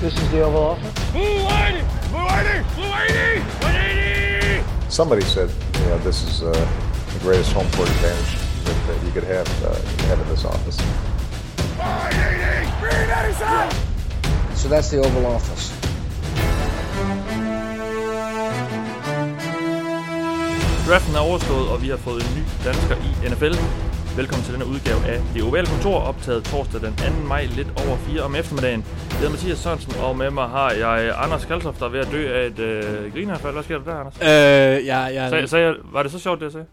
This is the Oval Office. Blue 180! Blue 180! Blue 180! 180! Somebody said, you know, this is uh, the greatest home court advantage that, that you could have, uh, have in this office. 180! Green 87! So that's the Oval Office. Draften er overstået, og vi har fået en ny dansker i NFL. Velkommen til denne udgave af Det Ovale Kontor, optaget torsdag den 2. maj lidt over 4 om eftermiddagen. Jeg hedder Mathias Sørensen, og med mig har jeg Anders Kaltoft, der er ved at dø af et øh, grineanfald. Hvad sker der der, Anders? Øh, ja, ja. Sag, sagde, jeg- var det så sjovt, det jeg sagde?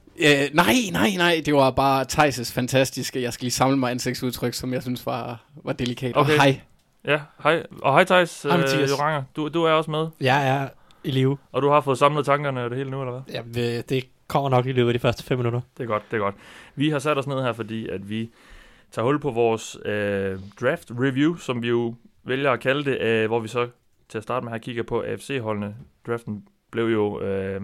Øh, nej, nej, nej. Det var bare Thijs' fantastiske. Jeg skal lige samle mig ansigtsudtryk, som jeg synes var, var delikat. Okay. Og hej. Ja, hej. Og hej Thijs, Hej, øh, Mathias. Joranger. Du, du er også med, Jeg er i live. og du har fået samlet tankerne og det hele nu, eller hvad? Ja, det kommer nok i løbet af de første fem minutter. Det er godt, det er godt. Vi har sat os ned her, fordi at vi tager hul på vores øh, draft review, som vi jo vælger at kalde det, øh, hvor vi så til at starte med her kigger på AFC-holdene. Draften blev jo øh,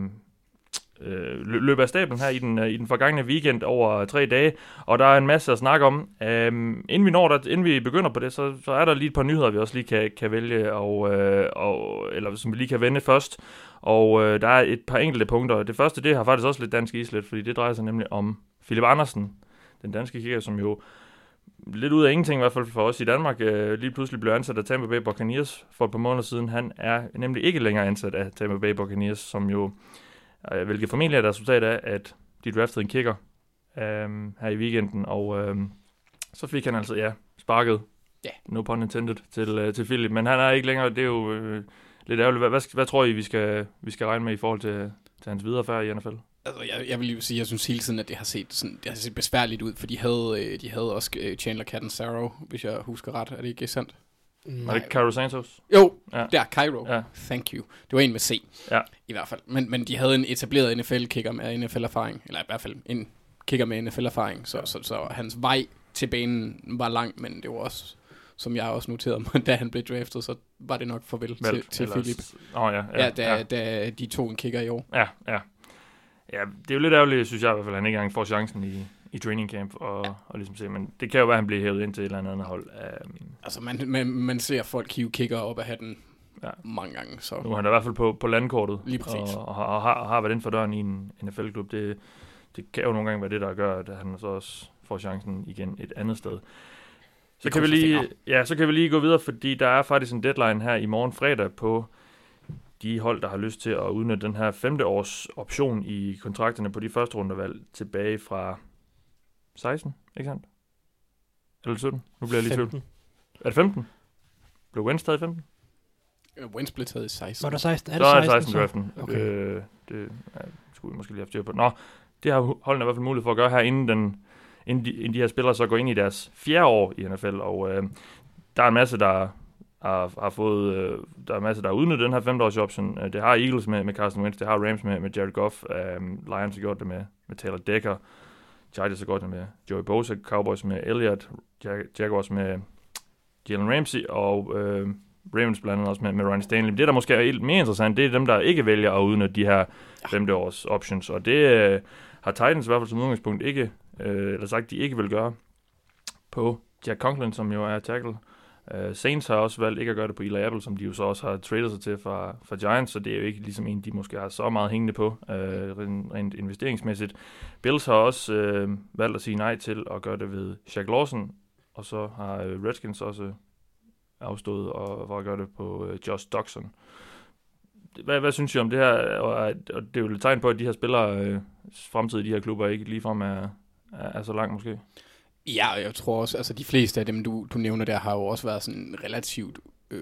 øh, løb af stablen her i den, øh, i den forgangne weekend over tre dage, og der er en masse at snakke om. Øhm, inden vi når der, inden vi begynder på det, så, så er der lige et par nyheder, vi også lige kan, kan vælge, og, øh, og, eller som vi lige kan vende først. Og øh, der er et par enkelte punkter. Det første, det har faktisk også lidt dansk islet, fordi det drejer sig nemlig om Philip Andersen, den danske kigger, som jo lidt ud af ingenting, i hvert fald for os i Danmark, øh, lige pludselig blev ansat af Tampa Bay Buccaneers for et par måneder siden. Han er nemlig ikke længere ansat af Tampa Bay Buccaneers, som jo, øh, hvilket formentlig er et resultat af, at de draftede en kicker øh, her i weekenden, og øh, så fik han altså, ja, sparket, Ja. no pun intended, til, øh, til Philip, men han er ikke længere, det er jo øh, lidt ærgerligt. Hvad, hvad, hvad tror I, vi skal, vi skal regne med i forhold til, til hans videre færd i NFL? Altså, jeg, jeg vil jo sige, jeg synes hele tiden, at det har set, sådan, det har set besværligt ud, for de havde, øh, de havde også øh, Chandler Catanzaro, hvis jeg husker ret. Er det ikke sandt? Var det Cairo Santos? Jo, Ja. ja. der, Cairo. Ja. Ja. Thank you. Det var en med C. Ja. I hvert fald. Men, men de havde en etableret NFL-kicker med NFL-erfaring. Eller i hvert fald en kicker med NFL-erfaring. Så, så, så hans vej til banen var lang, men det var også, som jeg også noterede mig, da han blev draftet, så var det nok farvel til, til Philip. Åh oh, ja, Ja, ja, da, ja. da de tog en kicker i år. ja, ja. Ja, det er jo lidt ærgerligt, synes jeg i hvert fald, at han ikke engang får chancen i, i training camp og, ja. og ligesom se, men det kan jo være, at han bliver hævet ind til et eller andet hold. Um, Altså, man, man, man ser folk hive kicker op af hatten Ja. mange gange. Så. nu er han i hvert fald på, på landkortet. Lige præcis. Og, og, har, og, har, og har været inden for døren i en NFL-klub. Det, det kan jo nogle gange være det, der gør, at han så også får chancen igen et andet sted. Så kan, vi lige, ja, så kan vi lige gå videre, fordi der er faktisk en deadline her i morgen fredag på de hold, der har lyst til at udnytte den her femte års option i kontrakterne på de første rundevalg tilbage fra 16, ikke sandt? Eller 17? Nu bliver jeg lige i tvivl. 15. Er det 15? Blev Wentz taget i 15? Øh, Wentz blev taget i 16. Var der 16? Er Så det er 16, 16 draften. Okay. Øh, det ja, skulle vi måske lige have styr på. Nå, det har holdene i hvert fald mulighed for at gøre her, inden, den, inden, de, inden de her spillere så går ind i deres fjerde år i NFL. Og øh, der er en masse, der har, har fået, øh, der er en masse, der har udnyttet den her femteårs option. Øh, det har Eagles med, med Carson Wentz, det har Rams med, med Jared Goff, øh, Lions har gjort det med, med Taylor Decker, Chargers har godt med Joey Bosa, Cowboys med Elliott, Jag- Jaguars med Jalen Ramsey, og øh, Ravens blandt andet også med, med Ryan Stanley. Men det, der måske er helt mere interessant, det er dem, der ikke vælger at udnytte de her femte års options. Og det øh, har Titans i hvert fald som udgangspunkt ikke, øh, eller sagt, de ikke vil gøre på Jack Conklin, som jo er tackle. Uh, Saints har også valgt ikke at gøre det på Eli Apple, som de jo så også har tradet sig til fra, fra Giants, så det er jo ikke ligesom en, de måske har så meget hængende på, uh, rent, rent investeringsmæssigt. Bills har også uh, valgt at sige nej til at gøre det ved Shaq Lawson, og så har Redskins også afstået og, for at gøre det på uh, Josh Doxson. Hvad, hvad synes I om det her? Og, og det er jo et tegn på, at de her spillere, øh, fremtid i de her klubber, ikke ligefrem er, er, er så langt måske. Ja, og jeg tror også, altså de fleste af dem, du, du nævner der, har jo også været sådan relativt... Øh,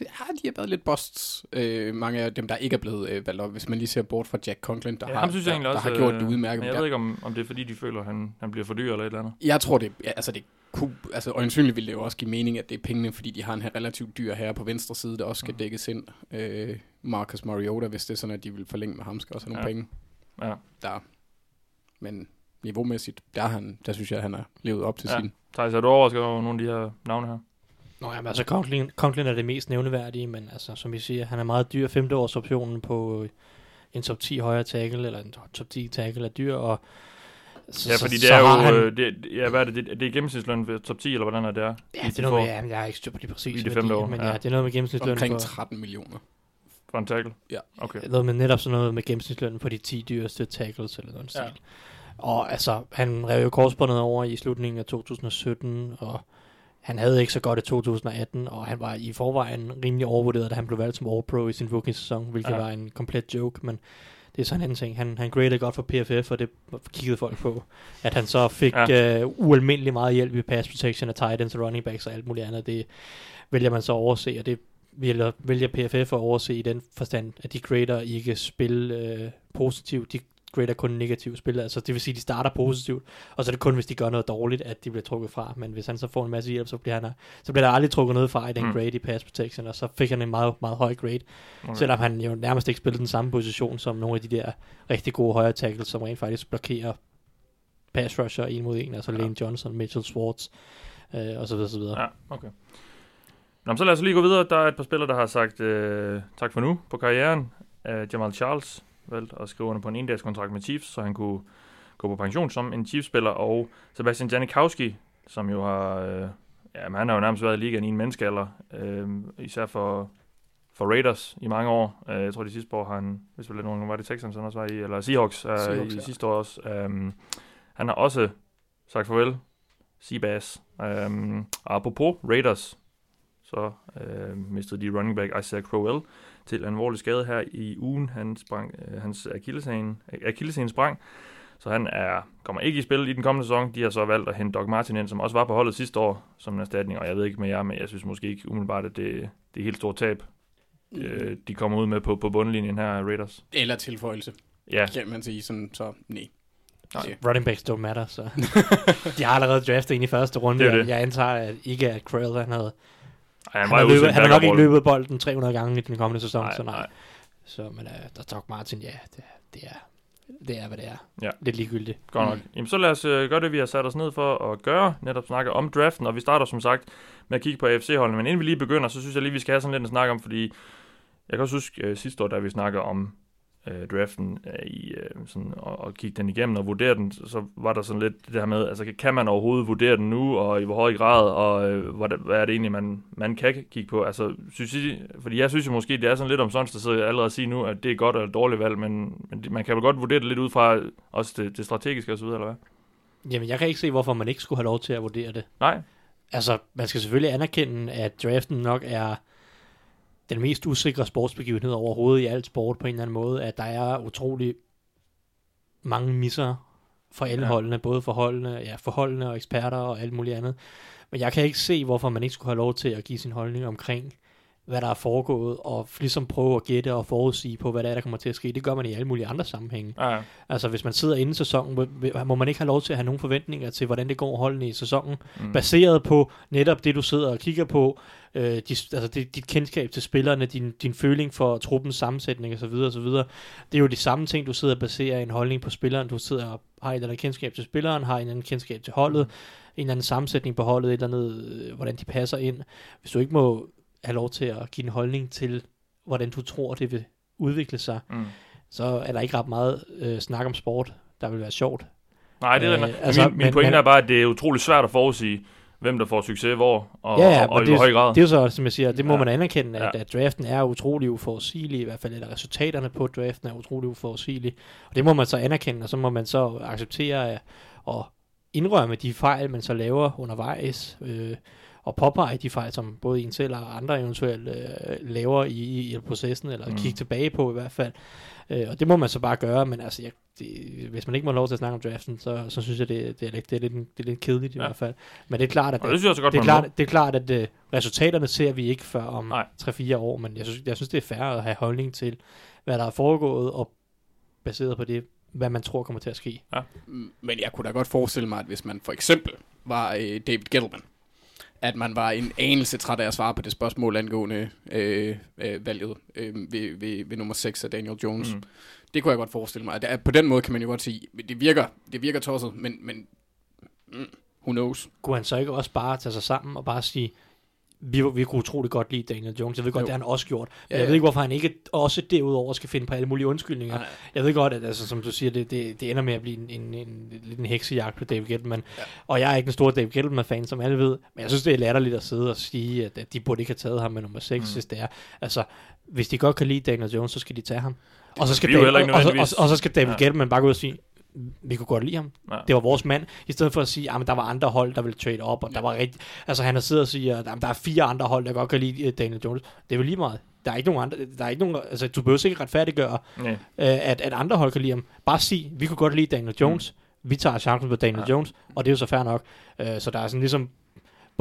ja, de har været lidt busts. Øh, mange af dem, der ikke er blevet øh, valgt op. Hvis man lige ser bort fra Jack Conklin, der, Ja, har, synes jeg der, der også, har gjort det øh, udmærket. Men jeg ved ikke, om, om det er fordi, de føler, at han, han bliver for dyr eller et eller andet. Jeg tror, det, ja, altså det kunne, altså øjensynligt ville det jo også give mening, at det er pengene, fordi de har en her relativt dyr her på venstre side, der også skal dækkes ind. Øh, Marcus Mariota, hvis det er sådan, at de vil forlænge med ham, skal også have nogle ja. penge. Ja. Der. Men niveaumæssigt, der, er han, der synes jeg, at han har levet op til Ja. sin. Thijs, er du overrasket over nogle af de her navne her? Nå, jamen, altså Conklin, Conklin er det mest nævneværdige, men altså, som I siger, han er meget dyr. Femteårsoptionen på øh, en top 10 højre tackle, eller en top 10 tackle er dyr, og Så, Ja, fordi det så er har jo, Han, øh, det, ja, hvad er det, det, det er gennemsnitsløn ved top 10, eller hvordan er det er? ja, det er noget med, ja, jeg har ikke styr på de præcise I det femte år, men ja. ja, det er noget med gennemsnitsløn Omkring for, 13 millioner. For en tackle? Ja. Okay. noget med netop sådan noget med gennemsnitsløn på de 10 dyreste tackles eller noget Ja. ja. Og altså, han rev jo korsbåndet over i slutningen af 2017, og han havde ikke så godt i 2018, og han var i forvejen rimelig overvurderet, da han blev valgt som All-Pro i sin rookie-sæson, hvilket Ja. var en komplet joke, men det er så en anden ting. Han, han gradede godt for PFF, og det kiggede folk på. At han så fik Ja. ja. uh, ualmindelig meget hjælp i pass protection af tight ends og running backs og alt muligt andet, det vælger man så at overse, og det vælger, vælger PFF at overse i den forstand, at de grader ikke spil øh, positivt, de grader kun negativt spil, altså det vil sige, at de starter positivt, og så er det kun, hvis de gør noget dårligt, at de bliver trukket fra, men hvis han så får en masse hjælp, så bliver, han, så bliver der aldrig trukket noget fra i den Mm. mm. grade i pass protection, og så fik han en meget, meget høj grade, okay. selvom han jo nærmest ikke spillede den samme position som nogle af de der rigtig gode højre tackles, som rent faktisk blokerer pass rusher en mod en, altså Ja. Lane Johnson, Mitchell Schwartz, øh, og så videre, så videre. Ja, okay. Nå, så lad os lige gå videre. Der er et par spillere, der har sagt øh, tak for nu på karrieren. Uh, Jamal Charles valgte at skrive under på en endagskontrakt med Chiefs, så han kunne gå på pension som en Chiefs-spiller. Og Sebastian Janikowski, som jo har... Øh, ja, men han har jo nærmest været i ligaen i en menneskealder. Øh, især for, for Raiders i mange år. Uh, jeg tror, de sidste år har han... Hvis vel nogen var det Texans, han også var i... Eller Seahawks, uh, Seahawks, i ja. sidste år også. Um, han har også sagt farvel. Seabass. Og apropos Raiders, så øh, mistede de running back Isaiah Crowell til en alvorlig skade her i ugen. Han sprang, øh, hans akillescene, sprang, så han er, kommer ikke i spil i den kommende sæson. De har så valgt at hente Doug Martin ind, som også var på holdet sidste år som en erstatning, og jeg ved ikke med jer, men jeg synes måske ikke umiddelbart, at det, det er helt stort tab, øh, de kommer ud med på, på bundlinjen her Raiders. Eller tilføjelse, Ja, kan man sige. Sådan, så nej. Nej. Running backs don't matter, så de har allerede draftet en i første runde. Det det. Jeg antager at ikke, at Crowell han havde Ej, han, var har, løbet, han har nok ikke løbet bolden 300 gange i den kommende sæson, Nej, så nej. nej. Så, men uh, der Doc Martin, ja, det, det, er, det er, hvad det er. Ja. Lidt ligegyldigt. Godt nok. Jamen, så lad os øh, gøre det, vi har sat os ned for at gøre. Netop snakke om draften, og vi starter som sagt med at kigge på AFC-holdene. Men inden vi lige begynder, så synes jeg lige, vi skal have sådan lidt en snak om, fordi jeg kan også huske øh, sidste år, da vi snakker om øh, draften øh, i, øh, sådan, og, og kigge den igennem og vurdere den, så var der sådan lidt det her med, altså kan man overhovedet vurdere den nu, og i hvor høj grad, og øh, hvad, hvad er det egentlig, man, man kan kigge på? Altså, synes I, fordi jeg synes jo måske, det er sådan lidt om sådan, der sidder allerede at sige nu, at det er godt eller dårligt valg, men, men man kan vel godt vurdere det lidt ud fra også det, det strategiske osv., eller hvad? Jamen, jeg kan ikke se, hvorfor man ikke skulle have lov til at vurdere det. Nej, Altså, man skal selvfølgelig anerkende, at draften nok er den mest usikre sportsbegivenhed overhovedet i alt sport på en eller anden måde, at der er utrolig mange misser for alle Ja. holdene, både for holdene, ja, for holdene og eksperter og alt muligt andet. Men jeg kan ikke se, hvorfor man ikke skulle have lov til at give sin holdning omkring, hvad der er foregået, og ligesom prøve at gætte og forudsige på, hvad der er, der kommer til at ske. Det gør man i alle mulige andre sammenhænge. ja, Altså, hvis man sidder inden sæsonen, må- man ikke have lov til at have nogle forventninger til, hvordan det går holdene i sæsonen, mm. baseret på netop det, du sidder og kigger på, øh, de, altså det, dit kendskab til spillerne, din, din føling for truppens sammensætning osv. osv. Det er jo de samme ting, du sidder og baserer en holdning på spilleren. Du sidder og har et eller andet kendskab til spilleren, har en eller anden kendskab til holdet, en eller anden sammensætning på holdet, et eller andet, øh, hvordan de passer ind. Hvis du ikke må have lov til at give en holdning til, hvordan du tror, det vil udvikle sig, Mm. så er der ikke ret meget øh, snak om sport, der vil være sjovt. Nej, det er Øh, altså, altså, min, min men- pointe men- er bare, at det er utrolig svært at forudsige, hvem der får succes hvor, og, Ja, ja, og, og men i høj grad. Det er jo så, som jeg siger, det må Ja. man anerkende, at, Ja. at draften er utrolig uforudsigelig, i hvert fald, eller resultaterne på draften er utrolig uforudsigelige. Og det må man så anerkende, og så må man så acceptere at- og indrømme de fejl, man så laver undervejs, øh, og påpege de fejl, som både en selv og andre eventuelt øh, laver i, i, i processen, eller mm. kigge tilbage på i hvert fald. Øh, og det må man så bare gøre, men altså, jeg, det, hvis man ikke må lov til at snakke om draften, så, så synes jeg, det, det, er, lidt, det, er lidt, det er lidt kedeligt i Ja. hvert fald. Men det er klart, at det synes jeg også godt, det er, klart, det er klart, at uh, resultaterne ser vi ikke før om Nej. 3-4 år, men jeg synes, jeg synes, det er fair at have holdning til, hvad der er foregået, og baseret på det, hvad man tror kommer til at ske. Mm, Men jeg kunne da godt forestille mig, at hvis man for eksempel var øh, David Gettleman, at man var en anelse træt af at svare på det spørgsmål angående øh, øh, valget øh, ved, ved, ved nummer 6 af Daniel Jones. Mm. Det kunne jeg godt forestille mig. At, at på den måde kan man jo godt sige, det virker, det virker tosset, men, men mm, who knows? Kunne han så ikke også bare tage sig sammen og bare sige, vi, vi kunne utroligt godt lide Daniel Jones. Jeg ved godt, Jo. det har han også gjort. Men Ja, jeg ved ikke, hvorfor han ikke også derudover skal finde på alle mulige undskyldninger. Nej. Jeg ved godt, at altså, som du siger, det, det, det ender med at blive en, en, en, en heksejagt på David Gettleman. Ja. Og jeg er ikke en stor David Gettleman-fan, som alle ved. Men jeg synes, det er latterligt at sidde og sige, at, at de burde ikke have taget ham med nummer 6, mm. hvis det er. Altså, hvis de godt kan lide Daniel Jones, så skal de tage ham. Og så skal, David, og, og, og, og, så skal David ja. Gettleman bare gå ud og sige, vi kunne godt lide ham. Ja. Det var vores mand. I stedet for at sige, at der var andre hold, der ville trade op, og der var rigtig... Altså han har siddet og siger, at "Jamen, der er fire andre hold, der godt kan lide øh, Daniel Jones. Det er jo lige meget. Der er ikke nogen andre... Der er ikke nogen, altså, du behøver ikke retfærdiggøre, Nej. øh, at, at andre hold kan lide ham. Bare sig, vi kunne godt lide Daniel Jones. Mm. Vi tager chancen på Daniel Ja. ja. Jones, og det er jo så fair nok. Øh, så der er sådan ligesom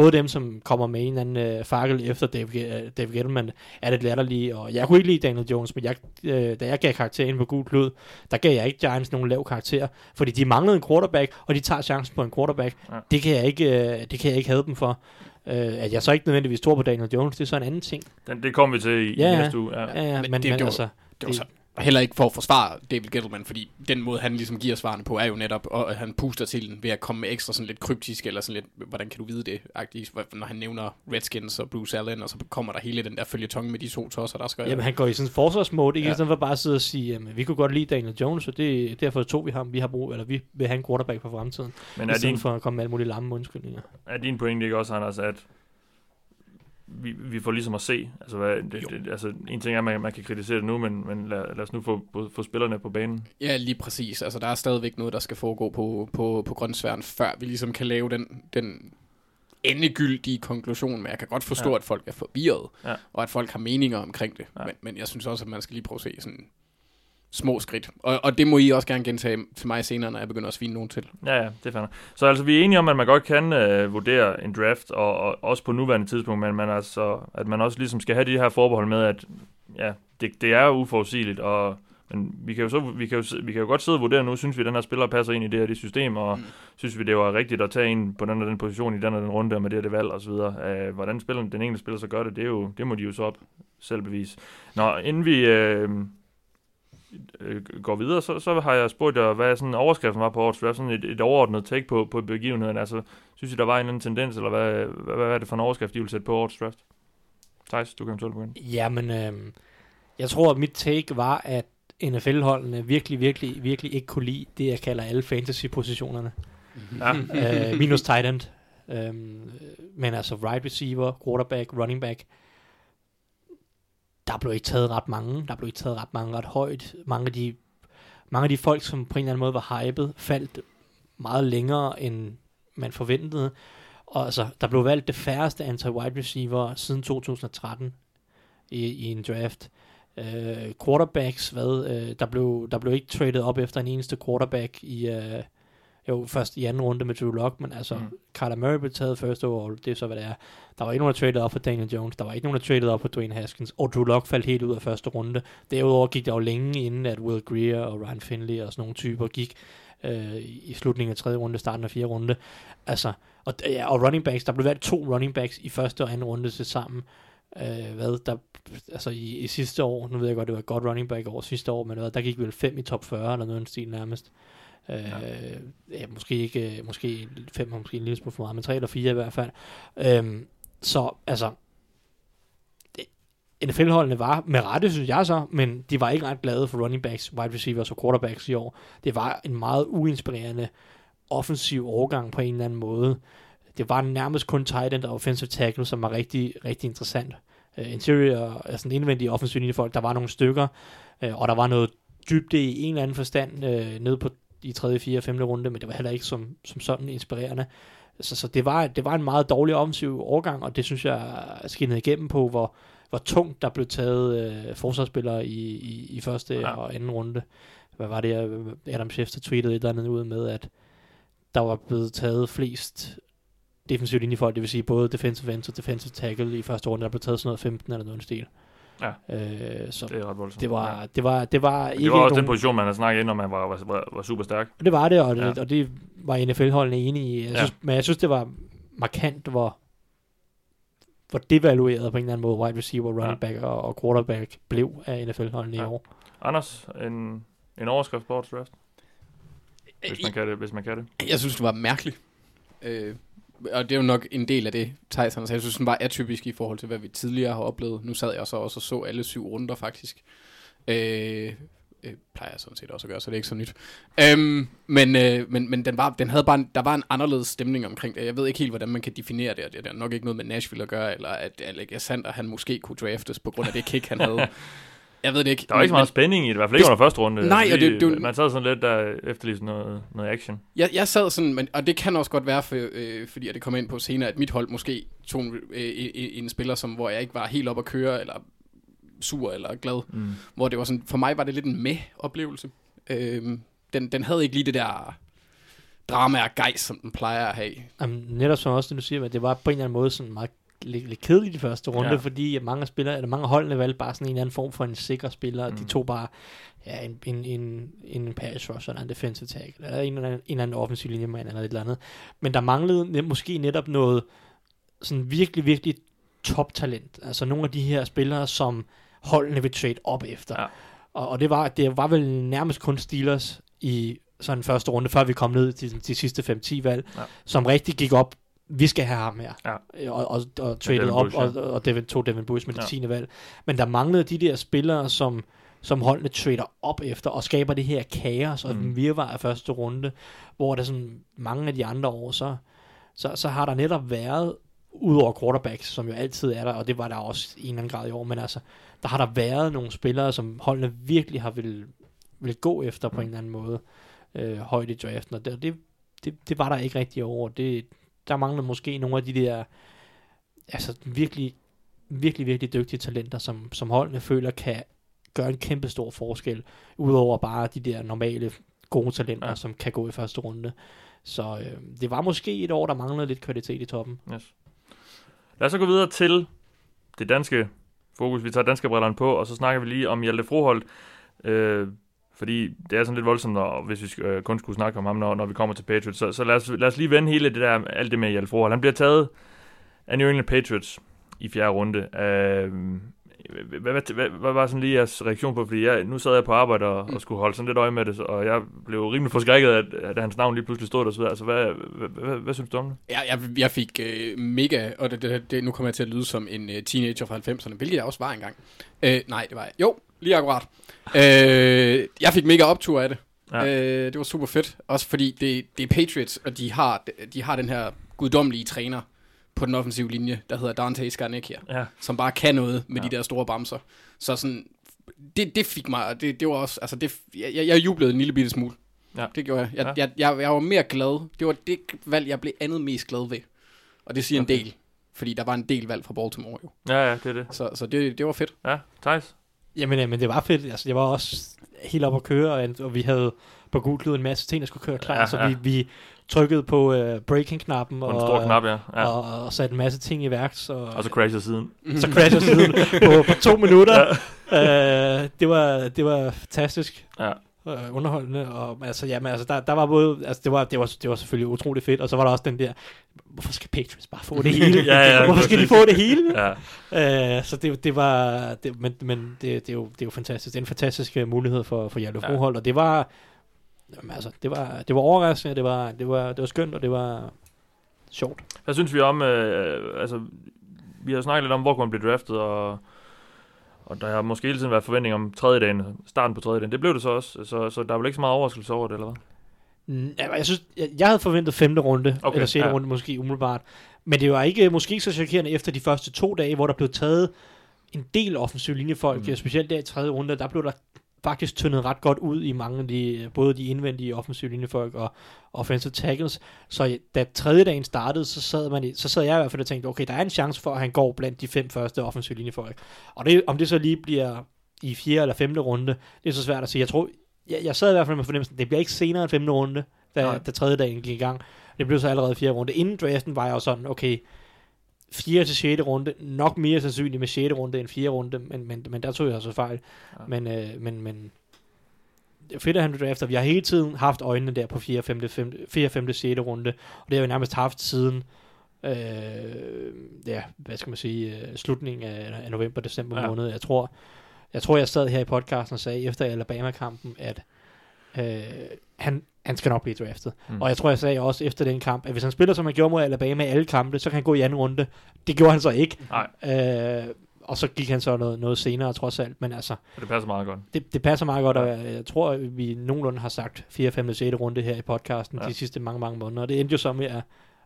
både dem, som kommer med en eller anden øh, fakkel efter David, øh, David Gettleman, er det latterlige, og jeg kunne ikke lide Daniel Jones, men jeg, øh, da jeg gav karakter ind på gul klud, der gav jeg ikke Giants nogen lav karakter, fordi de manglede en quarterback, og de tager chancen på en quarterback. Ja. Det, kan jeg ikke, øh, det kan jeg ikke have dem for. Øh, at jeg så ikke nødvendigvis tror på Daniel Jones, det er så en anden ting. Den, det kommer vi til i, Ja, næste uge. Ja. Ja, ja, men, Men det- men det var- altså, Det var så heller ikke for at forsvare David Gettleman, fordi den måde, han ligesom giver svarene på, er jo netop, og at han puster til den ved at komme med ekstra sådan lidt kryptisk, eller sådan lidt, hvordan kan du vide det, agtigt, når han nævner Redskins og Bruce Allen, og så kommer der hele den der følgetong med de to tosser, der skal... Jamen, han går i sådan en forsvarsmode, ikke? Ja. I stedet for bare at sidde og sige, jamen, vi kunne godt lide Daniel Jones, og det, derfor tog vi ham. Vi har brug, eller vi vil have en quarterback for fremtiden. Men I er stedet din, for at komme med alle mulige lamme undskyldninger. er din pointe ikke også, Anders, at vi, vi får ligesom at se, altså, hvad, det, Jo. det, altså en ting er, at man, man kan kritisere det nu, men, men lad, lad os nu få, få, få spillerne på banen. Ja, lige præcis. Altså, der er stadigvæk noget, der skal foregå på, på, på grøntsværen, før vi ligesom kan lave den, den endegyldige konklusion. Men jeg kan godt forstå, Ja. at folk er forvirret, Ja. og at folk har meninger omkring det. Ja. Men, men jeg synes også, at man skal lige prøve at se sådan små skridt. Og, og det må I også gerne gentage til mig senere, når jeg begynder at svine nogen til. Ja, ja, det fandme. Så altså, vi er enige om, at man godt kan øh, vurdere en draft, og, og også på nuværende tidspunkt, men man altså, at man også ligesom skal have de her forbehold med, at ja, det, det er uforudsigeligt, og men vi kan, jo så, vi, kan jo, vi kan jo godt sidde og vurdere nu, synes vi, at den her spiller passer ind i det her det system, og mm. Synes vi, det var rigtigt at tage en på den og den position i den og den runde, og med det og det valg og så videre. Øh, hvordan spiller den enkelte spiller så gør det, det, er jo, det må de jo så op selv bevise. Nå, inden vi øh, øh, går videre, så, så har jeg spurgt jer, hvad sådan overskriften var på årets draft, sådan et, et overordnet take på, på begivenheden. Altså, synes I, der var en eller anden tendens, eller hvad, hvad, hvad er det for en overskrift, I vil sætte på årets draft? Thijs, du kan eventuelt begynde. Jamen, øh, jeg tror, at mit take var, at NFL-holdene virkelig, virkelig, virkelig ikke kunne lide det, jeg kalder alle fantasy-positionerne. Ja, øh, minus tight end. Øhm, men altså right receiver, quarterback, running back. Der blev ikke taget ret mange. Der blev ikke taget ret mange ret højt. Mange af de, mange af de folk, som på en eller anden måde var hyped, faldt meget længere, end man forventede. Og altså, der blev valgt det færreste antal wide receiver siden 2013 i, i en draft. Øh, quarterbacks, hvad, øh, der, blev, der blev ikke traded op efter en eneste quarterback i, øh, jo, først i anden runde med Drew Lock, men altså, Mm. Carter Murray blev taget første overall, det er så, hvad det er. Der var ikke nogen, der traded op for Daniel Jones, der var ikke nogen, der traded op for Dwayne Haskins, og Drew Lock faldt helt ud af første runde. Derudover gik der jo længe inden, at Will Greer og Ryan Finley og sådan nogle typer gik øh, i slutningen af tredje runde, starten af fjerde runde. Altså, og, ja, og running backs, der blev valgt to running backs i første og anden runde til sammen. Øh, hvad, der, altså i, i, sidste år, nu ved jeg godt, det var et godt running back over sidste år, men hvad, der gik vel fem i top 40, eller noget i stil nærmest. Øh, ja. Øh, ja, måske ikke, øh, måske fem, måske en lille smule for meget, men tre eller fire i hvert fald. Øh, så altså, det- NFL-holdene var med rette, synes jeg så, men de var ikke ret glade for running backs, wide receivers og quarterbacks i år. Det var en meget uinspirerende offensiv overgang på en eller anden måde. Det var nærmest kun tight end og offensive tackle, som var rigtig, rigtig interessant. Uh, interior, altså den indvendige offensiv linjefolk, der var nogle stykker, uh, og der var noget dybde i en eller anden forstand uh, ned på i 3., 4., 5. runde, men det var heller ikke som, som sådan inspirerende. Så, så det, var, det var en meget dårlig offensiv overgang, og det synes jeg skinnede igennem på, hvor, hvor tungt der blev taget øh, forsvarsspillere i, i, i første Ja. og anden runde. Hvad var det, Adam Schefter tweetede et eller andet ud med, at der var blevet taget flest defensive linjefolk, det vil sige både defensive end og defensive tackle i første runde, der blev taget sådan noget 15 eller noget stil. Ja. Øh, så det er ret voldsomt. det Ja. var, det var, det var ikke det var også den nogen, position, man har snakket ind om, han var, var, var, var super stærk. det var det, og det, Ja. ja. og det var NFL-holdene enige i. Jeg Ja. synes, Men jeg synes, det var markant, hvor, hvor devalueret på en eller anden måde wide receiver, running Ja. back og, og quarterback blev af NFL-holdene Ja. i år. Anders, en, en overskrift på draft, hvis man kan det. Hvis man kan det. Jeg synes, det var mærkeligt. Øh, og det er jo nok en del af det, Tyson sagde. Jeg synes, den var atypisk i forhold til, hvad vi tidligere har oplevet. Nu sad jeg så også og så alle syv runder, faktisk. Øh, øh, plejer jeg sådan set også at gøre, så det er ikke så nyt. Øhm, men øh, men, men den, var, den havde bare en, der var en anderledes stemning omkring det. Jeg ved ikke helt, hvordan man kan definere det, og det er nok ikke noget med Nashville at gøre, eller at Alexander han måske kunne draftes på grund af det kick, han havde. Jeg ved det ikke. Der var ikke så meget spænding i det, i hvert fald ikke Det- under første runde. Nej, og det- det- Man sad sådan lidt der efter lige sådan noget, noget action. Jeg, jeg sad sådan, men, og det kan også godt være, for, øh, fordi at det kommer ind på senere, at mit hold måske tog en, øh, en, en spiller, som, hvor jeg ikke var helt op at køre, eller sur eller glad. Mm. Hvor det var sådan, for mig var det lidt en med-oplevelse. Øh, den, den havde ikke lige det der drama og gejst, som den plejer at have. Jamen, netop som også det, du siger, at det var på en eller anden måde sådan meget lidt, lidt kedeligt i første runde, Ja. fordi mange spillere, eller mange af holdene valgte bare sådan en eller anden form for en sikker spiller, og Mm. de tog bare ja, en, en, en, en pass rusher, eller en defensive tackle, eller en eller anden, en eller anden offensiv linjemand, eller et eller andet. Men der manglede måske netop noget sådan virkelig, virkelig top-talent. Altså nogle af de her spillere, som holdene vil trade op efter. Ja. Og, og det, var, det var vel nærmest kun Steelers i sådan første runde, før vi kom ned til de sidste 5-10 valg, ja. som rigtig gik op, vi skal have ham her. Ja. Og, og, og traded op, Bush, og, ja. og Devin, tog Devin Bush med det Ja. 10. valg. Men der manglede de der spillere, som, som holdene trader op efter, og skaber det her kaos og Mm. mm. virvar af første runde, hvor der sådan mange af de andre år, så, så, så har der netop været, udover quarterbacks, som jo altid er der, og det var der også i en eller anden grad i år, men altså, der har der været nogle spillere, som holdene virkelig har vil, vil gå efter på Mm. en eller anden måde, øh, højt i draften, og det, det, det, det var der ikke rigtig år. Det, der mangler måske nogle af de der, altså virkelig, virkelig, virkelig dygtige talenter, som, som holdene føler kan gøre en kæmpe stor forskel, udover bare de der normale gode talenter, Ja. som kan gå i første runde. Så øh, det var måske et år, der manglede lidt kvalitet i toppen. Yes. Lad os så gå videre til det danske fokus. Vi tager danske brillerne på, og så snakker vi lige om Hjalte Froholt. Øh, fordi det er sådan lidt voldsomt, når, hvis vi skal, øh, kun skulle snakke om ham, når, når vi kommer til Patriots. Så, så lad, os, lad os lige vende hele det der, alt det med Hjalte Froholt. Han bliver taget af New England Patriots i fjerde runde. Øh, hvad, hvad, hvad, hvad, var sådan lige jeres reaktion på? Fordi jeg, nu sad jeg på arbejde og, og skulle holde sådan lidt øje med det, og jeg blev rimelig forskrækket, at, at hans navn lige pludselig stod der. Så altså, hvad, hvad, hvad, hvad, hvad synes du om det? Jeg, jeg, jeg fik øh, mega, og det, det, det, nu kommer jeg til at lyde som en øh, teenager fra 90'erne, hvilket jeg også var engang. Øh, nej, det var jeg. Jo, lige akkurat. Øh, jeg fik mega optur af det. Ja. Øh, det var super fedt. Også fordi det, det er Patriots, og de har, de har den her guddommelige træner på den offensive linje, der hedder Dante Scarnecchia, Ja, som bare kan noget med Ja. de der store bamser. Så sådan, det, det fik mig, det, det var også, altså det, jeg, jeg jublede en lille bitte smule. Ja. Det gjorde jeg. Jeg, ja. jeg, jeg. jeg var mere glad. Det var det valg, jeg blev andet mest glad ved. Og det siger Okay. en del. Fordi der var en del valg fra Baltimore jo. ja, ja det er det. Så, så det, det var fedt. Ja, Thijs? Jamen, øh, men det var fedt. Altså, jeg var også helt op at køre, og, og vi havde på Google en masse ting, der skulle køre klar, Ja, ja, så ja. vi, vi trykkede på uh, breaking-knappen og, stor knap, ja. ja. og, og satte en masse ting i værk, så, Og så crasher siden. så crasher siden på, på to minutter. Ja. Uh, det, var, det var fantastisk Ja. Uh, underholdende, og altså, jamen, altså, der, der var både, altså, det var, det, var, det var selvfølgelig utrolig fedt, og så var der også den der, hvorfor skal Patriots bare få det hele? Ja, ja, hvorfor skal de få det hele? Ja, Uh, så det, det var, det, men, men det, det, er jo, det er jo fantastisk. Det er en fantastisk øh, mulighed for, for Hjalte Ja. Og det var, jamen, altså, det var, det var overraskende, det var, det var, det var skønt, og det var sjovt. hvad synes vi om, øh, altså, vi har snakket lidt om, hvor kunne man blive draftet, og, og der har måske hele tiden været forventning om tredje dagen, starten på tredje dagen. Det blev det så også, så, så der er vel ikke så meget overraskelse over det, eller hvad? Ja, Jeg, synes, jeg, jeg havde forventet femte runde, Okay, eller sjette ja. runde måske umiddelbart. Men det var ikke måske så chokerende efter de første to dage, hvor der blev taget en del offensiv linjefolk, Mm. mm. specielt der i tredje runde, der blev der faktisk tyndet ret godt ud i mange af de, både de indvendige offensive linjefolk og offensive tackles. Så da tredje dagen startede, så sad, man, i- så sad jeg i hvert fald og tænkte, okay, der er en chance for, at han går blandt de fem første offensive linjefolk. Og det, om det så lige bliver i fjerde eller femte runde, det er så svært at sige. Jeg tror, jeg, jeg sad i hvert fald med fornemmelsen, det bliver ikke senere end femte runde, da, Nej. da tredje dagen gik i gang. Det blev så allerede fjerde runde. Inden draften var jeg jo sådan, okay, fjerde til sjette runde, nok mere sandsynligt med sjette runde end fjerde runde, men, men, men der tog jeg altså fejl. Ja. Men, øh, men, men det er fedt, at han drafter. Vi har hele tiden haft øjnene der på 4., 5., 5., 4., 5., 6. runde, og det har vi nærmest haft siden øh, ja, hvad skal man sige, øh, slutningen af, af november, december ja. måned. Jeg tror, jeg tror, jeg sad her i podcasten og sagde efter Alabama-kampen, at Øh, han, han skal nok blive draftet. Mm. Og jeg tror, jeg sagde også efter den kamp, at hvis han spiller, som han gjorde mod Alabama i alle kampe, så kan han gå i anden runde. Det gjorde han så ikke. Nej, Øh, og så gik han så noget, noget senere, trods alt. Men altså, det passer meget godt. det, det passer meget godt, og jeg, jeg tror, at vi nogenlunde har sagt 4., 5., 6. runde her i podcasten Ja. ja. de sidste mange, mange måneder. Og det endte jo så med at,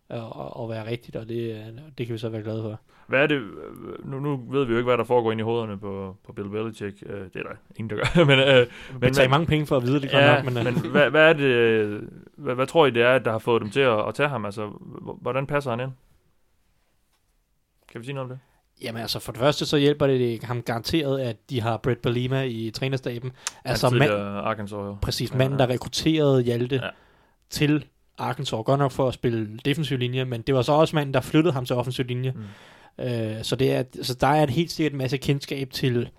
at, at være rigtigt, og det, øh, det kan vi så være glade for. Hvad er det, øh, nu, nu ved vi jo ikke, hvad der foregår ind i hovederne på, på Bill Belichick. Øh, det er der ingen, der gør. men, øh, Men, betaler mange penge for at vide det, ja, nok, men, øh, men hvad, hvad er det, øh, hvad, hvad tror I, det er, der har fået dem til at, at tage ham? Altså, hvordan passer han ind? Kan vi sige noget om det? Jamen altså, for det første så hjælper det ham garanteret, at de har Brett Belima i trænerstaben. Altså, mand, Arkansas jo. præcis, Ja, manden, ja. der rekrutterede Hjalte Ja. ja. til Arkansas, godt nok for at spille defensiv linje, men det var så også manden, der flyttede ham til offensiv linje. Mm. Øh, så, det er, så der er et helt sikkert en masse kendskab til,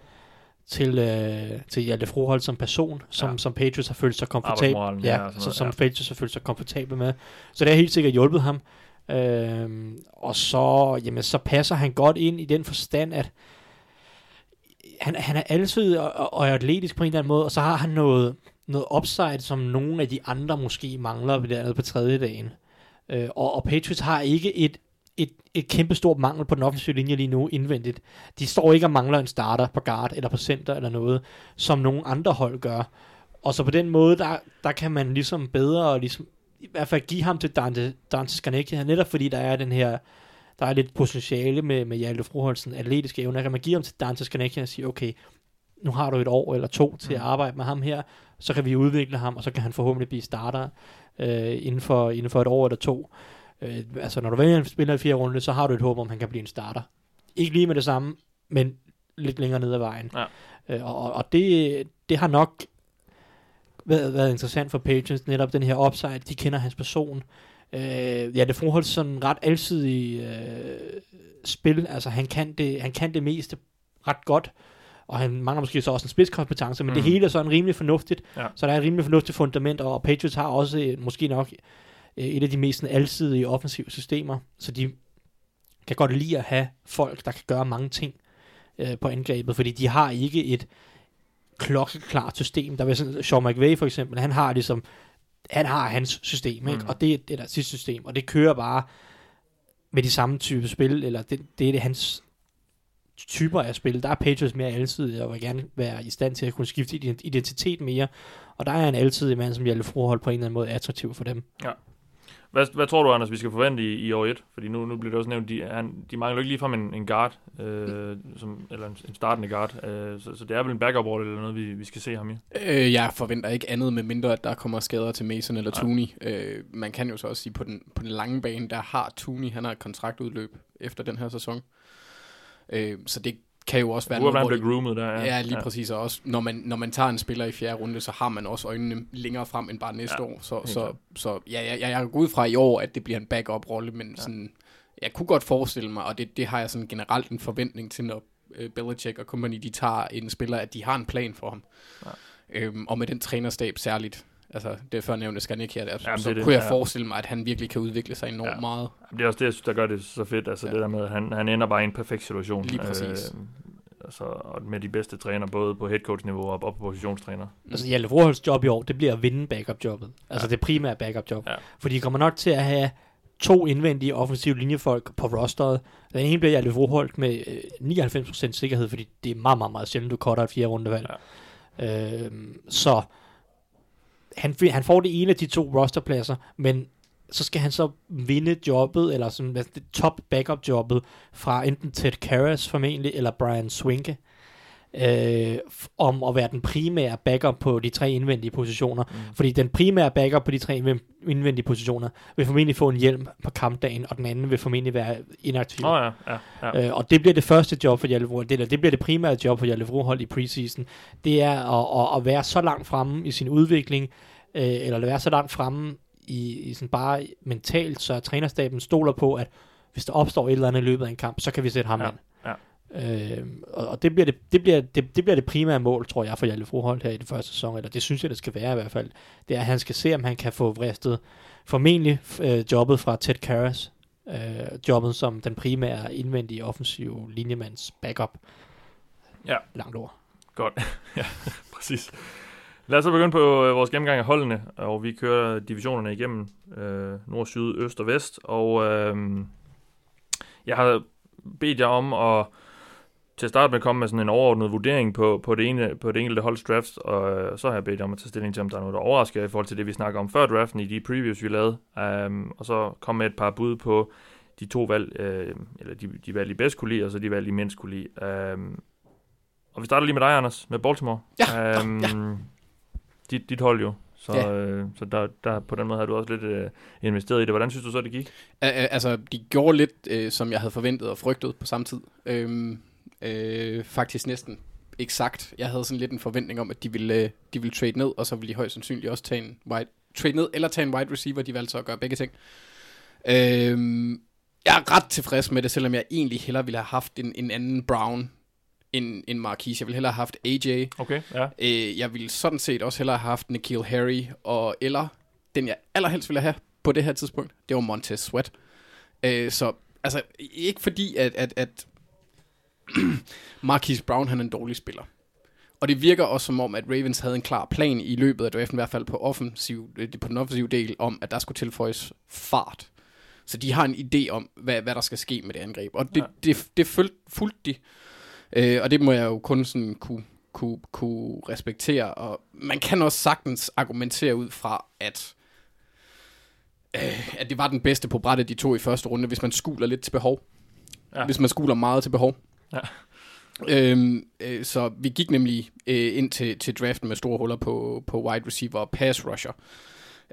til, øh, til Hjalte Froholt som person, som, Ja. som Patriots har følt sig komfortabel ja, ja, så, som ja. Patriots har følt sig komfortabel med. Så det har helt sikkert hjulpet ham. Øhm, og så, jamen, så passer han godt ind i den forstand, at han, han er altid og, og, er atletisk på en eller anden måde, og så har han noget, noget upside, som nogle af de andre måske mangler ved det andet på tredje dagen. Øh, og, og Patriots har ikke et, et, et kæmpe stort mangel på den offensive linje lige nu indvendigt. De står ikke og mangler en starter på guard eller på center eller noget, som nogle andre hold gør. Og så på den måde, der, der kan man ligesom bedre og ligesom, i hvert fald give ham til Dante, Dante Skarnecki, netop fordi der er den her, der er lidt potentiale med, med Hjalte Froholsen, atletiske evner, kan man give ham til Dante Skarnecki og sige, okay, nu har du et år eller to til at Mm. arbejde med ham her, så kan vi udvikle ham, og så kan han forhåbentlig blive starter øh, inden, for, inden for et år eller to. Øh, altså, når du vælger en spiller i fire runde, så har du et håb om, han kan blive en starter. Ikke lige med det samme, men lidt længere ned ad vejen. Ja. Øh, og, og det, det har nok været, været interessant for Patriots, netop den her upside, de kender hans person. Øh, ja, det forhold sådan ret alsidig øh, spil, altså han kan, det, han kan det meste ret godt, og han mangler måske så også en spidskompetence, men mm. det hele er sådan rimelig fornuftigt, Ja. så der er et rimelig fornuftigt fundament, og Patriots har også øh, måske nok øh, et af de mest alsidige offensive systemer, så de kan godt lide at have folk, der kan gøre mange ting øh, på angrebet, fordi de har ikke et klokkeklart system. Der vil sådan, Sean McVay for eksempel, han har ligesom, han har hans system, ikke? Mm. og det, det er der sit system, og det kører bare med de samme type spil, eller det, det er det hans typer af spil. Der er Patriots mere alsidige, og vil gerne være i stand til at kunne skifte ident- identitet mere, og der er en altidig mand, som Hjalte Froholt på en eller anden måde attraktiv for dem. Hvad, hvad tror du, Anders, vi skal forvente i, i år 1? Fordi nu, nu bliver det også nævnt, de, han, de mangler jo ikke ligefrem en, en guard, øh, som, eller en, en startende guard. Øh, så, så det er vel en backup rolle eller noget, vi, vi skal se ham i. Øh, jeg forventer ikke andet, med mindre at der kommer skader til Mason eller. Tooney. Øh, man kan jo så også sige, på den, på den lange bane, der har Tooney, han har et kontraktudløb efter den her sæson. Øh, så det kan jo også være Burde han hvor groomet der? Ja, lige ja. præcis. Og også, når man, når man tager en spiller i fjerde runde, så har man også øjnene længere frem end bare næste Ja, år. Så, så, klart. så ja, jeg, jeg, jeg går ud fra i år, at det bliver en backup-rolle, men ja. sådan, jeg kunne godt forestille mig, og det, det har jeg sådan generelt en forventning til, når øh, Belichick og company, de tager en spiller, at de har en plan for ham. Ja. Øhm, og med den trænerstab særligt, altså det er før nævnte Skarnik her, der, Jamen, så det er det, kunne jeg ja. forestille mig, at han virkelig kan udvikle sig enormt Ja. meget. Det er også det, jeg synes, der gør det så fedt. Altså Ja. det der med, at han, han ender bare i en perfekt situation. Lige præcis. Øh, altså, og med de bedste træner, både på headcoach-niveau og, og på positionstræner. Altså Hjalte Froholts job i år, det bliver at vinde backup-jobbet. Altså Ja. det primære backup-job. Ja. For de kommer nok til at have to indvendige offensive linjefolk på rosteret. Den ene bliver Hjalte Froholt med øh, 99% sikkerhed, fordi det er meget, meget, meget sjældent, du cutter et fjerde rundevalg. Ja. Øhm, så han, han får det ene af de to rosterpladser, men så skal han så vinde jobbet, eller sådan det top backup jobbet, fra enten Ted Karras formentlig, eller Brian Swinke, øh, om at være den primære backup på de tre indvendige positioner. Mm. Fordi den primære backup på de tre indven- indvendige positioner vil formentlig få en hjelm på kampdagen, og den anden vil formentlig være inaktiv. Nå ja, ja, ja. Øh, og det bliver det første job for det, eller det bliver det primære job for Hjalte Vrohold i preseason. Det er at, at, at være så langt fremme i sin udvikling, øh, eller at være så langt fremme i, i sådan bare mentalt, så trænerstaben stoler på, at hvis der opstår et eller andet i løbet af en kamp, så kan vi sætte ham Ja, ind. Øh, og, og det bliver det, det, bliver, det, det bliver det primære mål, tror jeg, for Hjalte Froholt her i den første sæson, eller det synes jeg, det skal være i hvert fald. Det er, at han skal se, om han kan få vristet formentlig øh, jobbet fra Ted Karras, øh, jobbet som den primære indvendige offensive linjemands backup. Ja. Langt ord. Godt. ja, præcis. Lad os så begynde på øh, vores gennemgang af holdene, og vi kører divisionerne igennem øh, nord, syd, øst og vest, og øh, jeg har bedt jer om at til at starte med komme med sådan en overordnet vurdering på, på, det, ene, på det enkelte holds draft, og øh, så har jeg bedt om at tage stilling til, om der er noget, der overrasker i forhold til det, vi snakker om før draften i de previews, vi lavede, um, og så komme med et par bud på de to valg, øh, eller de, de valg, I bedst kunne lide, og så de valg, I mindst kunne lide. Um, og vi starter lige med dig, Anders, med Baltimore. Ja, um, ja. Dit, dit hold jo. Så, Ja. øh, så der, der, på den måde har du også lidt øh, investeret i det. Hvordan synes du så, det gik? Al- al- altså, de gjorde lidt, øh, som jeg havde forventet og frygtet på samme tid. Øhm, øh, faktisk næsten eksakt. Jeg havde sådan lidt en forventning om, at de ville, øh, de ville trade ned, og så ville de højst sandsynligt også tage en wide, trade ned, eller tage en wide receiver. De valgte så at gøre begge ting. Øhm, jeg er ret tilfreds med det, selvom jeg egentlig hellere ville have haft en, en anden Brown end, end Marquise. Jeg ville hellere have haft AJ. Okay, ja. Øh, jeg ville sådan set også hellere have haft Nikhil Harry, og eller den jeg allerhelst ville have på det her tidspunkt, det var Montez Sweat. Øh, så altså, ikke fordi, at, at, at Marquise Brown han er en dårlig spiller. Og det virker også som om, at Ravens havde en klar plan i løbet af draften, i hvert fald på, offensiv, øh, på den offensive del, om at der skulle tilføjes fart. Så de har en idé om, hvad, hvad der skal ske med det angreb. Og det, Ja. det, det fulgte, fulgte de. Øh, og det må jeg jo kun sådan kunne, kunne, kunne respektere. Og man kan også sagtens argumentere ud fra, at, øh, at det var den bedste på brættet, de to i første runde, hvis man skuler lidt til behov. Ja. Hvis man skuler meget til behov. Ja. Øhm, øh, så vi gik nemlig øh, ind til, til draften med store huller på, på wide receiver og pass rusher.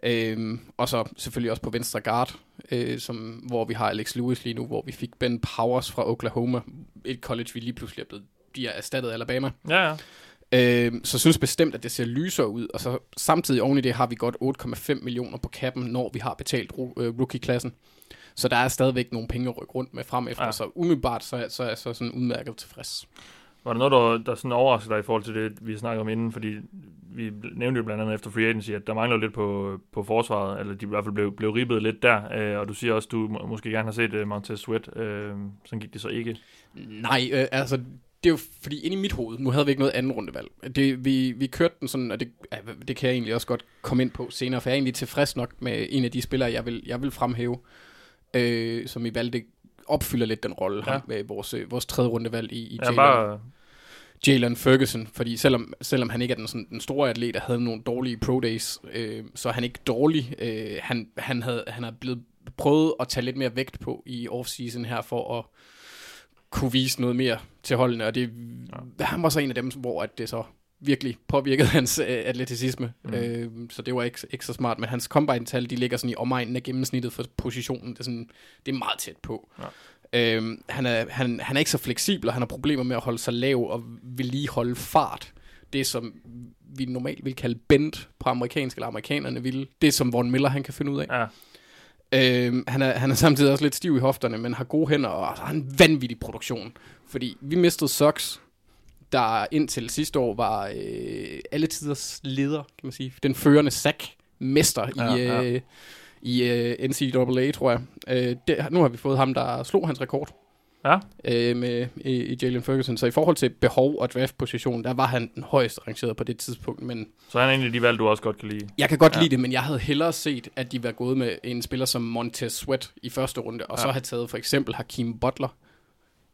Øhm, og så selvfølgelig også på venstre guard, øh, som, hvor vi har Alex Lewis lige nu, hvor vi fik Ben Powers fra Oklahoma, et college, vi lige pludselig er blevet, de er erstattet af Alabama. Ja, ja. Øh, så synes bestemt, at det ser lysere ud, og så samtidig oven i det har vi godt 8,5 millioner på kappen, når vi har betalt ru- øh, rookie-klassen. Så der er stadigvæk nogle penge at rykke rundt med frem efter, Ja. så umiddelbart så, så er jeg så sådan udmærket tilfreds. Var der noget, der, der sådan overraskede dig i forhold til det, vi snakkede om inden? Fordi vi nævnte jo blandt andet efter free agency, at der mangler lidt på, på forsvaret, eller de i hvert fald blev, blev ribbet lidt der, øh, og du siger også, at du må, måske gerne har set uh, Montez Sweat, øh, sådan gik det så ikke. Nej, øh, altså, det er jo fordi inde i mit hoved, nu havde vi ikke noget anden rundevalg. Det, vi, vi kørte den sådan, og det, ja, det kan jeg egentlig også godt komme ind på senere, for jeg er egentlig tilfreds nok med en af de spillere, jeg vil, jeg vil fremhæve, øh, som i valgte opfylder lidt den rolle, Ja. med vores, øh, vores tredje rundevalg i, i Ja, Jalen, bare, Jalen Ferguson, fordi selvom, selvom han ikke er den, sådan, den store atlet, og havde nogle dårlige pro days, øh, så er han ikke dårlig. Øh, han, han, havde, han er blevet prøvet at tage lidt mere vægt på i offseason her, for at kunne vise noget mere til holdene, og det, ja. han var så en af dem, hvor at det så virkelig påvirkede hans øh, atleticisme. Mm. Øh, så det var ikke, ikke så smart. Men hans combine-tal, de ligger sådan i omegnen af gennemsnittet for positionen. Det er, sådan, det er meget tæt på. Ja. Øhm, han, er, han, han er ikke så fleksibel, og han har problemer med at holde sig lav og vedligeholde fart. Det, som vi normalt vil kalde bend på amerikansk, eller amerikanerne vil. Det, som Von Miller han kan finde ud af. ja, Øhm, han, er, han er samtidig også lidt stiv i hofterne, men har gode hænder, og har en vanvittig produktion. Fordi vi mistede Sox, der indtil sidste år var øh, alle tiders leder, kan man sige. Den førende sack-mester Ja, i, ja. øh, i øh, NCAA, tror jeg. Øh, det, nu har vi fået ham, der slog hans rekord ja, øh, med, i, i Jalen Ferguson. Så i forhold til behov og draftposition, der var han den højeste rangeret på det tidspunkt, men så han er en af de valg, du også godt kan lide. jeg kan godt Ja. lide det, men jeg havde hellere set, at de var gået med en spiller som Montez Sweat i første runde, og ja. så have taget for eksempel Hakim Butler,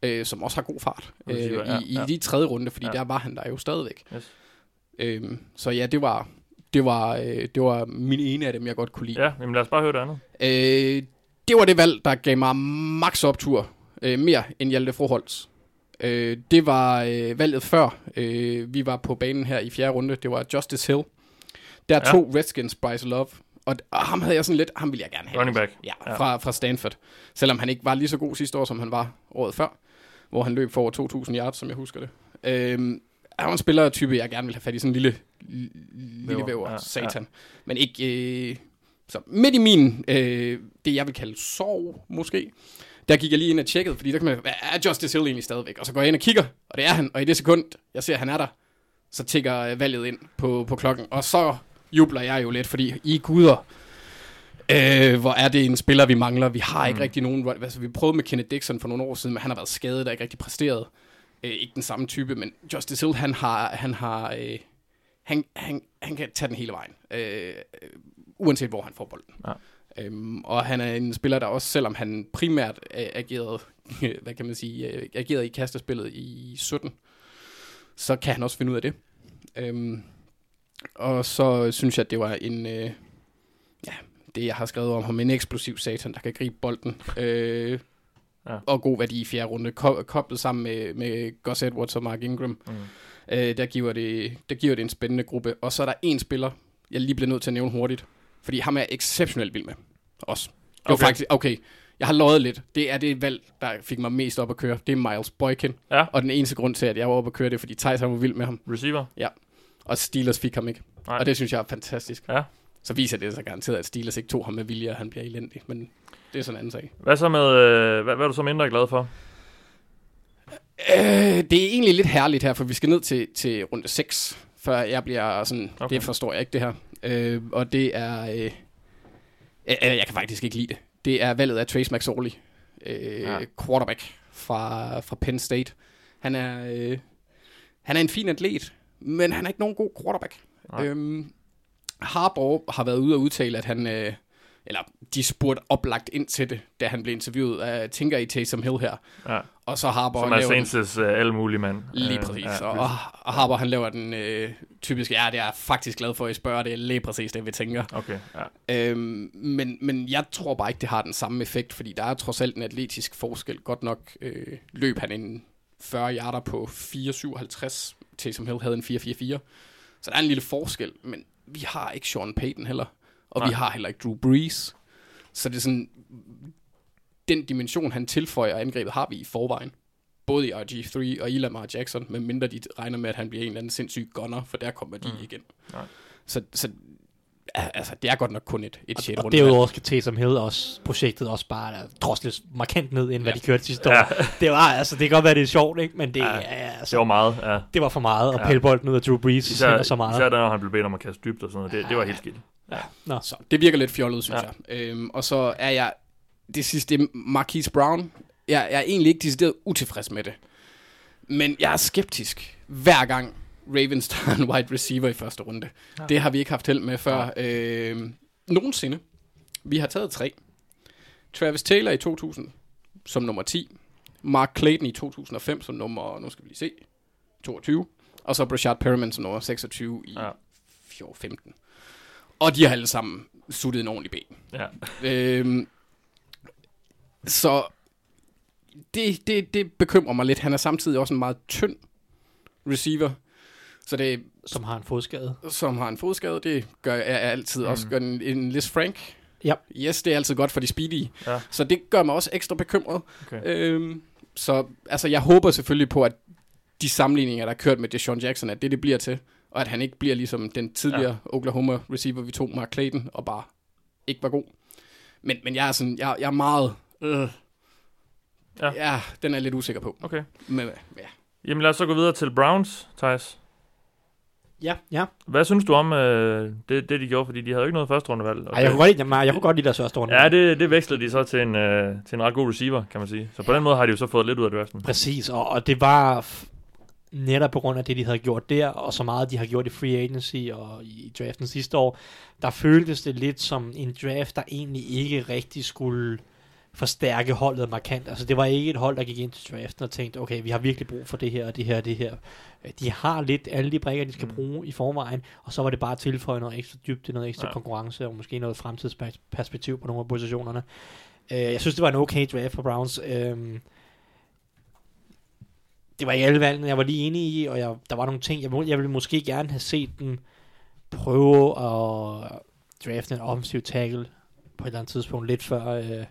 øh, som også har god fart øh, Receiver, ja, i, i ja. de tredje runde, fordi Ja. ja. der var han der jo stadigvæk. Yes. Øh, så ja, det var, det, var, øh, det var min ene af dem, jeg godt kunne lide. Ja, jamen lad os bare høre det andet. Øh, det var det valg, der gav mig max optur. Øh, mere end Hjalte Froholtz. Øh, det var øh, valget før øh, vi var på banen her i fjerde runde. Det var Justice Hill. Der Ja. ja. to Redskins Bryce Love. Og, og ham havde jeg sådan lidt, ham ville jeg gerne have. Running back. Ja, Ja. fra, fra Stanford. Selvom han ikke var lige så god sidste år, som han var året før. Hvor han løb for over 2.000 yards, som jeg husker det. Øh, han var en spillertype, jeg gerne ville have fat i. Sådan en lille, lille Væver. Ja, satan. Ja. Men ikke... Øh, så midt i min, øh, det jeg vil kalde sorg, måske, der gik jeg lige ind og tjekkede, fordi der kan man, hvad er Justice Hill egentlig stadigvæk? Og så går jeg ind og kigger, og det er han, og i det sekund, jeg ser, at han er der, så tigger valget ind på, på klokken, og så jubler jeg jo lidt, fordi I guder, øh, hvor er det en spiller, vi mangler. Vi har ikke Mm. rigtig nogen, altså vi prøvede med Kenneth Dixon for nogle år siden, men han har været skadet, der er ikke rigtig præsteret. Øh, ikke den samme type, men Justice Hill, han har, han har, øh, han, han, han kan tage den hele vejen, øh, uanset hvor han får bolden. Ja. Øhm, og han er en spiller, der også, selvom han primært øh, agerede, hvad kan man sige, øh, agerede i kastespillet i 17, så kan han også finde ud af det. Øhm, og så synes jeg, at det var en, øh, det jeg har skrevet om ham, en eksplosiv satan, der kan gribe bolden. Øh, Ja. Og god værdi i fjerde runde, ko- koblet sammen med, med Gus Edwards og Mark Ingram. Mm. Øh, der, giver det, der giver det en spændende gruppe. Og så er der en spiller, jeg lige bliver nødt til at nævne hurtigt. Fordi ham er jeg exceptionelt vild med. Også. Det var Okay. faktisk, okay, jeg har løjet lidt. Det er det valg, der fik mig mest op at køre. Det er Miles Boykin. Ja. Og den eneste grund til, at jeg var oppe at køre, det er, fordi Thijs var vild med ham. Receiver? Og Steelers fik ham ikke. Nej. Og det synes jeg er fantastisk. Ja. Så viser det sig garanteret, at Steelers ikke tog ham med vilje, og han bliver elendig. Men det er sådan en anden sag. Hvad så med, øh, hvad, hvad er du så mindre glad for? Øh, det er egentlig lidt herligt her, for vi skal ned til, til runde 6, før jeg bliver sådan, Okay. det forstår jeg ikke det her. Øh, og det er, øh, øh, jeg kan faktisk ikke lide det. Det er valget af Trace McSorley, øh, Ja. ja. quarterback fra, fra Penn State. Han er, øh, han er en fin atlet, men han er ikke nogen god quarterback. Nej. Øhm, Harbaugh har været ude og udtale, at han, øh, eller de spurgte oplagt ind til det, da han blev interviewet. af tænker I Taysom Hill her? Ja. Og så Harbaugh Som er Saints' uh, alle mulige mand. Lige Øh, præcis. ja, og, og, og Harbour, han laver den øh, typiske, ja, det er jeg faktisk glad for, at I spørger, det er lige præcis det, vi tænker. Okay, ja. Øhm, men, men jeg tror bare ikke, det har den samme effekt, fordi der er trods alt en atletisk forskel. Godt nok øh, løb han en 40 yarder på 4,57, til som Hill havde en 4,44. Så der er en lille forskel, men vi har ikke Sean Payton heller, og Nej. vi har heller ikke Drew Brees. Så det er sådan, den dimension, han tilføjer angrebet, har vi i forvejen. Både i RG3 og i Lamar Jackson, medmindre de regner med, at han bliver en eller anden sindssyg gunner, for der kommer de Mm. igen. Nej. Så, så altså, det er godt nok kun et, et shit Og derudover skal Taysom Hill også, projektet også bare der drosles markant ned, end hvad Ja. de kørte sidste år. Ja. Det var, altså, det kan godt være, det er sjovt, ikke? Men det, Ja. ja, Det altså, var meget, ja. det var for meget at Ja. pille bolden ud af Drew Brees Især, så meget. især da, når han blev bedt om at kaste dybt og sådan noget. Det, det var helt skidt. Nå. Så det virker lidt fjollet, synes Ja. ja. jeg. Øhm, og så er jeg, det sidste, det er Marquise Brown. Jeg, jeg er egentlig ikke decideret utilfreds med det. Men jeg er skeptisk hver gang Ravens tager en wide receiver i første runde. Ja. Ja. Det har vi ikke haft held med før. Øhm, nogensinde. Vi har taget tre. Travis Taylor i 2000 som nummer 10. Mark Clayton i 2005 som nummer, nu skal vi lige se, 22. Og så Brashad Perriman som nummer 26 i Ja. ja. 15. Og de har alle sammen suttet en ordentlig ben. Ja. Øhm, så det, det, det bekymrer mig lidt. Han er samtidig også en meget tynd receiver. Så det, Som har en fodskade. som har en fodskade, det gør jeg altid Mm. også. Gør en, en Liz Frank. Ja. Yes, det er altid godt for de speedy. Ja. Så det gør mig også ekstra bekymret. Okay. Øhm, så altså, jeg håber selvfølgelig på, at de sammenligninger, der er kørt med Deshaun Jackson, at det det bliver til. Og at han ikke bliver ligesom den tidligere ja. Oklahoma receiver, vi tog, Mark Clayton, og bare ikke var god. Men, men jeg er sådan, jeg, jeg er meget... Øh, Ja. ja. ja, den er jeg lidt usikker på. Okay. Men, ja. Jamen lad os så gå videre til Browns, Thijs. Ja, ja. Hvad synes du om øh, det, det, de gjorde? Fordi de havde jo ikke noget første rundevalg. Ej, jeg, kunne godt lide, jeg, jeg kunne godt lide deres første runde. Ja, det, det vekslede de så til en, øh, til en ret god receiver, kan man sige. Så på den måde har de jo så fået lidt ud af draften. Præcis, og, og det var f- netop på grund af det, de havde gjort der, og så meget, de har gjort i free agency og i draften sidste år, der føltes det lidt som en draft, der egentlig ikke rigtig skulle forstærke holdet markant. Altså det var ikke et hold, der gik ind til draften og tænkte, okay, vi har virkelig brug for det her og det her og det her. Øh, De har lidt alle de brækker, de skal Mm. bruge i forvejen, og så var det bare at tilføje noget ekstra dybde, noget ekstra Ja. ja. konkurrence og måske noget fremtidsperspektiv på nogle af positionerne. Øh, jeg synes, det var en okay draft for Browns. Øh, det var ikke alle valgene, jeg var lige enig i, og jeg, der var nogle ting, jeg, må- jeg ville måske gerne have set dem prøve at drafte en offensiv tackle på et eller andet tidspunkt, lidt før øh,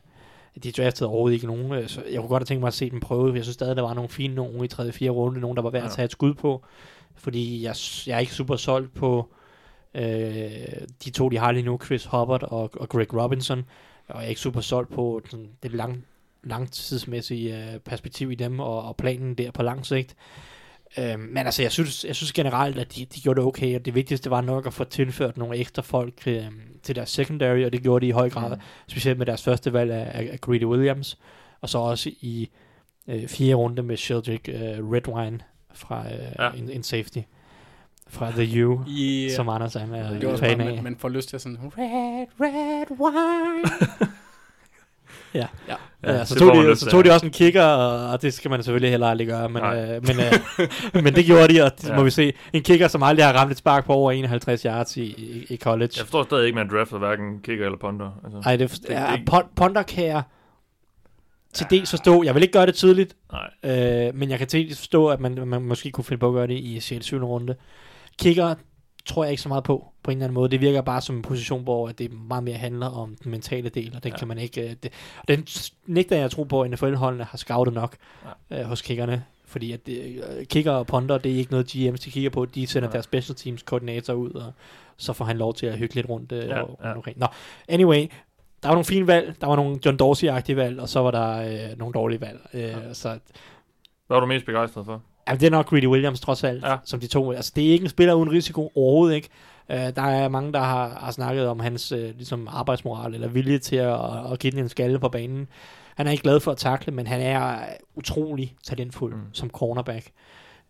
de draftede overhovedet ikke nogen, øh, så jeg kunne godt have tænkt mig at se dem prøve. Jeg synes stadig, der var nogle fine nogen i 3. 4. runde, nogen der var værd at Ja. tage et skud på, fordi jeg, jeg er ikke super solgt på øh, de to, de har lige nu, Chris Hubbard og, og Greg Robinson, og jeg er ikke super solgt på sådan, det lang, langtidsmæssige øh, perspektiv i dem og, og planen der på lang sigt. Øh, men altså, jeg synes, jeg synes generelt, at de, de gjorde det okay, og det vigtigste var nok at få tilført nogle ekstra folk øh, til deres secondary, og det gjorde de i høj grad, Mm. specielt med deres første valg af, af, af Greedy Williams, og så også i øh, fjerde runde med Sheldrick øh, Redwine fra øh, Ja. en, en safety. fra The U, Yeah. som Anders han er det var fan af. man, man får lyst til sådan, red, red wine. Ja. ja. Ja, så, tog de, så tog de også en kigger, og, og det skal man selvfølgelig heller aldrig gøre, men, Nej. øh, men, øh, men det gjorde de, og det Ja. må vi se. En kigger, som aldrig har ramt et spark på over 51 yards i, i, i college. Jeg forstår stadig ikke, man drafter hverken kicker eller punter. Altså, Nej, det, det- ja, det- pon- Ponder kan jeg til dels forstå. Jeg vil ikke gøre det tydeligt, nej. øh, men jeg kan til dels forstå, at man, man måske kunne finde på at gøre det i 6. 7. runde. Kigger tror jeg ikke så meget på, på en eller anden måde. Det virker bare som en position, hvor det meget mere handler om den mentale del, og den Ja. kan man ikke... øh, Det, og den nægter jeg at tro på, at NFL-holdene har scoutet nok øh, hos kiggerne. Fordi at det, øh, kigger og ponder, det er ikke noget GM's, de kigger på. De sender Nej. deres special teams koordinator ud, og så får han lov til at hygge lidt rundt. Øh, Ja, og, ja. omkring. Nå, anyway, der var nogle fine valg, der var nogle John Dorsey-agtige valg, og så var der øh, nogle dårlige valg. Øh, Ja. Så Hvad var du mest begejstret for? Jamen, det er nok Greedy Williams trods alt, Ja. som de to. Altså, det er ikke en spiller uden risiko overhovedet ikke. Uh, der er mange, der har, har snakket om hans uh, ligesom arbejdsmoral eller vilje til at, at give den en skalle på banen. Han er ikke glad for at takle, men han er utrolig talentfuld Mm. som cornerback.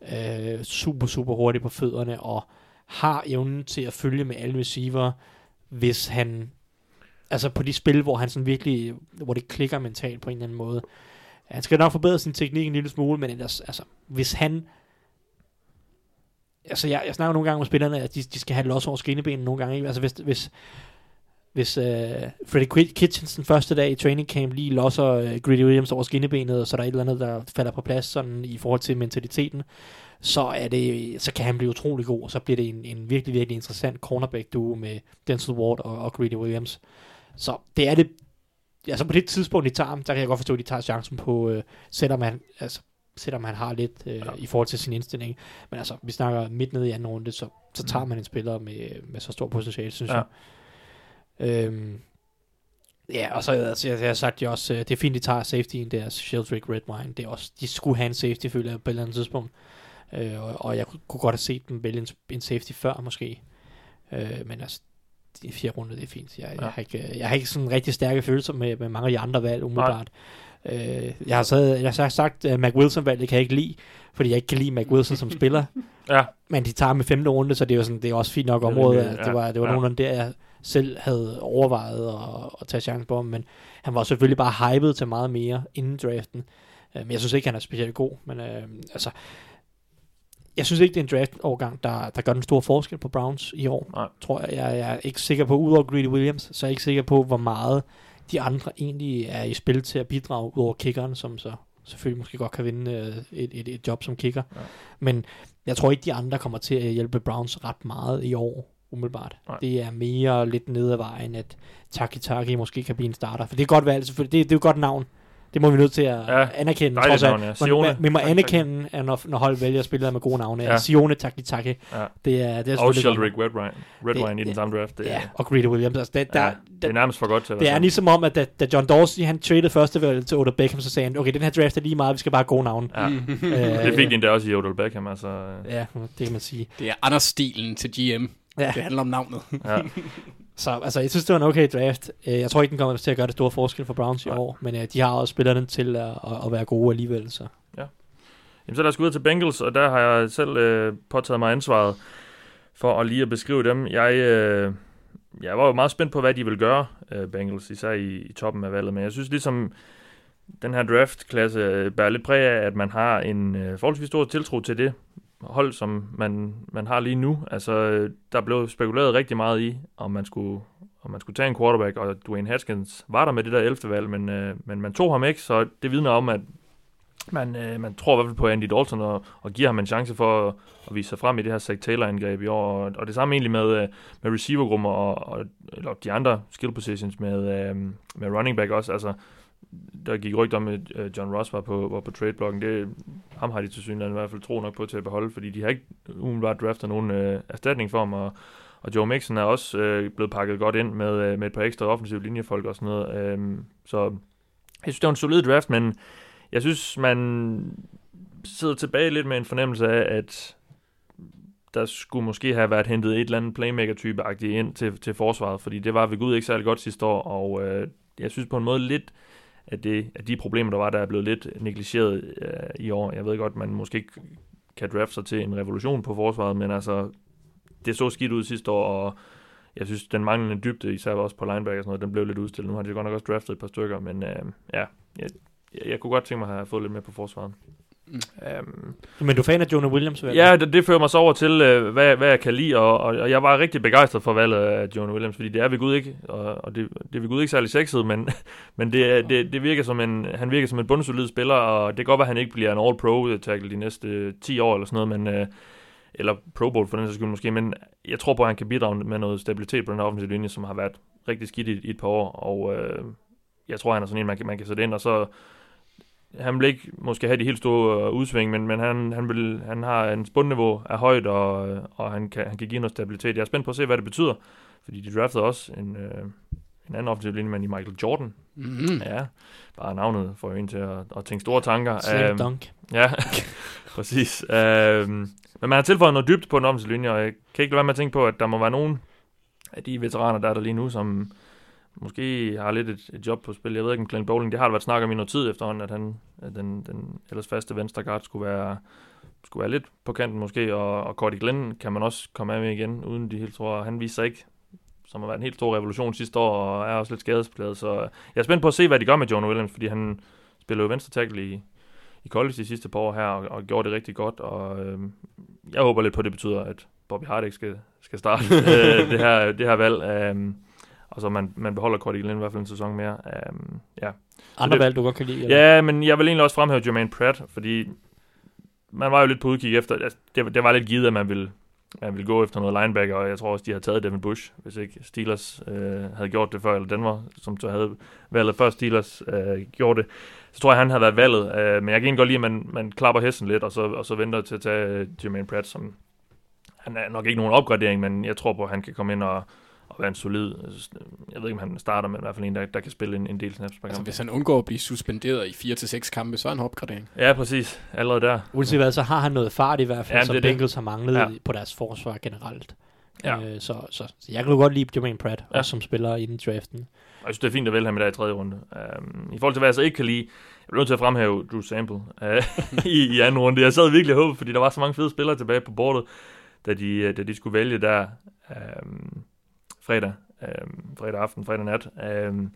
Uh, super, super hurtig på fødderne og har evnen til at følge med alle receiver, hvis han altså på de spil, hvor han sådan virkelig, hvor det klikker mentalt på en eller anden måde. Han skal nok forbedre sin teknik en lille smule, men ellers, altså, hvis han... Altså, jeg, jeg snakker nogle gange med spillerne, at de, de skal have los over skinnebenen nogle gange. Ikke? Altså, hvis, hvis, hvis øh, Freddy Kitchens den første dag i training camp lige losser øh, Greedy Williams over skinnebenet, og så er der et eller andet, der falder på plads sådan, i forhold til mentaliteten, så, er det, så kan han blive utrolig god, og så bliver det en, en virkelig, virkelig interessant cornerback duo med Denzel Ward og, og Greedy Williams. Så det er det, altså på det tidspunkt, de tager ham, der kan jeg godt forstå, at de tager chancen på, øh, selvom han, altså, selvom han har lidt øh, Ja. i forhold til sin indstilling. Men altså, vi snakker midt nede i anden runde, så, så tager man en spiller med, med så stor potentiale, synes Ja. jeg. Øhm, ja, og så altså, jeg, jeg har sagt jo også, øh, det er fint, de tager safety i deres Sheldrick Red Wine. Det er også, de skulle have en safety, føler jeg, på et eller andet tidspunkt. Øh, og, og jeg kunne, kunne godt have set dem vælge en, en safety før, måske. Øh, men altså, de fire runder, det er fint. Jeg, ja. Jeg, har, ikke, jeg har ikke sådan rigtig stærke følelser med, med mange af de andre valg, umiddelbart. Øh, jeg har, så, jeg har sagt, at Mac Wilson-valget kan jeg ikke lide, fordi jeg ikke kan lide Mac Wilson som spiller. Ja, Men de tager med femte runde, så det er jo sådan, det er også fint nok område. ja, det var, det var ja. nogenlunde der, jeg selv havde overvejet at, at tage chancen på ham, men han var selvfølgelig bare hyped til meget mere inden draften. Øh, Men jeg synes ikke, han er specielt god. Men øh, altså, jeg synes ikke, det er en draft-overgang, der, der gør den store forskel på Browns i år. Nej. Tror jeg. jeg. Er ikke sikker på, udover Greedy Williams, så er jeg ikke sikker på, hvor meget de andre egentlig er i spil til at bidrage, udover kickeren, som så selvfølgelig måske godt kan vinde øh, et, et, et job som kicker. Ja. Men jeg tror ikke, de andre kommer til at hjælpe Browns ret meget i år, umiddelbart. Nej. Det er mere lidt ned ad vejen, at Taki Taki måske kan blive en starter. For det er godt valg, selvfølgelig. Det, det er jo godt navn. Det må vi nødt til at Ja, anerkende. dejligt trods navn, ja. Man- Sione. man- Vi må anerkende, at når, når hold vælger spillere med gode navne. Ja. Sione Taki Taki. ja. Det er, det er Og Sheldrick Red Wine, Red Det- i den samme draft. Det, Ja, og Greedy Williams. Altså, det, der, ja, det er nærmest for godt til at det er ligesom om, at da, da John Dorsey han traded første valg til Odell Beckham, så sagde han, okay, den her draft er lige meget, vi skal bare have gode navne. Ja. Øh, Det fik de endda også i Odell Beckham, altså. Ja, det kan man sige. Det er Anders stilen til GM. Ja. Det handler om navnet. Ja. Så altså, jeg synes, det var en okay draft. Øh, Jeg tror ikke, den kommer til at gøre det store forskel for Browns i Nej. år, men øh, de har også spillerne til at, at, være gode alligevel. Så. Jamen, så lad os gå ud til Bengals, og der har jeg selv øh, påtaget mig ansvaret for at lige at beskrive dem. Jeg, øh, jeg var jo meget spændt på, hvad de ville gøre, øh, Bengals, især i, i toppen af valget, men jeg synes ligesom, den her draftklasse bærer lidt præg af, at man har en øh, forholdsvis stor tiltro til det hold, som man, man har lige nu. Altså, der blev spekuleret rigtig meget i, om man skulle om man skulle tage en quarterback, og Dwayne Haskins var der med det der 11. valg, men, øh, men man tog ham ikke, så det vidner om, at man, øh, man tror i hvert fald på Andy Dalton og, og giver ham en chance for at, at vise sig frem i det her Zach Taylor-angreb i år. Og, og det samme egentlig med, øh, med receivergrupper og, og eller de andre skill positions med, øh, med running back også. Altså, der gik rygter om, at John Ross var på, var på trade-blokken. Det, ham har de til synligheden i hvert fald tro nok på til at beholde, fordi de har ikke umiddelbart draftet nogen øh, erstatning for ham, og, og Joe Mixon er også øh, blevet pakket godt ind med, øh, med et par ekstra offensive linjefolk og sådan noget. Øh, så jeg synes, det var en solid draft, men jeg synes, man sidder tilbage lidt med en fornemmelse af, at der skulle måske have været hentet et eller andet playmaker-type-agtigt ind til, til forsvaret, fordi det var ved Gud ikke særlig godt sidste år, og øh, jeg synes på en måde lidt, at, det, at de problemer, der var, der er blevet lidt negligeret øh, i år. Jeg ved godt, man måske ikke kan drafte sig til en revolution på forsvaret, men altså det så skidt ud sidste år, og jeg synes, den manglende dybde, især også på linebacker og sådan noget, den blev lidt udstillet. Nu har de godt nok også draftet et par stykker, men øh, ja, jeg, jeg, jeg kunne godt tænke mig at have fået lidt mere på forsvaret. Mm. Um, Men du er fan af Jonah Williams, vel? Ja, det, det fører mig så over til, øh, hvad, hvad jeg kan lide, og, og, og jeg var rigtig begejstret for valget af Jonah Williams, fordi det er ved Gud ikke, og, og det, det er ved Gud ikke særlig sexet, men, men det, det, det virker som en, han virker som en bundsolid spiller, og det kan godt være, at han ikke bliver en all-pro tackle de næste øh, 10 år eller sådan noget, men, øh, eller Pro Bowl for den sags skyld måske, men jeg tror på, at han kan bidrage med noget stabilitet på den her offensive linje, som har været rigtig skidt i, i et par år, og øh, jeg tror, han er sådan en, man kan, man kan sætte ind, og så han vil ikke måske have de helt store øh, udsving, men, men han, han, vil, han har en bundniveau af højt, og, øh, og han, kan, han kan give noget stabilitet. Jeg er spændt på at se, hvad det betyder, fordi de draftede også en, øh, en anden offensiv linjemand i Michael Jordan. Mm. Ja, bare navnet får jo en til at, at tænke store tanker. Slam Øhm, dunk. Ja, præcis. Øhm, men man har tilføjet noget dybt på den offensive linje, og jeg kan ikke lade være med at tænke på, at der må være nogen af de veteraner, der er der lige nu, som måske har lidt et, et job på spil. Jeg ved ikke, om Glenn Bowling, det har der været snak om i noget tid efterhånden, at, han, at den, den ellers faste venstre guard skulle være, skulle være lidt på kanten måske, og, og Cordy Glenn kan man også komme af med igen, uden de helt tror, han viser sig ikke som har været en helt stor revolution sidste år, og er også lidt skadespladet, så jeg er spændt på at se, hvad de gør med Jonah Williams, fordi han spiller jo venstre tackle i, i college de sidste par år her, og, og gjorde det rigtig godt, og øh, jeg håber lidt på, at det betyder, at Bobby Hart ikke skal, skal starte øh, det, her, det her valg, øh, og så man, man beholder Cordy Glenn i hvert fald en sæson mere. Øh, ja. Andre det- valg, du godt kan lide? eller? ja, men jeg vil egentlig også fremhæve Jermaine Pratt, fordi man var jo lidt på udkig efter, altså, det, det var lidt givet, at man ville, man ville gå efter noget linebacker, og jeg tror også, de havde taget Devin Bush, hvis ikke Steelers øh, havde gjort det før, eller Denver, som så havde valget før Steelers øh, gjorde det. Så tror jeg, han havde været valget, øh, men jeg kan egentlig godt lide, at man, man klapper hesten lidt, og så, og så venter til at tage øh, Jermaine Pratt, som han er nok ikke nogen opgradering, men jeg tror på, at han kan komme ind og, og være en solid, jeg ved ikke, om han starter, men i hvert fald en, der, der kan spille en, en del snaps per Altså, kamp. hvis han undgår at blive suspenderet i 4-6 kampe, så er han opgradering. Ja, præcis. Allerede der. Uanset hvad, så har han noget fart i hvert fald, Ja, som det er det. Bengals har manglet Ja. på deres forsvar generelt. Ja. Øh, så, så, så jeg kan jo godt lide Jermaine Pratt, Ja. også som spiller inden draften. Og jeg synes, det er fint at vælge ham i dag i tredje runde. Um, I forhold til, hvad jeg så ikke kan lide, jeg bliver nødt til at fremhæve Drew Sample uh, i, i anden runde. Jeg sad virkelig og håbede, fordi der var så mange fede spillere tilbage på bordet, da de, øh, da de skulle vælge der um, fredag, um, fredag aften, fredag nat. Um,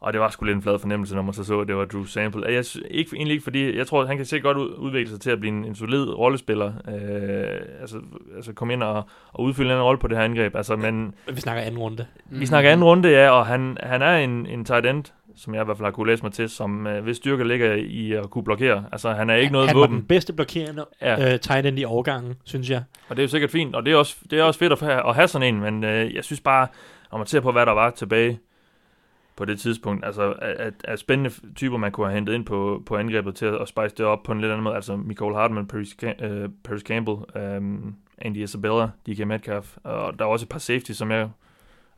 og det var sgu lidt en flad fornemmelse, når man så så, at det var Drew Sample. Jeg, ikke, egentlig ikke, fordi jeg tror, at han kan sikkert godt ud, udvikle sig til at blive en, en solid rollespiller. Uh, altså, altså komme ind og, og udfylde en rolle på det her angreb. Altså, men Vi snakker anden runde. vi snakker anden runde, ja, og han, han er en, en tight end, som jeg i hvert fald har kunne læse mig til, som øh, hvis styrke ligger i at kunne blokere. Altså, han er ikke noget han var våben, den bedste blokerende Ja. ja. øh, tight end i årgangen, synes jeg. og det er jo sikkert fint, og det er også, det er også fedt at, at have sådan en, men øh, jeg synes bare, når man ser på, hvad der var tilbage på det tidspunkt, altså at, at, spændende typer, man kunne have hentet ind på, på angrebet til at, at spice det op på en lidt anden måde, altså Michael Hartman, Paris, øh, Paris Campbell, øhm, Andy Isabella, DK Metcalf, og der var også et par safety, som jeg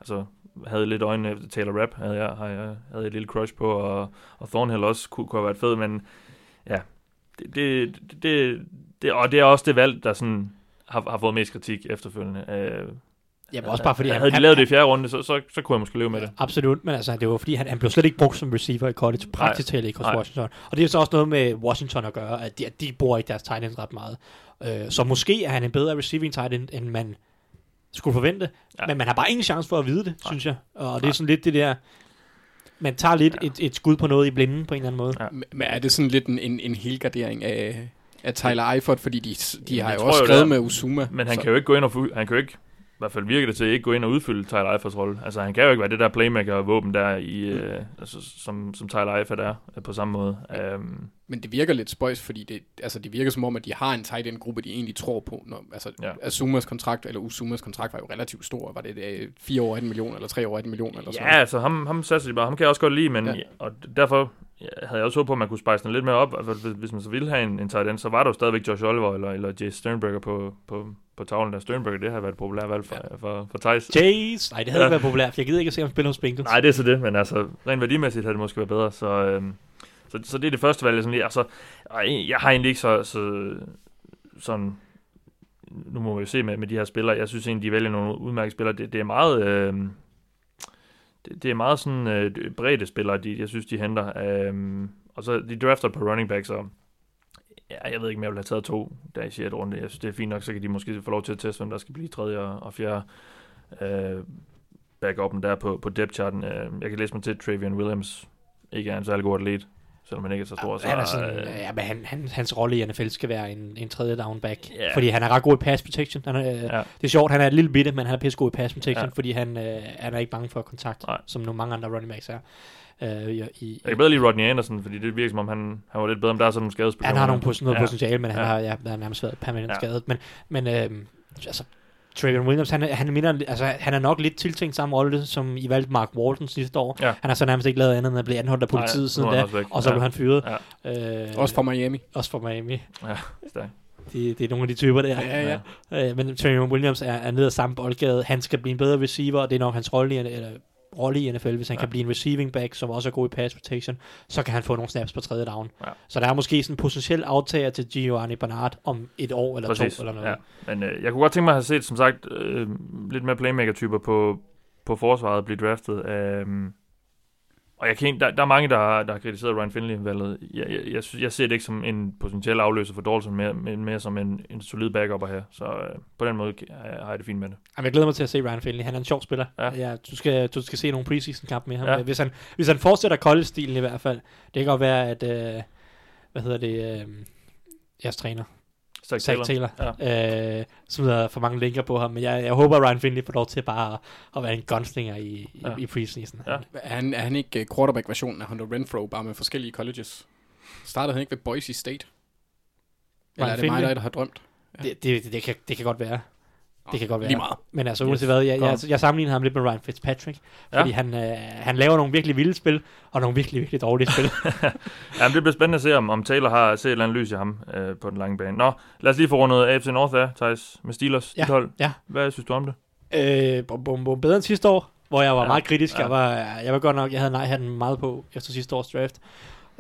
altså, havde lidt øjnene efter Taylor Rapp, havde jeg, havde jeg havde et lille crush på, og, og Thornhill også kunne, kunne have været fed, men ja, det, det, det, det, og det er også det valg, der sådan har, har fået mest kritik efterfølgende. Øh, Jamen også bare fordi, han, havde de han, lavet det i fjerde runde, så, så, så kunne jeg måske leve med det. Absolut, men altså, det var fordi, han, han blev slet ikke brugt som receiver i college, praktisk talt ikke hos Nej. Washington. Og det er så også noget med Washington at gøre, at de, at de bruger ikke deres tight ends ret meget. Øh, så måske er han en bedre receiving tight end, end man skulle forvente, Ja. men man har bare ingen chance for at vide det, Nej. synes jeg. Og det Nej. er sådan lidt det der, man tager lidt Ja. et, et skud på noget i blinden på en eller anden måde. Ja. Men er det sådan lidt en, en, en helgardering af, af Tyler Eifert, fordi de, de har jo også skrevet med Usuma. Men han så- kan jo ikke gå ind og han kan jo ikke, i hvert fald virker det til, ikke gå ind og udfylde Tyler Eifers rolle. Altså han kan jo ikke være det der playmaker-våben der, i, Mm. øh, altså, som, som Tyler Eifert er øh, på samme måde. Um, Men det virker lidt spøjs, fordi det, altså det virker som om, at de har en tight end gruppe, de egentlig tror på. Når, altså Ja. ja. Asumas kontrakt, eller Usumas kontrakt var jo relativt stor. Var det øh, 4 år 18 millioner, eller 3 år 18 millioner, eller sådan ja, altså ham, ham satser de bare. Ham kan jeg også godt lide, men Ja. ja. og derfor ja, havde jeg også håbet på, at man kunne spice den lidt mere op. Altså, hvis, man så ville have en, en tight end, så var der jo stadigvæk Josh Oliver eller, eller Jay Sternberger på, på, på tavlen der. Sternberger, det har været et populært valg for, ja. for, for Thijs. Jace! Nej, det havde Ja. ikke været populært, for jeg gider ikke at se ham spille hos Bengals. Nej, det er så det, men altså, rent værdimæssigt havde det måske været bedre, så, øhm, så, så det er det første valg, jeg sådan lige, altså, jeg har egentlig ikke så, så sådan, nu må vi jo se med, med de her spillere, jeg synes egentlig, de vælger nogle udmærkede spillere, det, det er meget, øhm, det, det er meget sådan øh, brede spillere, de, jeg synes, de henter, øhm, og så de drafter på running backs, og Ja, jeg ved ikke, om jeg vil have taget to der i 6. runde. Jeg synes, det er fint nok, så kan de måske få lov til at teste, hvem der skal blive tredje og, og fjerde øh, backupen der på, på depth-charten. Øh, jeg kan læse mig til, at Travian Williams ikke er en særlig god atlet, selvom han ikke er så stor. Så, han er sådan, øh, ja, men han, han, hans rolle i NFL skal være en, en tredje down back. Ja. Fordi han er ret god i pass protection. Han er, ja. Ja. Det er sjovt, han er et lille bitte, men han er pisse god i pass protection, Ja. fordi han, øh, han er ikke bange for kontakt, Nej. som nogle mange andre running backs er. Øh, i, i, jeg kan bedre lide Rodney Anderson, fordi det virker som om, han, han var lidt bedre, om der er sådan nogle skadesbekymringer. han har nogle, noget ja. potentiale, men han Ja. har ja, han er nærmest været permanent Ja. skadet. Men, men øh, altså, Travion Williams, han, er- han, minder, altså, han er nok lidt tiltænkt samme rolle, som I valgte Mark Walton sidste år. Ja. Han har så nærmest ikke lavet andet end at blive anholdt af politiet Nej, siden da, og så Ja. blev han fyret. Ja. Øh, Også fra Miami. også for Miami. Ja, stærkt. Det, det er nogle af de typer der. Ja, ja. Øh, men Travion Williams er, er nede af samme boldgade. Han skal blive en bedre receiver, og det er nok hans rolle i, eller, rolle i NFL. Hvis han ja. Kan blive en receiving back, som også er god i pass protection, så kan han få nogle snaps på tredje down. Ja. Så der er måske sådan en potentiel aftager til Giovanni Bernard om et år eller Præcis, to eller noget. ja. Men øh, jeg kunne godt tænke mig at have set, som sagt, øh, lidt mere playmaker-typer på, på forsvaret blive draftet. Øh, og jeg kan, der, der er mange, der har, der har kritiseret Ryan Finley-valget. Jeg, jeg, jeg, jeg ser det ikke som en potentiel afløser for Dalton, mere, men mere som en, en solid backup her. Så øh, på den måde har har jeg det fint med det. Jamen, jeg glæder mig til at se Ryan Finley. Han er en sjov spiller. Ja. Ja, du, skal, du skal se nogle preseason-kamp med ham. Ja. Hvis, han, hvis han fortsætter college-stilen i hvert fald. Det kan godt være, at... Øh, hvad hedder det? Øh, jeres træner. Zach Zach Taylor. Taylor. Ja. Øh, smider for mange linker på ham. Men jeg, jeg håber, at Ryan Finley får lov til bare at, at være en gunslinger i, i, Ja. i preseason. Ja. Er han, er han ikke øh, quarterback-versionen af Hunter Renfro, bare med forskellige colleges? Startede han ikke ved Boise State? Eller Ryan er det mig, Finley? der har drømt? Det, det, det, det, kan, det kan godt være. Det kan godt være. Lige meget. Men altså, Yes. uanset hvad, jeg, jeg, jeg sammenligner ham lidt med Ryan Fitzpatrick. Ja. Fordi han, øh, han laver nogle virkelig vilde spil, og nogle virkelig, virkelig dårlige spil. Jamen, det bliver spændende at se, om, om Taylor har set et eller andet lys i ham øh, på den lange bane. Nå, lad os lige få rundet AFC North af, Thijs, med Steelers, Ja, dit hold. ja. Hvad synes du om det? øh, bum, bum, bedre end sidste år, hvor jeg var Ja. ja. meget kritisk. Ja. Jeg, var, jeg var godt nok, jeg havde nej hatten meget på efter sidste års draft.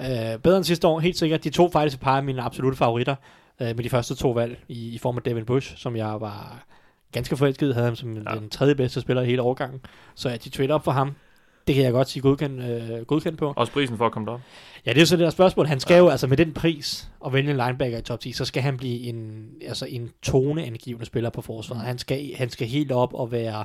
Øh, bedre end sidste år, helt sikkert. De to faktisk et par af mine absolutte favoritter øh, med de første to valg i, i form af Devin Bush, som jeg var ganske forelsket havde ham som Ja. ja. den tredje bedste spiller i hele årgangen. Så at de trade op for ham, det kan jeg godt sige godkendt, øh, godkendt på. Også prisen for at komme derop. Ja, det er jo så det der spørgsmål. Han skal jo, altså med den pris, at vælge en linebacker i top 10, så skal han blive en, altså en toneangivende spiller på forsvaret. Mm. Han, skal, han skal helt op og være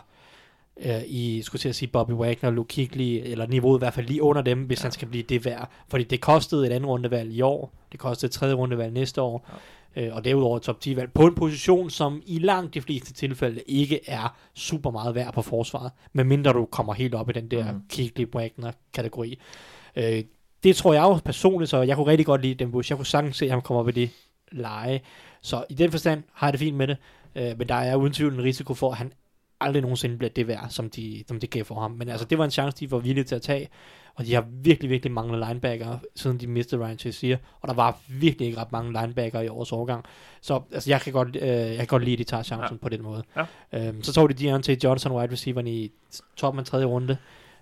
øh, i, skulle til at sige, Bobby Wagner, Luke Kuechly, eller niveauet i hvert fald lige under dem, hvis Ja. ja. han skal blive det værd. Fordi det kostede et andet rundevalg i år, det kostede et tredje rundevalg næste år, ja. Øh, og derudover top 10 valg på en position, som i langt de fleste tilfælde ikke er super meget værd på forsvaret, medmindre du kommer helt op i den der mm. Kuechly Wagner kategori. Øh, det tror jeg jo personligt, så jeg kunne rigtig godt lide den Bush. Jeg kunne sagtens se, at han kommer op i det leje. Så i den forstand har jeg det fint med det. Øh, men der er uden tvivl en risiko for, at han aldrig nogensinde bliver det værd, som de, som de gav for ham. Men altså, det var en chance, de var villige til at tage. Og de har virkelig, virkelig manglet linebacker, siden de mistede Ryan Shazier. Og der var virkelig ikke ret mange linebacker i årets overgang. Så altså, jeg, kan godt, øh, jeg kan godt lide, at de tager chancen ja. på den måde. Ja. Øhm, så tog de Deontay Johnson, wide receiveren, i toppen af tredje runde.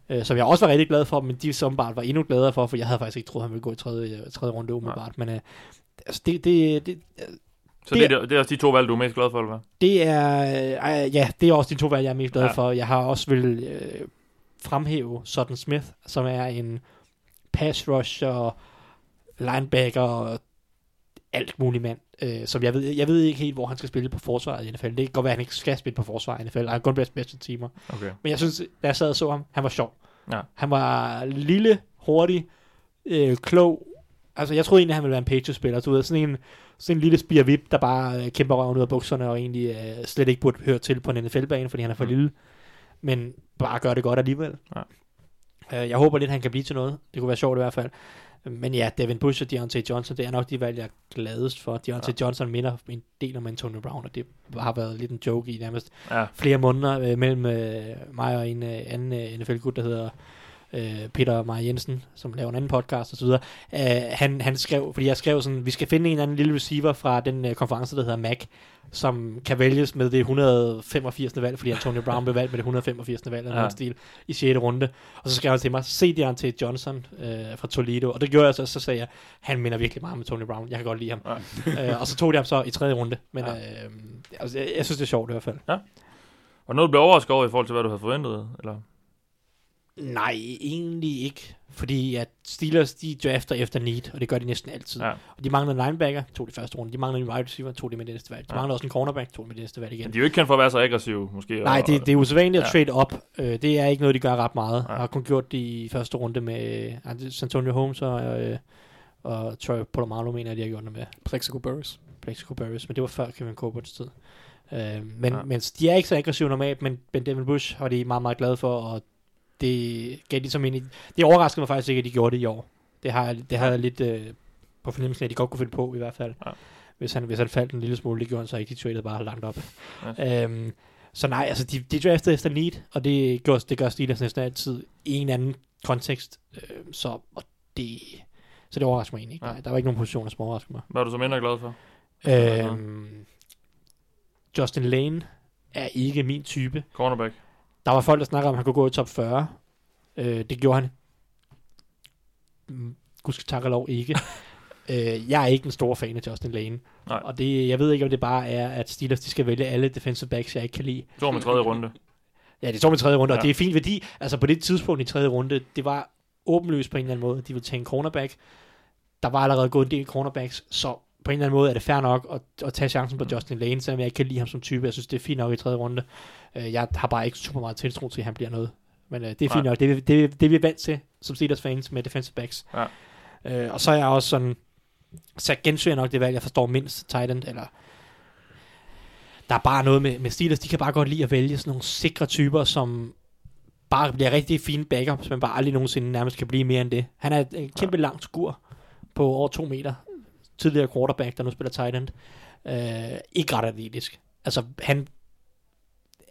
Øh, som jeg også var rigtig glad for, men de som bare var endnu gladere for, for jeg havde faktisk ikke troet, han ville gå i tredje, tredje runde umiddelbart. Men øh, altså, det, det, det, Så det, Det- er, det er også de to valg, du er mest glad for, eller hvad? det er, øh, ja, det er også de to valg, jeg er mest glad Ja. ja. for. Jeg har også vil øh, fremhæve Sutton Smith, som er en pass rusher, linebacker og alt muligt mand. Øh, som jeg ved, jeg ved ikke helt, hvor han skal spille på forsvaret i NFL. Det kan godt være, at han ikke skal spille på forsvaret i NFL. Han er kun bedst bedste timer. Okay. Men jeg synes, da jeg sad og så ham, han var sjov. Ja. Han var lille, hurtig, øh, klog. Altså, jeg troede egentlig, han ville være en Patriots-spiller. Du ved, sådan en, sådan en lille spirvip, der bare øh, kæmper røven ud af bukserne, og egentlig øh, slet ikke burde høre til på en NFL-bane, fordi han er for Mm. lille. Men bare gør det godt alligevel. Ja. Øh, jeg håber lidt, han kan blive til noget. Det kunne være sjovt i hvert fald. Men ja, Devin Bush og Deontay Johnson, det er nok de valg, jeg er gladest for. Deontay ja. Johnson minder en del om Antonio Brown, og det har været lidt en joke i nærmest Ja, flere måneder øh, mellem øh, mig og en øh, anden øh, NFL-gut, der hedder øh, Peter Maja Jensen, som laver en anden podcast osv. Øh, han, han skrev, fordi jeg skrev sådan, vi skal finde en eller anden lille receiver fra den øh, konference, der hedder MAC, som kan vælges med det 185. valg, fordi Antonio Brown blev valgt med det 185. valg eller Ja. ja. noget stil i 6. runde. Og så skrev han til mig, se Deontay Johnson øh, fra Toledo. Og det gjorde jeg så, så sagde jeg, han minder virkelig meget om Tony Brown. Jeg kan godt lide ham. Ja. øh, og så tog de ham så i tredje runde. Men Ja. ja. øh, altså, jeg, jeg, synes, det er sjovt i hvert fald. Og noget, du blev overrasket over i forhold til, hvad du havde forventet, eller? Nej, egentlig ikke. Fordi at Steelers, de drafter efter need, og det gør de næsten altid. Ja. Og de mangler en linebacker, tog de første runde. De mangler en wide receiver, tog de med det næste valg. De Ja. mangler også en cornerback, tog de med det næste valg igen. Men de er jo ikke kendt for at være så aggressive, måske. Nej, og, det, det er usædvanligt at Ja. trade op. Øh, det er ikke noget, de gør ret meget. Nej. Jeg har kun gjort det i første runde med øh, Antonio Holmes og, øh, og Troy Polamalu, mener jeg, de har gjort det med. Plexico Burris. Plexico Burris, men det var før Kevin Colberts tid. Øh, men, Ja. ja. men de er ikke så aggressive normalt, men Ben Devin Bush har de meget, meget glade for, og det gav de som en... Det overraskede mig faktisk ikke, at de gjorde det i år. Det har, det har jeg lidt øh, på fornemmelsen, at de godt kunne finde på, i hvert fald. Ja. Hvis, han, hvis han faldt en lille smule, det gjorde han så ikke, de traded bare langt op. Ja. Øhm, så nej, altså de, de draftede efter need, og det gør, det gør Steelers næsten altid i en anden kontekst. Øh, så, og det, så det overrasker mig egentlig ikke. Ja. Nej, der var ikke nogen positioner, som overrasker mig. Hvad er du så mindre glad for? Øhm, Justin Lane er ikke min type. Cornerback. Der var folk, der snakkede om, at han kunne gå i top 40. Øh, det gjorde han. Mm, Gud skal takke lov ikke. øh, jeg er ikke en stor fan af Justin Lane. Nej. Og det, jeg ved ikke, om det bare er, at Steelers de skal vælge alle defensive backs, jeg ikke kan lide. To med tredje runde. Ja, det står med tredje runde, ja. Og det er fint værdi. Altså på det tidspunkt i tredje runde, det var åbenlyst på en eller anden måde, de ville tage en cornerback. Der var allerede gået en del cornerbacks, så på en eller anden måde er det fair nok at, at tage chancen på Justin Lane, selvom jeg ikke kan lide ham som type. Jeg synes, det er fint nok i tredje runde. Øh, Jeg har bare ikke super meget tiltro til, at han bliver noget. Men øh, det er fint Nej. nok. Det, er- det, er- det er vi vant til som Steelers fans med defensive backs. Ja. Øh, og så er jeg også sådan, så gensøger jeg nok det valg, jeg forstår mindst tight end, eller der er bare noget med, med Steelers, de kan bare godt lide at vælge sådan nogle sikre typer, som bare bliver rigtig fine backups, men bare aldrig nogensinde nærmest kan blive mere end det. Han er et kæmpe ja. langt skur på over to meter. Tidligere quarterback, der nu spiller tight end. Øh, ikke ret atletisk. Altså, han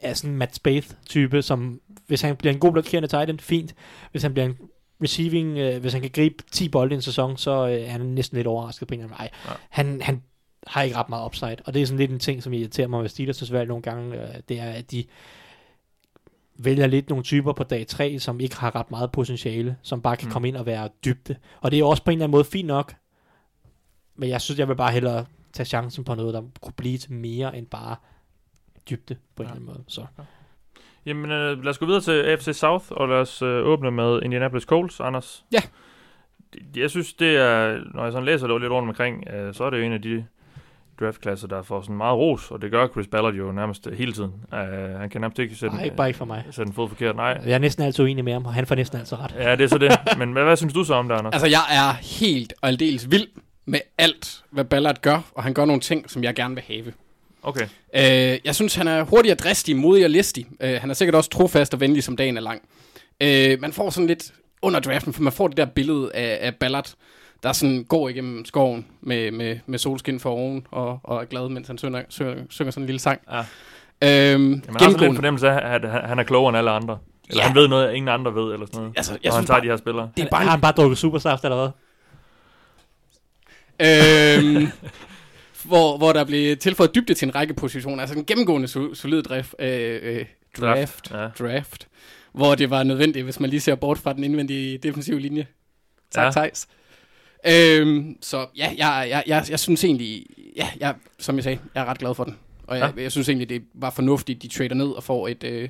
er sådan en Matt Spath-type, som hvis han bliver en god blokerende tight end, fint. Hvis han bliver en receiving, øh, hvis han kan gribe 10 bolde i en sæson, så øh, er han næsten lidt overrasket på en eller anden vej. Ja. Han, han har ikke ret meget upside, og det er sådan lidt en ting, som irriterer mig ved Steelers' valg nogle gange, øh, det er, at de vælger lidt nogle typer på dag 3, som ikke har ret meget potentiale, som bare kan Mm. mm. komme ind og være dybde. Og det er også på en eller anden måde fint nok, men jeg synes, jeg vil bare hellere tage chancen på noget, der kunne blive til mere end bare dybde på en Ja. eller anden måde. Så. Jamen, øh, lad os gå videre til AFC South, og lad os øh, åbne med Indianapolis Colts, Anders. Ja. Jeg synes, det er, når jeg sådan læser det lidt rundt omkring, øh, så er det jo en af de draftklasser, der får sådan meget ros, og det gør Chris Ballard jo nærmest øh, hele tiden. Uh, han kan nærmest ikke sætte, Nej, ikke bare ikke for mig. sætte en fod forkert. Nej. Jeg er næsten altid uenig med ham, og han får næsten altid ret. Ja, det er så det. Men hvad, hvad synes du så om det, Anders? Altså, jeg er helt og aldeles vild med alt, hvad Ballard gør, og han gør nogle ting, som jeg gerne vil have. Okay. Øh, jeg synes, han er hurtig og dristig, modig og listig. Øh, han er sikkert også trofast og venlig, som dagen er lang. Øh, man får sådan lidt under draften, for man får det der billede af, af Ballard, der sådan går igennem skoven med, med, med solskin for oven og, og er glad, mens han synger, synger, synger sådan en lille sang. Ja. Øhm, Jamen, man har sådan en fornemmelse af, at han- han er klogere end alle andre. Eller Ja. han ved noget, ingen andre ved, eller sådan noget. Altså, Jeg jeg og han synes tager bare, de her spillere. det er bare Har han bare drukket supersaft eller hvad? Øhm, hvor, hvor der blev tilføjet dybde til en række positioner. Altså en gennemgående so- solid drift, øh, øh, draft, Ja. draft, hvor det var nødvendigt, hvis man lige ser bort fra den indvendige defensive linje. Tak, Ja. Thijs. Øhm, så ja, jeg, jeg, jeg, jeg synes egentlig, ja, jeg, som jeg sagde, jeg er ret glad for den. Og jeg, Ja. jeg synes egentlig, det var fornuftigt, de trader ned og får et, øh,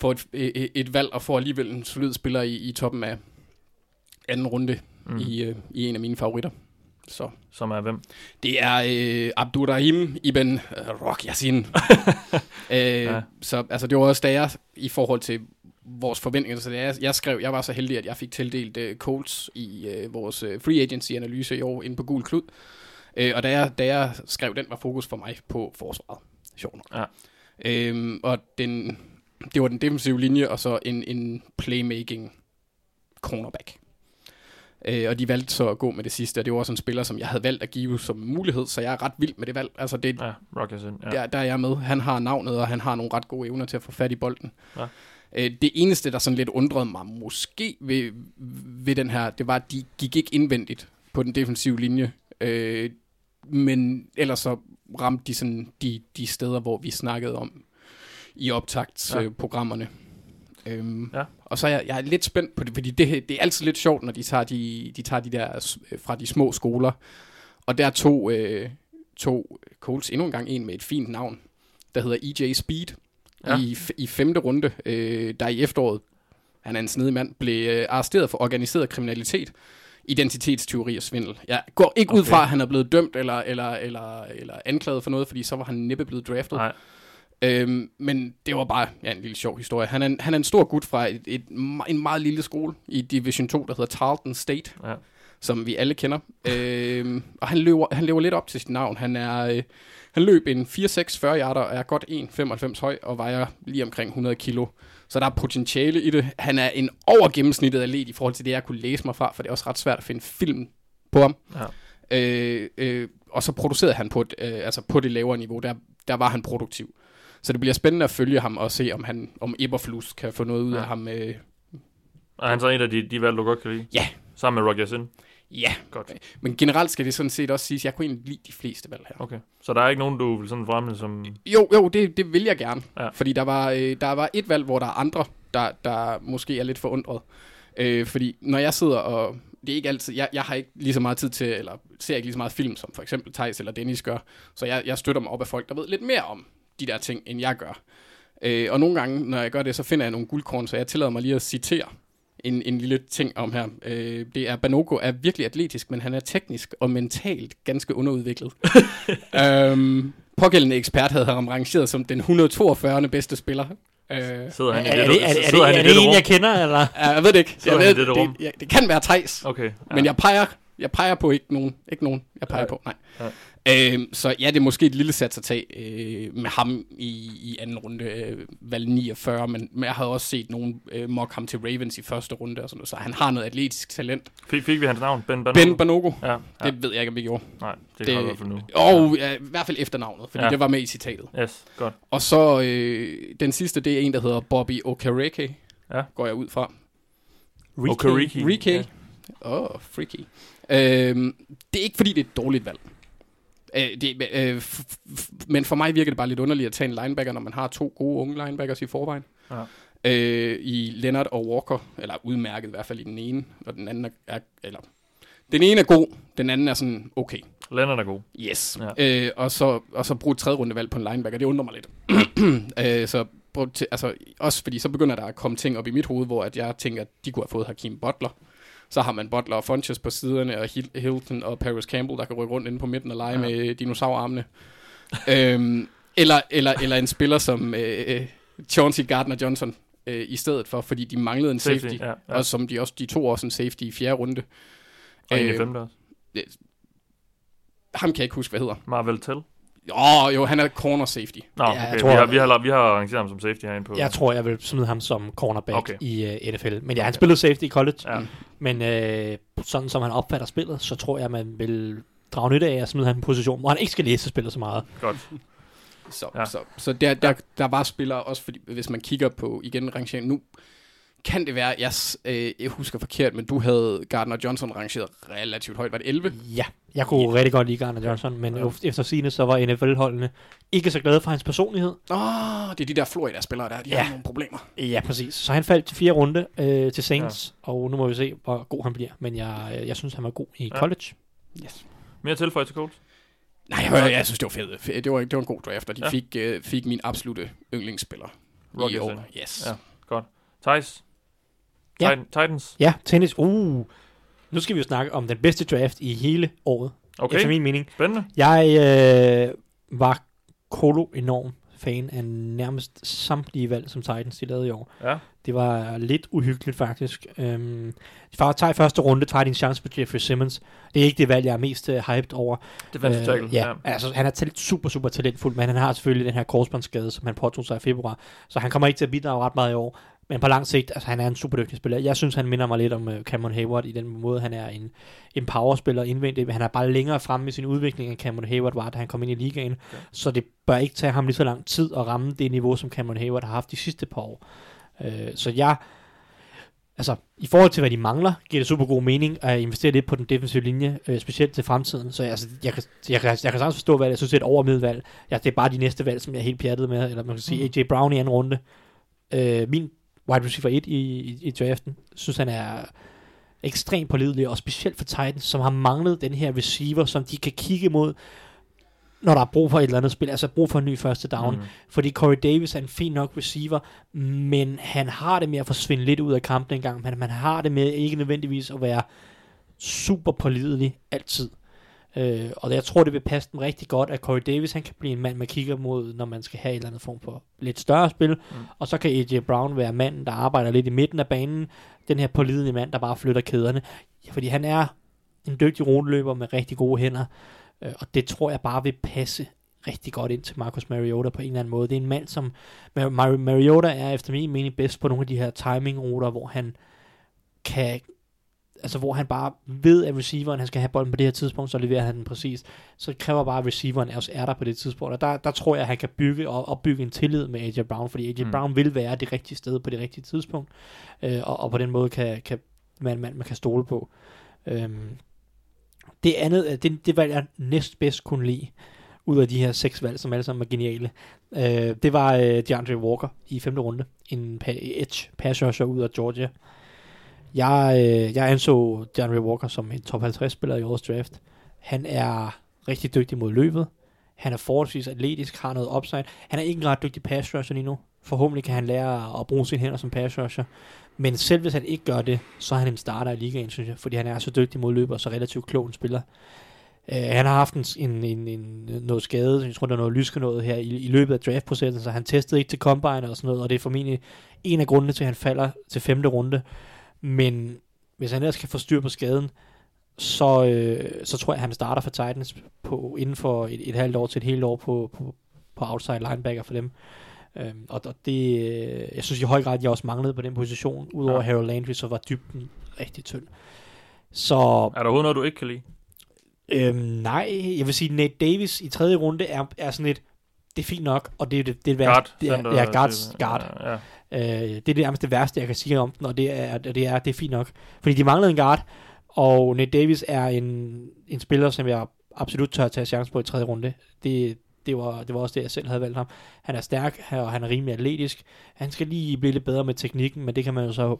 får et, et, et valg og får alligevel en solid spiller i, i toppen af anden runde mm. i, øh, i en af mine favoritter. Så Som er hvem? det er øh, Abdurrahim Ibn øh, Rock Yassin. øh, Ja. Så altså, det var også da jeg, i forhold til vores forventninger, så da jeg, jeg skrev, jeg var så heldig, at jeg fik tildelt øh, Colts i øh, vores øh, free agency-analyse i år inde på Gul Klud. Øh, og da jeg, da jeg skrev, den var fokus for mig på forsvaret. Sjovt nok. Ja. Øhm, og den, det var den defensive linje, og så en, en playmaking cornerback. Øh, og de valgte så at gå med det sidste, og det var også en spiller, som jeg havde valgt at give som mulighed, så jeg er ret vild med det valg. Altså det, Ja, Rockerson. Ja. der, der er jeg med. Han har navnet, og han har nogle ret gode evner til at få fat i bolden. Ja. Øh, det eneste, der sådan lidt undrede mig måske ved, ved den her, det var, at de gik ikke indvendigt på den defensive linje. Øh, men ellers så ramte de sådan de, de steder, hvor vi snakkede om i optagtsprogrammerne. Ja. Øh, øhm, Ja. Og så er jeg, jeg er lidt spændt på det, fordi det, det er altid lidt sjovt, når de tager de, de, tager de der s- fra de små skoler. Og der tog, øh, tog Coles endnu en gang en med et fint navn, der hedder EJ Speed, Ja. i, i femte runde, øh, der i efteråret. han er en snedig mand, blev øh, arresteret for organiseret kriminalitet, identitetsteori og svindel. Jeg går ikke okay. ud fra, at han er blevet dømt eller, eller, eller, eller anklaget for noget, fordi så var han næppe blevet draftet. Nej. Øhm, men det var bare ja, en lille sjov historie. Han er en, han er en stor gut fra et, et, en meget lille skole i Division 2, der hedder Tarleton State, Ja. som vi alle kender. øhm, og han løber, han lever lidt op til sit navn. Han er... Øh, han løb en 4-6 40 yarder, er godt 1,95 høj og vejer lige omkring 100 kilo. Så der er potentiale i det. Han er en over gennemsnittet atlet i forhold til det, jeg kunne læse mig fra, for det er også ret svært at finde film på ham. Ja. Øh, øh, og så producerede han på, et, øh, altså på det lavere niveau, der, der var han produktiv. Så det bliver spændende at følge ham og se, om han om Eberflus kan få noget ud Ja. af ham. Øh, Og han så en af de, de valg, du godt kan lide? Ja. Sammen med Roger Sin? ja, Godt. men generelt skal det sådan set også siges, at jeg kunne egentlig lide de fleste valg her. Okay. Så der er ikke nogen, du vil sådan fremme som... Jo, jo, det, det vil jeg gerne. Ja. Fordi der var, øh, der var et valg, hvor der er andre, der, der måske er lidt forundret. Øh, fordi når jeg sidder og... Det er ikke altid... Jeg, jeg har ikke lige så meget tid til, eller ser ikke lige så meget film, som for eksempel Thijs eller Dennis gør. Så jeg, jeg støtter mig op af folk, der ved lidt mere om de der ting, end jeg gør. Øh, og nogle gange, når jeg gør det, så finder jeg nogle guldkorn, så jeg tillader mig lige at citere en, en lille ting om her. Øh, det er, Banogo er virkelig atletisk, men han er teknisk og mentalt ganske underudviklet. øhm, pågældende ekspert havde ham rangeret som den 142. bedste spiller. Øh, Sidder han i Er, er, det, det, er, det, er, det, han er det en, rum? jeg kender, eller? jeg ved det ikke. Jeg ved, rum? det, ja, det kan være Tejs. Okay. Ja. Men jeg peger, jeg peger på ikke nogen. Ikke nogen, jeg peger Nej. på. Nej. Øhm, så ja, det er måske et lille sats at tage øh, med ham i, i anden runde, øh, valg 49, men, men jeg havde også set nogen øh, mock ham til Ravens i første runde, og sådan noget, så han har noget atletisk talent. Fik, fik vi hans navn? Ben Banogo? Ben Banogo, Ja, ja. det ved jeg ikke, om vi gjorde. Nej, det kan jeg nu. Og ja, i hvert fald efternavnet, fordi Ja. ja. det var med i citatet. Yes, godt. Og så øh, den sidste, det er en, der hedder Bobby Okereke, Ja. går jeg ud fra. Okereke. Rike. Ja. Åh, oh, freaky. Øhm, det er ikke, fordi det er et dårligt valg. Øh, det, øh, men for mig virker det bare lidt underligt at tage en linebacker, når man har to gode unge linebackers i forvejen. Ja. Øh, I Leonard og Walker, eller udmærket i hvert fald i den ene, og den anden er, er eller den ene er god, den anden er sådan okay. Leonard er god. Yes. Ja. Øh, og, så, og så bruge et tredje runde valg på en linebacker, det undrer mig lidt. øh, så til, altså, også fordi så begynder der at komme ting op i mit hoved, hvor at jeg tænker, at de kunne have fået Hakim Butler. Så har man Butler og Funches på siderne, og Hil- Hilton og Paris Campbell, der kan rykke rundt inde på midten og lege Ja. med dinosaurarmene. øhm, eller, eller, eller en spiller som øh, Chauncey Gardner-Johnson øh, i stedet for, fordi de manglede en safety. Safety, ja, ja. Og som de også, de to også en safety i fjerde runde. Og en i Øh, femte også. Ham kan jeg ikke huske, hvad hedder. Marvel Tell. Åh, oh, jo, han er corner safety. Nå, Ja, okay. jeg vi, tror- har, vi, har, vi har arrangeret ham som safety herinde på. Jeg tror, jeg vil smide ham som cornerback Okay. i uh, NFL. Men ja, han spillede safety i college. Ja. Men øh, sådan som han opfatter spillet, så tror jeg, man vil drage nytte af at smide ham i en position, hvor han ikke skal læse spillet så meget. Godt. Så, ja. så, så der, der, der var spillere, også fordi, hvis man kigger på igen rangeringen, nu kan det være, jeg, øh, jeg husker forkert, men du havde Gardner Johnson rangeret relativt højt. Var det 11? Ja, jeg kunne yeah. rigtig godt lide Garner Johnson, men Ja. efter sine så var NFL-holdene ikke så glade for hans personlighed. Åh, oh, det er de der Florida-spillere der, de Ja. har nogle problemer. Ja, præcis. Så han faldt til fire runde øh, til Saints, ja. og nu må vi se, hvor god han bliver. Men jeg, øh, jeg synes, han var god i Ja. college. Yes. Mere tilføj til Colts? Nej, jeg, jeg synes, det var fedt. Det var, det var en god draft, og de Ja. fik, øh, fik min absolute yndlingsspiller i år. ind. Yes. Ja. Godt. Thijs? Ja. Titan- Titans? Ja, tennis. Uh. Nu skal vi jo snakke om den bedste draft i hele året, okay. Efter min mening. spændende. Jeg øh, var kolo enorm fan af nærmest samtlige valg, som Titans de lavede i år. Ja. Det var lidt uhyggeligt faktisk. Øhm, de tager første runde, tager de en chance på Jeffrey Simmons. Det er ikke det valg, jeg er mest uh, hyped over. Defensive tackle. Øh, ja, altså han er talent, super, super talentfuld, men han har selvfølgelig den her korsbåndsskade, som han påtog sig i februar. Så han kommer ikke til at bidrage ret meget i år. Men på lang sigt, altså han er en super dygtig spiller. Jeg synes, han minder mig lidt om uh, Cameron Hayward i den måde, han er en, en powerspiller indvendigt. Men han er bare længere fremme i sin udvikling, end Cameron Hayward var, da han kom ind i ligaen. Ja. Så det bør ikke tage ham lige så lang tid at ramme det niveau, som Cameron Hayward har haft de sidste par år. Uh, så jeg, altså i forhold til, hvad de mangler, giver det super god mening at investere lidt på den defensive linje, øh, specielt til fremtiden. Så altså, jeg, kan, jeg, kan, jeg kan sagtens forstå, hvad jeg synes, det er et overmiddelvalg. Ja, det er bare de næste valg, som jeg er helt pjattet med, eller man kan sige AJ Brown i anden runde. Øh, min wide receiver 1 i, i, i draften, synes han er ekstremt pålidelig, og specielt for Titans, som har manglet den her receiver, som de kan kigge mod, når der er brug for et eller andet spil, altså brug for en ny første down. Mm. Fordi Corey Davis er en fin nok receiver, men han har det med at forsvinde lidt ud af kampen en gang, men man har det med ikke nødvendigvis at være super pålidelig altid. Øh, og jeg tror, det vil passe dem rigtig godt, at Corey Davis han kan blive en mand, man kigger mod, når man skal have en eller anden form for lidt større spil. Mm. Og så kan AJ Brown være manden, der arbejder lidt i midten af banen. Den her pålidelige mand, der bare flytter kæderne. Ja, fordi han er en dygtig rundeløber med rigtig gode hænder. Øh, og det tror jeg bare vil passe rigtig godt ind til Marcus Mariota på en eller anden måde. Det er en mand, som... Mar- Mar- Mariota er efter min mening bedst på nogle af de her timing-ruter, hvor han kan altså hvor han bare ved, at receiveren han skal have bolden på det her tidspunkt, så leverer han den præcis. Så kræver bare, at receiveren også er der på det tidspunkt. Og der, der tror jeg, at han kan bygge og opbygge en tillid med AJ Brown, fordi AJ Mm. Brown vil være det rigtige sted på det rigtige tidspunkt. Øh, og, og på den måde kan, kan man, man, man kan stole på. Øhm, det andet, øh, det, det valg jeg næst bedst kunne lide, ud af de her seks valg, som alle sammen er geniale, øh, det var øh, DeAndre Walker i femte runde. En pa- edge pass rusher ud af Georgia. Jeg, øh, jeg anså DeAndre Walker som en top 50 spiller i årets draft. Han er rigtig dygtig mod løbet. Han er forholdsvis atletisk, har noget upside. Han er ikke en ret dygtig pass rusher lige nu. Forhåbentlig kan han lære at bruge sine hænder som pass rusher. Men selv hvis han ikke gør det, så er han en starter i ligaen, synes jeg. Fordi han er så dygtig mod løbet og så relativt klog en spiller. Uh, han har haft en, en, en, en, noget skade, jeg tror, der er noget lyske noget her i, i løbet af draftprocessen, så han testede ikke til combine og sådan noget, og det er formentlig en af grundene til, at han falder til femte runde. Men hvis han ellers kan få styr på skaden, så, øh, så tror jeg, at han starter for Titans på, inden for et, et halvt år til et helt år på, på, på outside linebacker for dem. Øhm, og, og det, øh, jeg synes i høj grad, at jeg også manglede på den position. Udover Ja. Harold Landry, så var dybden rigtig tynd. Så Er der overhovedet noget, du ikke kan lide? øhm, nej, jeg vil sige, Nate Davis i tredje runde er, er sådan et, det er fint nok, og det er det, det, er det Guard. værste. Det er, ja, guard, det- guard. Ja, ja. Øh, det er det nærmest det værste, jeg kan sige om den, og det er, det er, det er fint nok. Fordi de manglede en guard, og Nate Davis er en, en spiller, som jeg absolut tør tage chance på i tredje runde. Det, det, var, det var også det, jeg selv havde valgt ham. Han er stærk, og han er rimelig atletisk. Han skal lige blive lidt bedre med teknikken, men det kan man jo så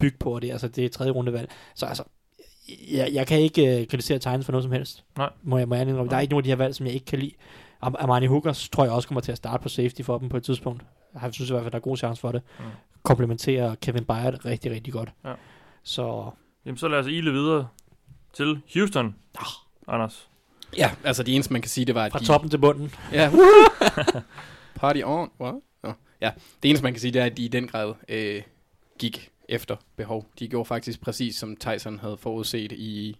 bygge på, og det, altså, det er tredje rundevalg. Så altså, jeg, jeg kan ikke uh, kritisere Titans for noget som helst. Nej. Må jeg, må jeg indrømme. Der er Nej. ikke nogen af de her valg, som jeg ikke kan lide. Am- Amani Hookers tror jeg også kommer til at starte på safety for dem på et tidspunkt. Jeg synes i hvert fald, der er god chance for det. Mm. Komplementerer Kevin Byard rigtig, rigtig godt. Ja. Så Jamen, så lad os ile videre til Houston. Anders. Ja, altså det eneste, man kan sige, det var, at fra de... toppen til bunden. Ja. Party on. What? Nå. Ja, det eneste, man kan sige, det er, at de i den grad øh, gik efter behov. De gjorde faktisk præcis, som Tyson havde forudset i,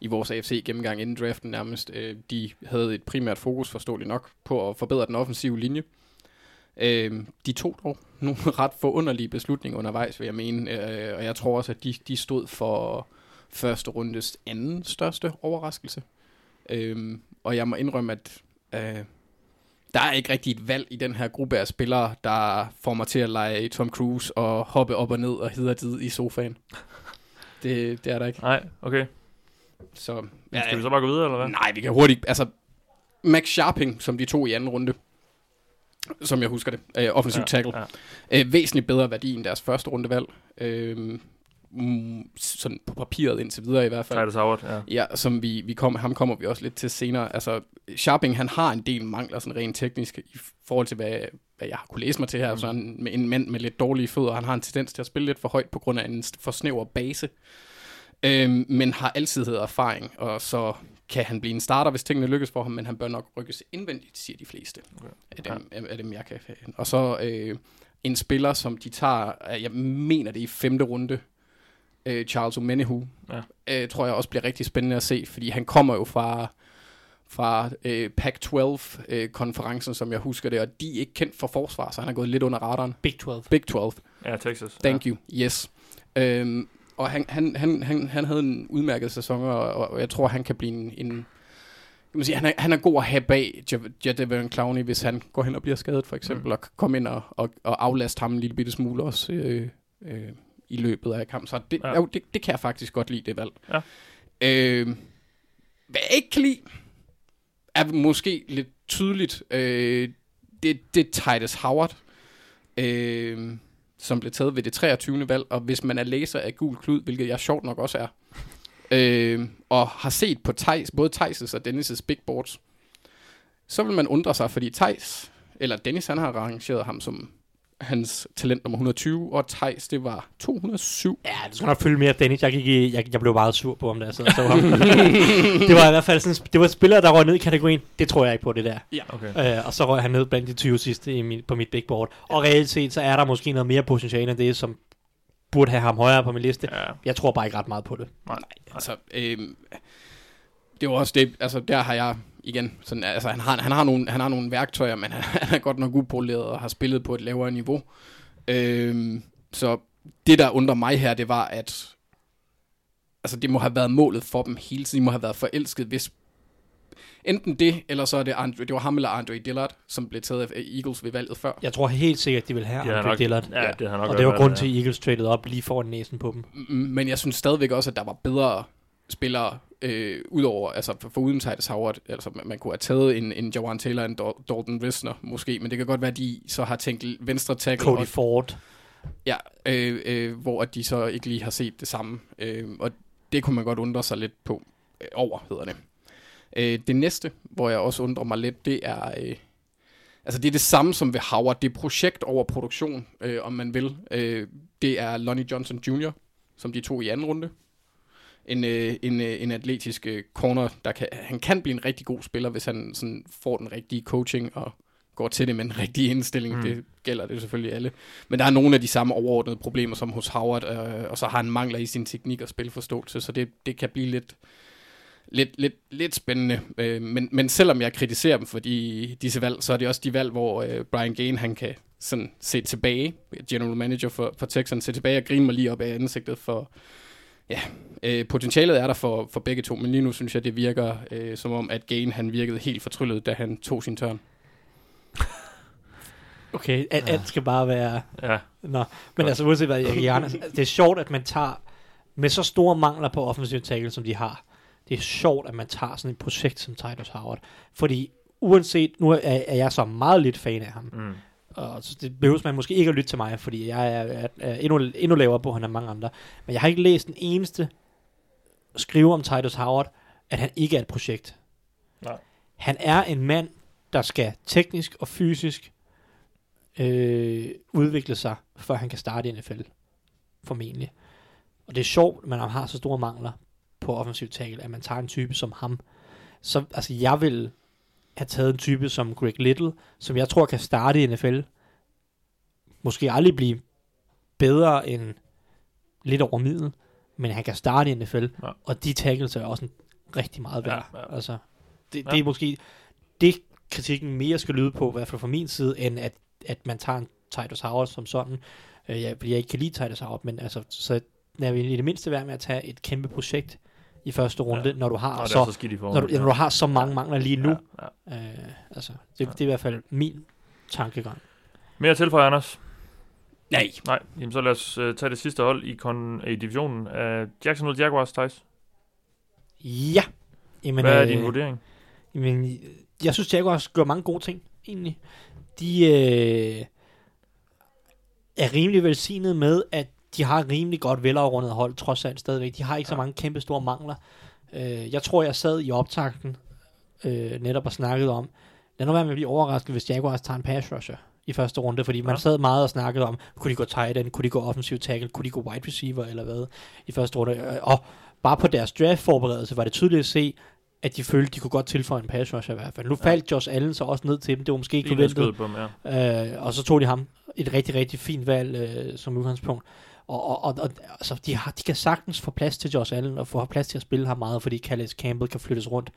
i vores AFC-gennemgang inden draften nærmest. Øh, de havde et primært fokus, forståeligt nok, på at forbedre den offensive linje. Øh, de tog dog nogle ret forunderlige beslutninger undervejs, vil jeg mene. Øh, og jeg tror også, at de, de stod for første rundes anden største overraskelse. Øh, og jeg må indrømme, at øh, der er ikke rigtig et valg i den her gruppe af spillere, der får mig til at lege Tom Cruise og hoppe op og ned og hedder tid i sofaen. Det, det er der ikke. Nej, okay. Så, Ja, Skal vi så bare gå videre, eller hvad? Nej, vi kan hurtigt... Altså, Max Sharping, som de to i anden runde, som jeg husker det, øh, offensiv ja, tackle, Ja. øh, væsentligt bedre værdi end deres første rundevalg. Øh, sådan på papiret indtil videre i hvert fald. Titus Howard, ja. Ja, som vi, vi kom, ham kommer vi også lidt til senere. Altså, Sharping, han har en del mangler sådan rent teknisk i forhold til, hvad, hvad jeg har kunne læse mig til her. Mm. Så han, med en mand med lidt dårlige fødder, han har en tendens til at spille lidt for højt på grund af en for snæver base. Øhm, men har altid havde erfaring, og så kan han blive en starter, hvis tingene lykkes for ham, men han bør nok rykkes indvendigt, siger de fleste Okay. af, dem, ja. af dem, jeg kan Og så øh, en spiller, som de tager, øh, jeg mener det er i femte runde, øh, Charles O'Menehu, Ja. øh, tror jeg også bliver rigtig spændende at se, fordi han kommer jo fra, fra øh, Pac-12-konferencen, som jeg husker det, og de er ikke kendt for forsvar, så han er gået lidt under radaren. Big 12. Big 12. Ja, Texas. Thank you. Yes. Øhm, og han, han, han, han, han havde en udmærket sæson, og, og jeg tror, han kan blive en... en kan man sige, han, er, han er god at have bag Jadavion Clowney, hvis han går hen og bliver skadet, for eksempel, mm. og komme ind og, og, og aflaste ham en lille bitte smule også øh, øh, i løbet af kampen. Så det, ja. jo, det, det kan jeg faktisk godt lide, det valg. Ja. Øh, hvad jeg ikke kan lide, er måske lidt tydeligt, øh, det, det er Titus Howard. Øh, som blev taget ved det 23. valg, og hvis man er læser af Gul Klud, hvilket jeg sjovt nok også er, øh, og har set på Thijs, både Thijs' og Dennis' big boards, så vil man undre sig, fordi Thijs, eller Dennis, han har arrangeret ham som hans talent nummer 120, og Thijs, det var 207. Ja, du skal nok følge mere, Dennis. Jeg, gik i, jeg, jeg blev meget sur på ham, der så, så ham. det var i hvert fald sådan, det var spillere, der røg ned i kategorien. Det tror jeg ikke på, det der. Okay. Øh, og så røg han ned blandt de 20 sidste i min, på mit big board. Og reelt set, så er der måske noget mere potentiale end det, som burde have ham højere på min liste. Ja. Jeg tror bare ikke ret meget på det. Nej. Altså, øhm, det var også det, altså der har jeg igen, sådan, altså han har, han har, nogle, han har nogle værktøjer, men han, han er godt nok upoleret og har spillet på et lavere niveau. Øhm, så det, der undrer mig her, det var, at altså, det må have været målet for dem hele tiden. De må have været forelsket, hvis enten det, eller så er det, Andre, det var ham eller Andre Dillard, som blev taget af Eagles ved valget før. Jeg tror helt sikkert, de vil have Andre nok, Dillard. Ja, det har nok Og det var grund ja. til, at Eagles traded op lige foran næsen på dem. Mm, Men jeg synes stadigvæk også, at der var bedre spillere, øh, udover, altså for, for uden Titus Howard, altså man, man kunne have taget en, en Jawan Taylor en Dal- Dalton Risner måske, men det kan godt være, at de så har tænkt venstre tackle, Cody og, Ford. ja, øh, øh, hvor at de så ikke lige har set det samme, øh, og det kunne man godt undre sig lidt på, øh, over hedder det. Øh, det næste, hvor jeg også undrer mig lidt, det er, øh, altså det er det samme som ved Howard, det er projekt over produktion, øh, om man vil. Øh, det er Lonnie Johnson Jr., som de tog i anden runde. En, øh, en, øh, en atletisk øh, corner, der kan, han kan blive en rigtig god spiller, hvis han sådan får den rigtige coaching og går til det med en rigtig indstilling. Mm. Det gælder det selvfølgelig alle. Men der er nogle af de samme overordnede problemer som hos Howard, øh, og så har han mangler i sin teknik og spilforståelse, så det, det kan blive lidt, lidt, lidt, lidt spændende. Øh, men, men selvom jeg kritiserer dem for de, disse valg, så er det også de valg, hvor øh, Brian Gain han kan sådan se tilbage, general manager for, for Texans, se tilbage og grine mig lige op af ansigtet for, ja, øh, potentialet er der for, for begge to, men lige nu synes jeg, det virker øh, som om, at Gain han virkede helt fortryllet, da han tog sin tørn. Okay, alt, alt skal bare være... Ja, Nå, men altså uanset hvad, jeg gerne, altså, det er sjovt, at man tager med så store mangler på offensiv tackle, som de har. Det er sjovt, at man tager sådan et projekt som Titus Howard. Fordi uanset, nu er, er jeg så meget lidt fan af ham, mm. Og det behøver man måske ikke at lytte til mig, fordi jeg er, er, er endnu, endnu lavere på, end han mange andre. Men jeg har ikke læst den eneste skrive om Titus Howard, at han ikke er et projekt. Nej. Han er en mand, der skal teknisk og fysisk øh, udvikle sig, før han kan starte i NFL. Formentlig. Og det er sjovt, at man har så store mangler på offensiv tackle, at man tager en type som ham. Så altså, jeg vil have taget en type som Greg Little, som jeg tror kan starte i NFL. Måske aldrig blive bedre end lidt over middel, men han kan starte i NFL, Ja. og de tackles er også en rigtig meget værd. Ja, ja. Altså, det, Ja. det er måske det kritikken mere skal lyde på, i hvert fald fra min side, end at, at man tager en Titus Howard som sådan. Øh, jeg, fordi jeg ikke kan lide Titus Howard, men altså, så jeg vil i det mindste være med at tage et kæmpe projekt i første runde, Ja. når du har Nå, det så, er så når du, ja, når du har så mange mangler lige nu. Ja, ja. Øh, altså, det, Ja. det er i hvert fald min tankegang. Mere til for Anders? Nej. Nej, jamen så lad os uh, tage det sidste hold i, kon- i divisionen af Jacksonville Jaguars, Thijs. Ja. Jamen, Hvad er øh, din vurdering? Jamen, jeg synes, Jaguars gør mange gode ting, egentlig. De øh, er rimelig velsignet med, at de har rimelig godt velafrundet hold, trods alt stadigvæk. De har ikke så mange kæmpe store mangler. Øh, jeg tror, jeg sad i optakten øh, netop og snakkede om, lad nu være med at blive overrasket, hvis Jaguars tager en pass rusher i første runde, fordi man Ja. sad meget og snakkede om, kunne de gå tight end, kunne de gå offensiv tackle, kunne de gå wide receiver eller hvad i første runde. Øh, Og bare på deres draft forberedelse var det tydeligt at se, at de følte, de kunne godt tilføje en pass rusher i hvert fald. Nu Ja. faldt Josh Allen så også ned til dem, det var måske ikke forventet. på dem, ja. Øh, og så tog de ham et rigtig, rigtig fint valg øh, som udgangspunkt. Og, og, og, altså, de, har, de kan sagtens få plads til Josh Allen og få plads til at spille ham meget, fordi Calais Campbell kan flyttes rundt.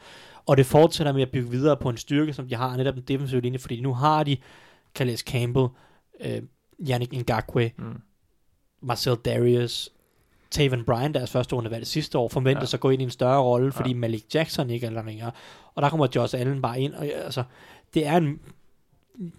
Og det fortsætter med at bygge videre på en styrke, som de har, netop den defensive linje, fordi nu har de Calais Campbell, øh, Yannick Ngakwe, Mm. Marcel Darius, Taven Bryan, deres første runde valg sidste år, forventes Ja. at gå ind i en større rolle, fordi Ja. Malik Jackson ikke er længere. Og der kommer Josh Allen bare ind. Og, altså, det er en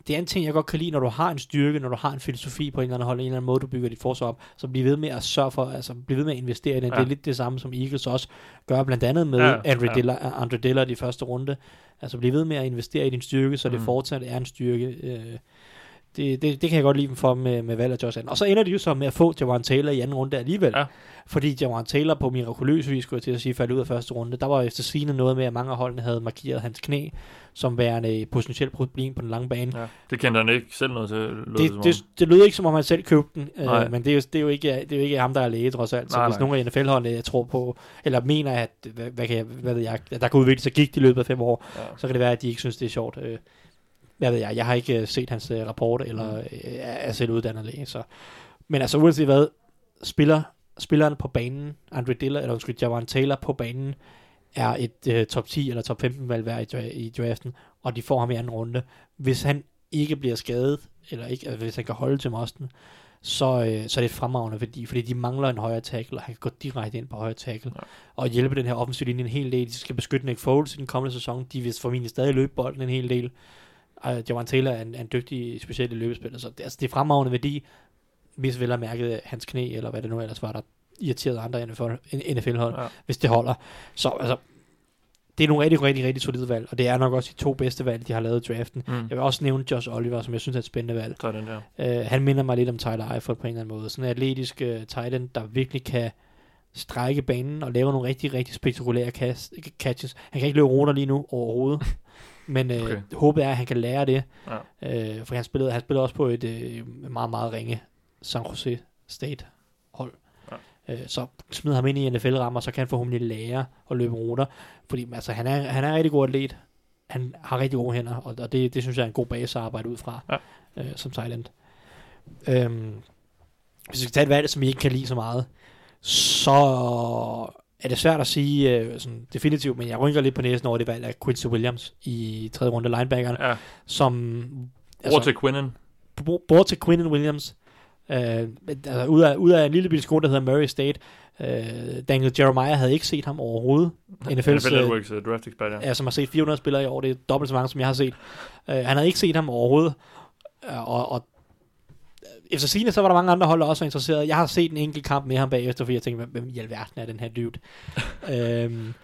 det er en ting, jeg godt kan lide, når du har en styrke, når du har en filosofi på en eller anden hold, en eller anden måde, du bygger dit forsvar op, så bliv ved med at sørge for, altså bliv ved med at investere i det. Ja. Det er lidt det samme, som Eagles også gør, blandt andet med Ja, Andre, ja. Dillard, Andre Dillard i første runde. Altså bliv ved med at investere i din styrke, så det Mm. fortsat er en styrke. Øh, Det, det, det kan jeg godt lide dem for med, med valg af Josh Allen. Og så ender de jo så med at få Jawan Taylor i anden runde alligevel. Ja. Fordi Jawan Taylor på mirakuløs vis, skulle jeg til at sige, faldt ud af første runde. Der var efter sigende noget med, at mange af holdene havde markeret hans knæ som værende et potentielt problem på den lange bane. Ja. Det kendte han ikke selv noget til. lød Det, det, det lød ikke som om han selv købte den, Nej. øh, men det er, jo, det, er jo ikke, det er jo ikke ham, der er læge trods alt. Så Nej, hvis nej. nogen af NFL-holdene jeg tror på, eller mener, at hvad, hvad, kan jeg, hvad ved jeg, at der kan udvikle sig gigt i løbet af fem år, Ja. så kan det være, at de ikke synes, det er sjovt. Øh, hvad ved jeg, jeg har ikke øh, set hans øh, rapport, eller øh, er selv uddannet læge. Så. Men altså uanset hvad, spiller, spilleren på banen, Andre Diller, eller undskyld, Jawan Taylor på banen, er et øh, top 10 eller top 15 valg værd i, i draften, og de får ham i anden runde. Hvis han ikke bliver skadet, eller ikke, altså, hvis han kan holde til mosten, så, øh, så er det et fremragende værdi, fordi de mangler en højre tackle, og han kan gå direkte ind på højre tackle, ja. og hjælpe den her offensiv linje en hel del. De skal beskytte Nick Foles i den kommende sæson. De vil formentlig stadig løbe bolden en hel del. Uh, Jawan Taylor er en, er en dygtig, specielt i løbespillet, så det, altså, det er fremragende værdi, hvis vel har mærket hans knæ, eller hvad det nu ellers var, der irriterede andre NFL NFL-hold, Ja. hvis det holder. Så altså, det er nogle rigtig, rigtig, rigtig solide valg, og det er nok også de to bedste valg, de har lavet i draften. Mm. Jeg vil også nævne Josh Oliver, som jeg synes er et spændende valg. Så den der. Uh, han minder mig lidt om Tyler Eifert på en eller anden måde. Sådan en atletisk uh, tight end, der virkelig kan strække banen og lave nogle rigtig, rigtig spektakulære cast, catches. Han kan ikke løbe ruter lige nu overhovedet. Men øh, Okay. håbet er, at han kan lære det. Ja. Øh, for han spillede, han spillede også på et øh, meget, meget ringe San Jose State hold. Ja. Øh, så smid ham ind i NFL-rammer, så kan han forhåbentlig lære at løbe ruter. Fordi altså, han, er, han er en rigtig god atlet. Han har rigtig gode hænder, og, og det, det synes jeg er en god base at arbejde ud fra Ja. øh, som Thailand. Øhm, hvis vi skal tage et valg, som I ikke kan lide så meget, så er det svært at sige øh, sådan definitivt, men jeg rynker lidt på næsen over det valg af Quincy Williams i tredje runde linebackeren, Ja. som Over til Quinnen. bo- bort til Quinnen Williams, øh, altså ud af, ud af en lille bitte skole, der hedder Murray State. Øh, Daniel Jeremiah havde ikke set ham overhovedet. NFL's, NFL øh, Networks uh, draft expert, ja. ja, som har set 400 spillere i år. Det er dobbelt så mange, som jeg har set. Uh, han havde ikke set ham overhovedet. Uh, og, og efter sigende, så var der mange andre hold, der også var interesseret. Jeg har set en enkelt kamp med ham bagefter, fordi jeg tænkte, hvem i alverden er den her dude? um,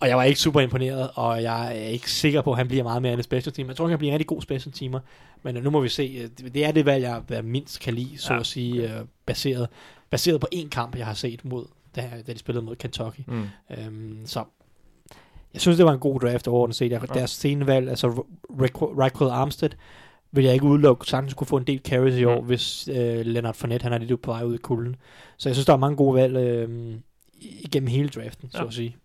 og jeg var ikke super imponeret, og jeg er ikke sikker på, at han bliver meget mere end en special team. Jeg tror, han kan blive en rigtig god special teamer. Men uh, nu må vi se. Øh, Det er det valg, jeg jeg mindst kan lide, så Ja, at sige, uh, baseret, baseret på én kamp, jeg har set mod, da, da de spillede mod Kentucky. Mm. Øhm, så jeg synes, det var en god draft overordnet set. Jeg, Ja. Deres scenevalg, altså Raquel Armstead, vil jeg ikke udelukke, sagtens kunne få en del carries i år, Mm. hvis øh, Leonard Fournette, han er lidt på vej ud i kulden. Så jeg synes, der er mange gode valg øh, igennem hele draften, så Ja. at sige.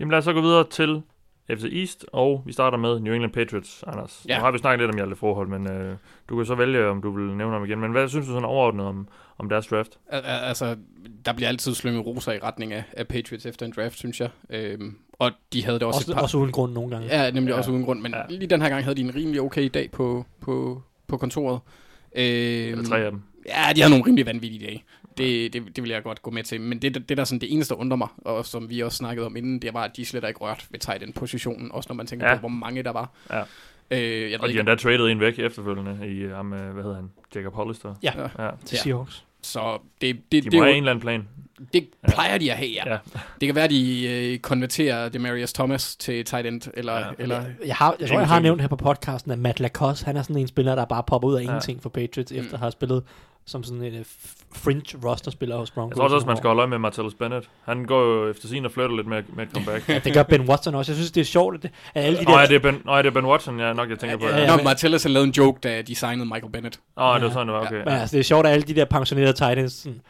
Jamen lad os så gå videre til FC East, og vi starter med New England Patriots, Anders. Ja. Nu har vi snakket lidt om Hjalte forhold, men øh, du kan så vælge, om du vil nævne ham igen. Men hvad synes du sådan overordnet om, om deres draft? Al- al- Altså, der bliver altid slynget roser i retning af, af Patriots efter en draft, synes jeg. Øhm, og de havde det også, Også, et par... også uden grund nogle gange. Ja, nemlig Ja. også uden grund. Men Ja. lige den her gang havde de en rimelig okay dag på, på, på kontoret. Øhm, Eller tre af dem? Ja, de har nogle rimelig vanvittige dage. Det, det, det vil jeg godt gå med til. Men det, det der sådan det eneste, der undrer mig, og som vi også snakkede om inden, det var, at de slet ikke rørt ved tight end positionen, også når man tænker Ja. på, hvor mange der var. Ja. Øh, jeg Og de har ikke, endda traded en væk efterfølgende i ham, øh, hvad hedder han, Jacob Hollister. Ja. ja. Til Ja. Seahawks. Så det, det, De det, må er have jo- en eller anden plan. det plejer de at have, ja. Ja. ja. Det kan være, at de øh, konverterer Demarius Thomas til tight end, eller... Ja. Ja. eller Jeg, har, jeg tror, jeg har nævnt her på podcasten, at Matt Lacoste, han er sådan en spiller, der bare popper ud af Ja. ingenting for Patriots, efter Mm. at have spillet som sådan en uh, fringe roster-spiller hos Broncos. Jeg tror også, man skal holde øje med Martellus Bennett. Han går jo efter sin og flytter lidt med, med et comeback. Ja, det gør Ben Watson også. Jeg synes, det er sjovt, at, det, at alle de Nå, der... ja, det er Ben, nå, ja, det er Ben Watson, ja, nok jeg tænker på. Ja, Ja, ja, men- Martellus har lavet en joke, da de signede Michael Bennett. Åh, det var Ja. sådan, det var, okay. Men altså, det er sjovt, at alle de der pensionerede tight ends, sådan,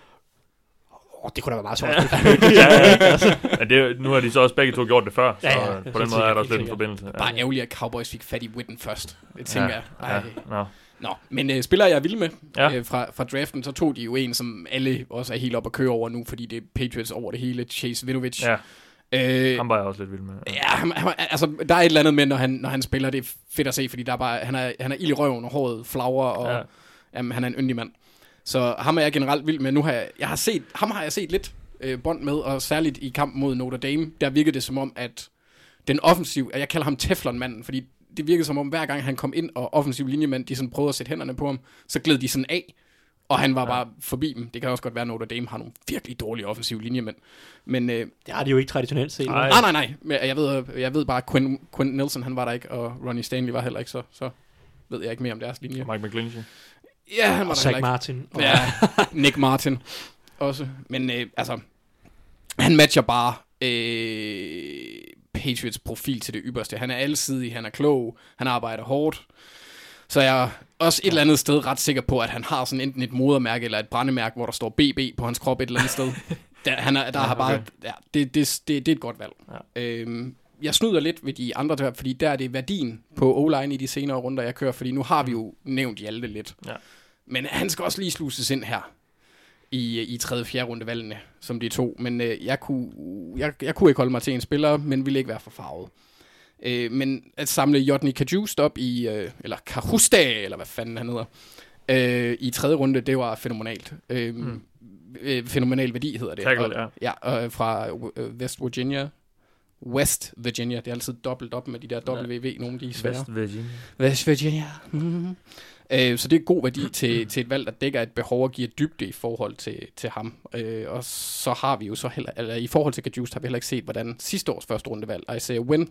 oh, det kunne da være meget sjovt. Ja. Ja. ja, ja. Men det, nu har de så også begge to gjort det før, så Ja, ja, øh, det på er den måde er der også lidt en forbindelse. Ja. Bare ærgerligt, at Cowboys fik fat i Witten først. Det tænker Ja, jeg. Ej. Ja, nå. Nå, men øh, spillere jeg er vild med Ja. øh, fra, fra draften, så tog de jo en, som alle også er helt op at køre over nu, fordi det er Patriots over det hele, Chase Vinovich. Ja, øh, ham var jeg også lidt vild med. Ja, han, han, altså, der er et eller andet med, når han, når han spiller, det er fedt at se, fordi der er bare, han, er, han er ild i røven, og håret flagrer, og Ja. ja. jamen, han er en yndig mand. Så ham er jeg generelt vild med. Nu har jeg, jeg har set, ham har jeg set lidt øh, bånd med, og særligt i kampen mod Notre Dame, der virkede det som om, at den offensiv, jeg kalder ham Teflon-manden, fordi det virkede som om, hver gang han kom ind, og offensiv linjemand, de sådan prøvede at sætte hænderne på ham, så gled de sådan af, og han var Ja. bare forbi dem. Det kan også godt være, at Notre Dame har nogle virkelig dårlige offensive linjemænd. Men øh, Det har de jo ikke traditionelt set. Nej. Nej, nej, nej. Men Jeg ved, jeg ved bare, Quinn, Quinn Nelson, han var der ikke, og Ronnie Stanley var heller ikke så. så. ved jeg ikke mere om deres linje. Mike McGlinchey. Ja, han var Og der Zach. Martin. Og, Ja, Nick Martin også. Men øh, altså, han matcher bare øh, Patriots profil til det ypperste. Han er alsidig, han er klog, han arbejder hårdt. Så jeg er også et eller andet sted ret sikker på, at han har sådan enten et modermærke eller et brændemærke, hvor der står BB på hans krop et eller andet sted. Der, han er, der Ja, har bare, okay. ja, det, det, det, det er et godt valg. Ja. Øhm, jeg snyder lidt ved de andre der, fordi der er det værdien på O-line i de senere runder, jeg kører, fordi nu har vi jo nævnt Hjalte lidt. Ja. Men han skal også lige sluses ind her i, i tredje og fjerde runde valgene, som de to. Men øh, jeg, kunne, jeg, jeg kunne ikke holde mig til en spiller, men ville ikke være for farvet. Øh, men at samle Jotny Kajust op i, øh, eller Kahusta, eller hvad fanden han hedder, øh, i tredje runde, det var fænomenalt. Øh, mm. øh, fænomenal værdi hedder det. Tackle, Og- Ja, øh, fra øh, West Virginia. West Virginia. Det er altid dobbelt op med de der WV, nogle af de er svære. West Virginia. West Virginia. Mm-hmm. Øh, så det er god værdi til, til et valg, der dækker et behov og giver dybde i forhold til, til ham. Øh, og så har vi jo så heller, eller i forhold til Kajust har vi heller ikke set, hvordan sidste års første rundevalg, Isaiah Wynn,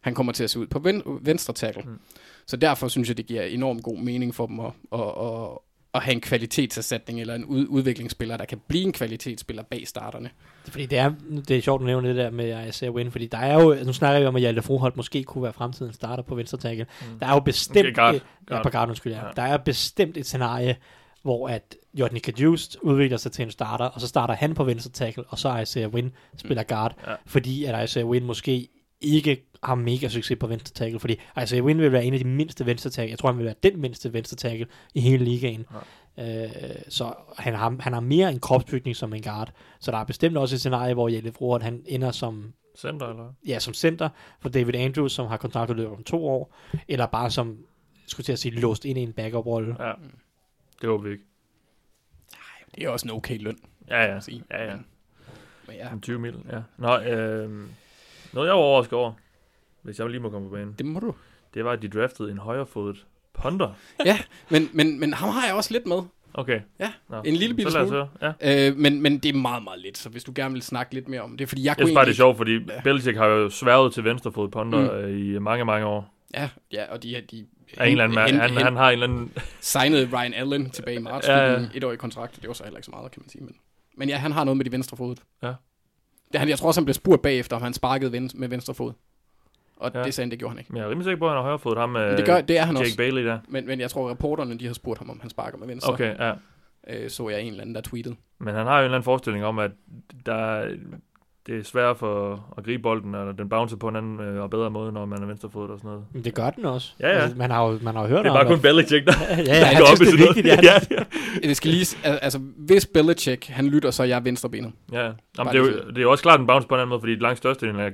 han kommer til at se ud på ven, venstre tackle. Mm. Så derfor synes jeg, det giver enormt god mening for dem at, at, at, at have en kvalitetserstatning eller en ud, udviklingsspiller, der kan blive en kvalitetsspiller bag starterne. Fordi det er, det er sjovt at nævne det der med Isaiah Wynn, fordi der er jo, nu snakker vi om, at Hjalte Froholt måske kunne være fremtidens starter på venstre tackle. Mm. Der er jo bestemt, Okay, guard. et- ja, Guard. på guard, undskyld, ja. Ja. ja. Der er bestemt et scenarie, hvor at Jotny Kajust udvikler sig til en starter, og så starter han på venstre tackle, og så Isaiah Wynn spiller guard, Ja. fordi at Isaiah Wynn måske ikke har mega succes på venstre tackle, fordi Isaiah Wynn vil være en af de mindste venstre tackle. Jeg tror, han vil være den mindste venstre tackle i hele ligaen. Ja. Øh, så han har, han har mere en kropsbygning som en guard. Så der er bestemt også et scenarie, hvor Jelle Froholt, han ender som Center, eller? ja, som center for David Andrews, som har kontrakt løber om to år, eller bare som, skulle til at sige, låst ind i en backup-rolle. Ja. Det håber vi ikke. Det er også en okay løn. Ja, ja. sige. Ja, ja. Men, men ja, En 20 mil, ja. Nå, øh, noget jeg var overrasket over, hvis jeg lige må komme på banen, det må du. det var, at de draftede en højrefodet punter. Men, men, men ham har jeg også lidt med. Okay. Ja, Nå, en lille bitte smule. Ja. Øh, men, men det er meget, meget lidt, så hvis du gerne vil snakke lidt mere om det, fordi jeg Jeg synes bare, det er sjovt, fordi Ja. Belichick har jo sværget til venstrefod punter Mm. mm. i mange, mange år. Ja, ja, og de, de, Af en eller anden, hen- han, hen- han har en eller anden... signede Ryan Allen tilbage i marts, Ja, ja, ja. ja. et år i kontrakt, det var så heller ikke så meget, kan man sige. Men, men ja, han har noget med de venstre fod. Ja. Han, jeg tror også, han blev spurgt bagefter, om han sparkede ven, med venstre fod. Og Ja. det sagde han, det gjorde han ikke. Men jeg er rimelig sikker på, at han har højrefodet ham med Men det, gør, det er han Jake også. Bailey der. Men, men jeg tror, reporterne de har spurgt ham, om han sparker med venstre. Okay, ja. Øh, så jeg en eller anden, der tweetede. Men han har jo en eller anden forestilling om, at der, det er svært for at gribe bolden, og den bouncer på en anden øh, og bedre måde, når man er venstrefodet og sådan noget. Men det gør den også. Ja, ja. Altså, man, har jo, man har jo hørt Det er bare kun Belichick, der ja, ja, der ja, går jeg op synes, i det er sådan vigtigt, noget. ja. ja, Det skal lige, al- altså, hvis Belichick, han lytter, så er jeg venstrebenet. ja. Jamen, det, er jo, det er jo også klart en bounce på en anden måde, fordi langt størstedelen af,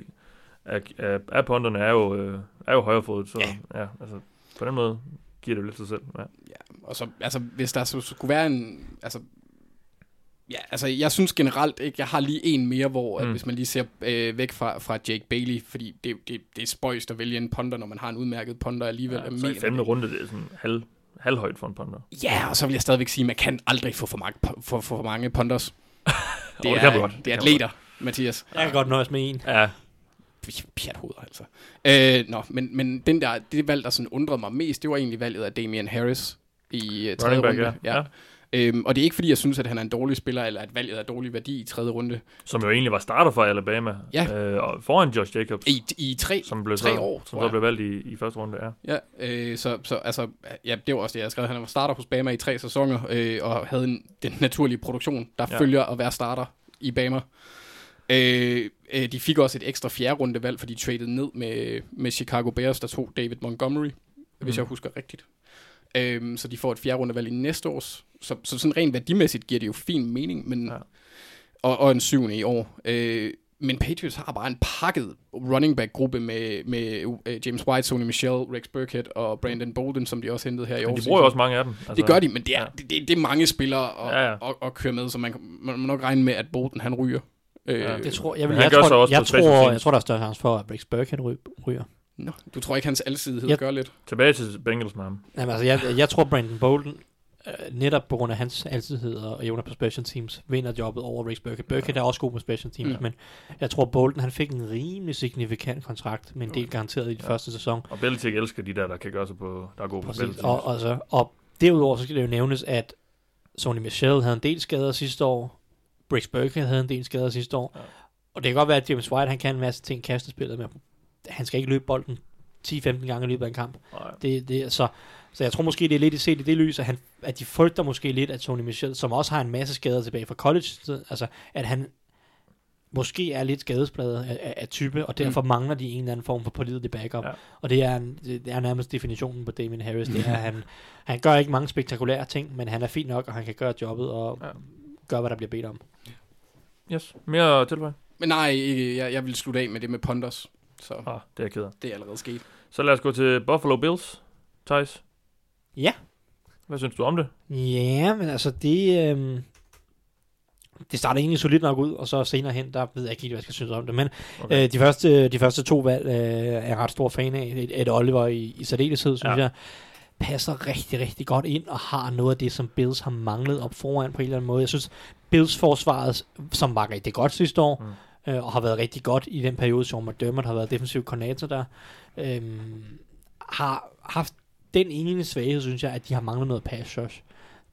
af, af, af punterne er jo, øh, er jo højrefodet, så ja. ja, altså på den måde giver det jo lidt sig selv. Ja. Og så, altså, hvis der så skulle være en, altså, ja, altså, jeg synes generelt ikke, jeg har lige en mere, hvor, mm. Mm. hvis man lige ser øh, væk fra, fra Jake Bailey, fordi det, det, det er spøjst at vælge en punter, når man har en udmærket punter alligevel. Ja, så i femte det. runde, det er sådan halv, halvhøjt for en punter. Ja, og så vil jeg stadigvæk sige, at man kan aldrig få for mange, pu- for, for mange punters. Det, det er, man godt. det er Det atleter, Mathias. Jeg kan godt nøjes med en. Ja, pjathoveder, altså. Øh, nå, men, men den der, det valg, der sådan undrede mig mest, det var egentlig valget af Damian Harris i uh, tredje runde. ja. ja. Øhm, og det er ikke fordi, jeg synes, at han er en dårlig spiller, eller at valget er dårlig værdi i tredje runde. Som jo egentlig var starter for Alabama. Ja. Øh, og foran Josh Jacobs, I, i tre, som blev tre så, år, som så blev valgt i, i første runde. Ja. Ja, øh, så, så altså, ja, det var også det, jeg skrev. Han var starter hos Bama i tre sæsoner, øh, og havde en, den naturlige produktion, der Ja. følger at være starter i Bama. Øh, øh, de fik også et ekstra fjerde rundevalg, for de traded ned med, med Chicago Bears, der tog David Montgomery, mm. hvis jeg husker rigtigt. Øh, så de får et fjerde rundevalg i næste års. Så, så sådan rent værdimæssigt giver det jo fin mening, men, Ja. og, og en syvende i år. Øh, men Patriots har bare en pakket running back gruppe med, med uh, James White, Sony Michel, Rex Burkhead og Brandon Bolden, som de også hentede her i år. Men de bruger jo også mange af dem. Altså, Det gør de, men det er, ja. det, det, det er mange spillere at, Ja, ja. At, at køre med, så man, man må nok regne med, at Bolden han ryger. Øh, Ja. ja. Det tror, jeg, vil, jeg, tror, også jeg, tror, jeg tror, der er større chance for, at Rex Burkhead ry- ryger. Nå, du tror ikke, hans alsidighed Jeg- gør lidt? Tilbage til Bengals med ham. Jamen, altså, jeg, jeg tror, Brandon Bolden øh, netop på grund af hans altidhed og evner på special teams, vinder jobbet over Rex Burkhead. Burkhead er også god på special teams, Ja. ja. men jeg tror, Bolton han fik en rimelig signifikant kontrakt med en del garanteret i den Ja. første sæson. Og Belichick elsker de der, der kan gøre sig på, der er gode på Præcis. Belichick. Og, og, så, og derudover så skal det jo nævnes, at Sony Michel havde en del skader sidste år. Briggs Burkhead havde en del skader sidste år. Ja. Og det kan godt være, at James White han kan en masse ting kastespillet, men han skal ikke løbe bolden 10-15 gange i løbet af en kamp. Nej. Det, det, så, så jeg tror måske, det er lidt set i det lys, at, han, at de frygter måske lidt, at Tony Michel, som også har en masse skader tilbage fra college, altså at han måske er lidt skadespladet af, af, af type, og derfor mm. mangler de en eller anden form for pålidelig backup. Ja. Og det er, en- det er nærmest definitionen på Damien Harris. Det er, at han, han gør ikke mange spektakulære ting, men han er fin nok, og han kan gøre jobbet og Ja. gøre, hvad der bliver bedt om. Yes. Mere tilføj? Men nej, ikke, jeg, jeg vil slutte af med det med Ponders. Så Ah, det er jeg ked af. det er allerede sket. Så lad os gå til Buffalo Bills. Thijs, Ja. hvad synes du om det? Ja, men altså det... Øhm, det starter egentlig solidt nok ud, og så senere hen, der ved jeg ikke helt, hvad jeg skal synes om det. Men Okay. øh, de, første, de første to valg øh, er jeg ret stor fan af. Et, et Oliver i, i særdeleshed, synes ja. jeg, passer rigtig, rigtig godt ind, og har noget af det, som Bills har manglet op foran på en eller anden måde. Jeg synes, Bills forsvaret, som var rigtig godt sidste år, Mm. Øh, og har været rigtig godt i den periode, som McDermott har været defensiv koordinator der, øh, har haft den ene svaghed, synes jeg, at de har manglet noget pass rush.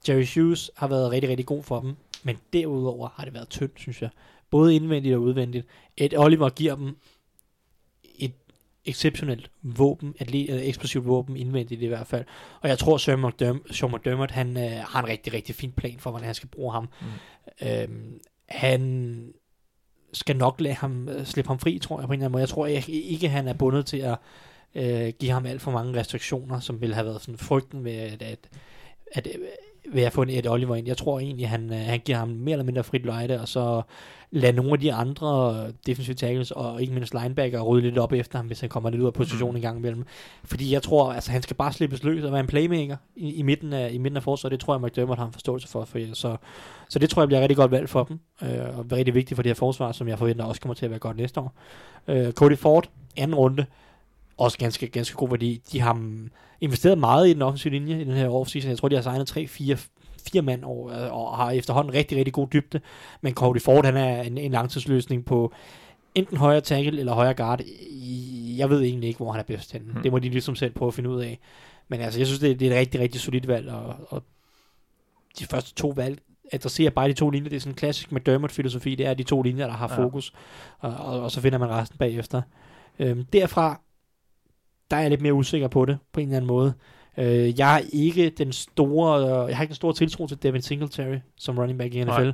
Jerry Hughes har været rigtig, rigtig god for dem, men derudover har det været tyndt, synes jeg. Både indvendigt og udvendigt. Et Oliver giver dem et exceptionelt våben, et le- eller eksplosivt våben indvendigt i hvert fald. Og jeg tror, Sean McDermott, Sean McDermott han øh, har en rigtig, rigtig fin plan for, hvordan han skal bruge ham. Mm. Øhm, han skal nok lade ham øh, slippe ham fri, tror jeg på en eller anden måde. Jeg tror jeg, ikke han er bundet til at øh, give ham alt for mange restriktioner, som ville have været sådan frygten ved at, at, at ved at få en et Oliver ind. Jeg tror egentlig, han, øh, han giver ham mere eller mindre frit lejde, og så lade nogle af de andre defensive tackles, og ikke mindst linebacker, rydde lidt op efter ham, hvis han kommer lidt ud af position Mhm. en gang imellem. Fordi jeg tror, altså han skal bare slippes løs og være en playmaker i, i midten af, i midten af forsvaret. Det tror jeg, McDermott har en forståelse for. for så, så det tror jeg bliver rigtig godt valg for dem, øh, og rigtig vigtigt for det her forsvar, som jeg forventer også kommer til at være godt næste år. Øh, Cody Ford, anden runde, også ganske, ganske god værdi. De har mm, investeret meget i den offensive linje i den her offseason. Jeg tror, de har signet 3, 4, fire mand over, øh, og har efterhånden rigtig, rigtig god dybde. Men Cody Ford, han er en, en langtidsløsning på enten højre tackle eller højre guard. Jeg ved egentlig ikke, hvor han er bedst henne. Hmm. Det må de ligesom selv prøve at finde ud af. Men altså, jeg synes, det, det er et rigtig, rigtig solidt valg, og, og de første to valg adresserer bare de to linjer. Det er sådan en klassisk McDermott-filosofi. Det er de to linjer, der har Ja. fokus, og, og, og så finder man resten bagefter. Øhm, derfra, der er jeg lidt mere usikker på det, på en eller anden måde. Øh, jeg har ikke den store, øh, jeg har ikke den store tiltro til Devin Singletary som running back i NFL.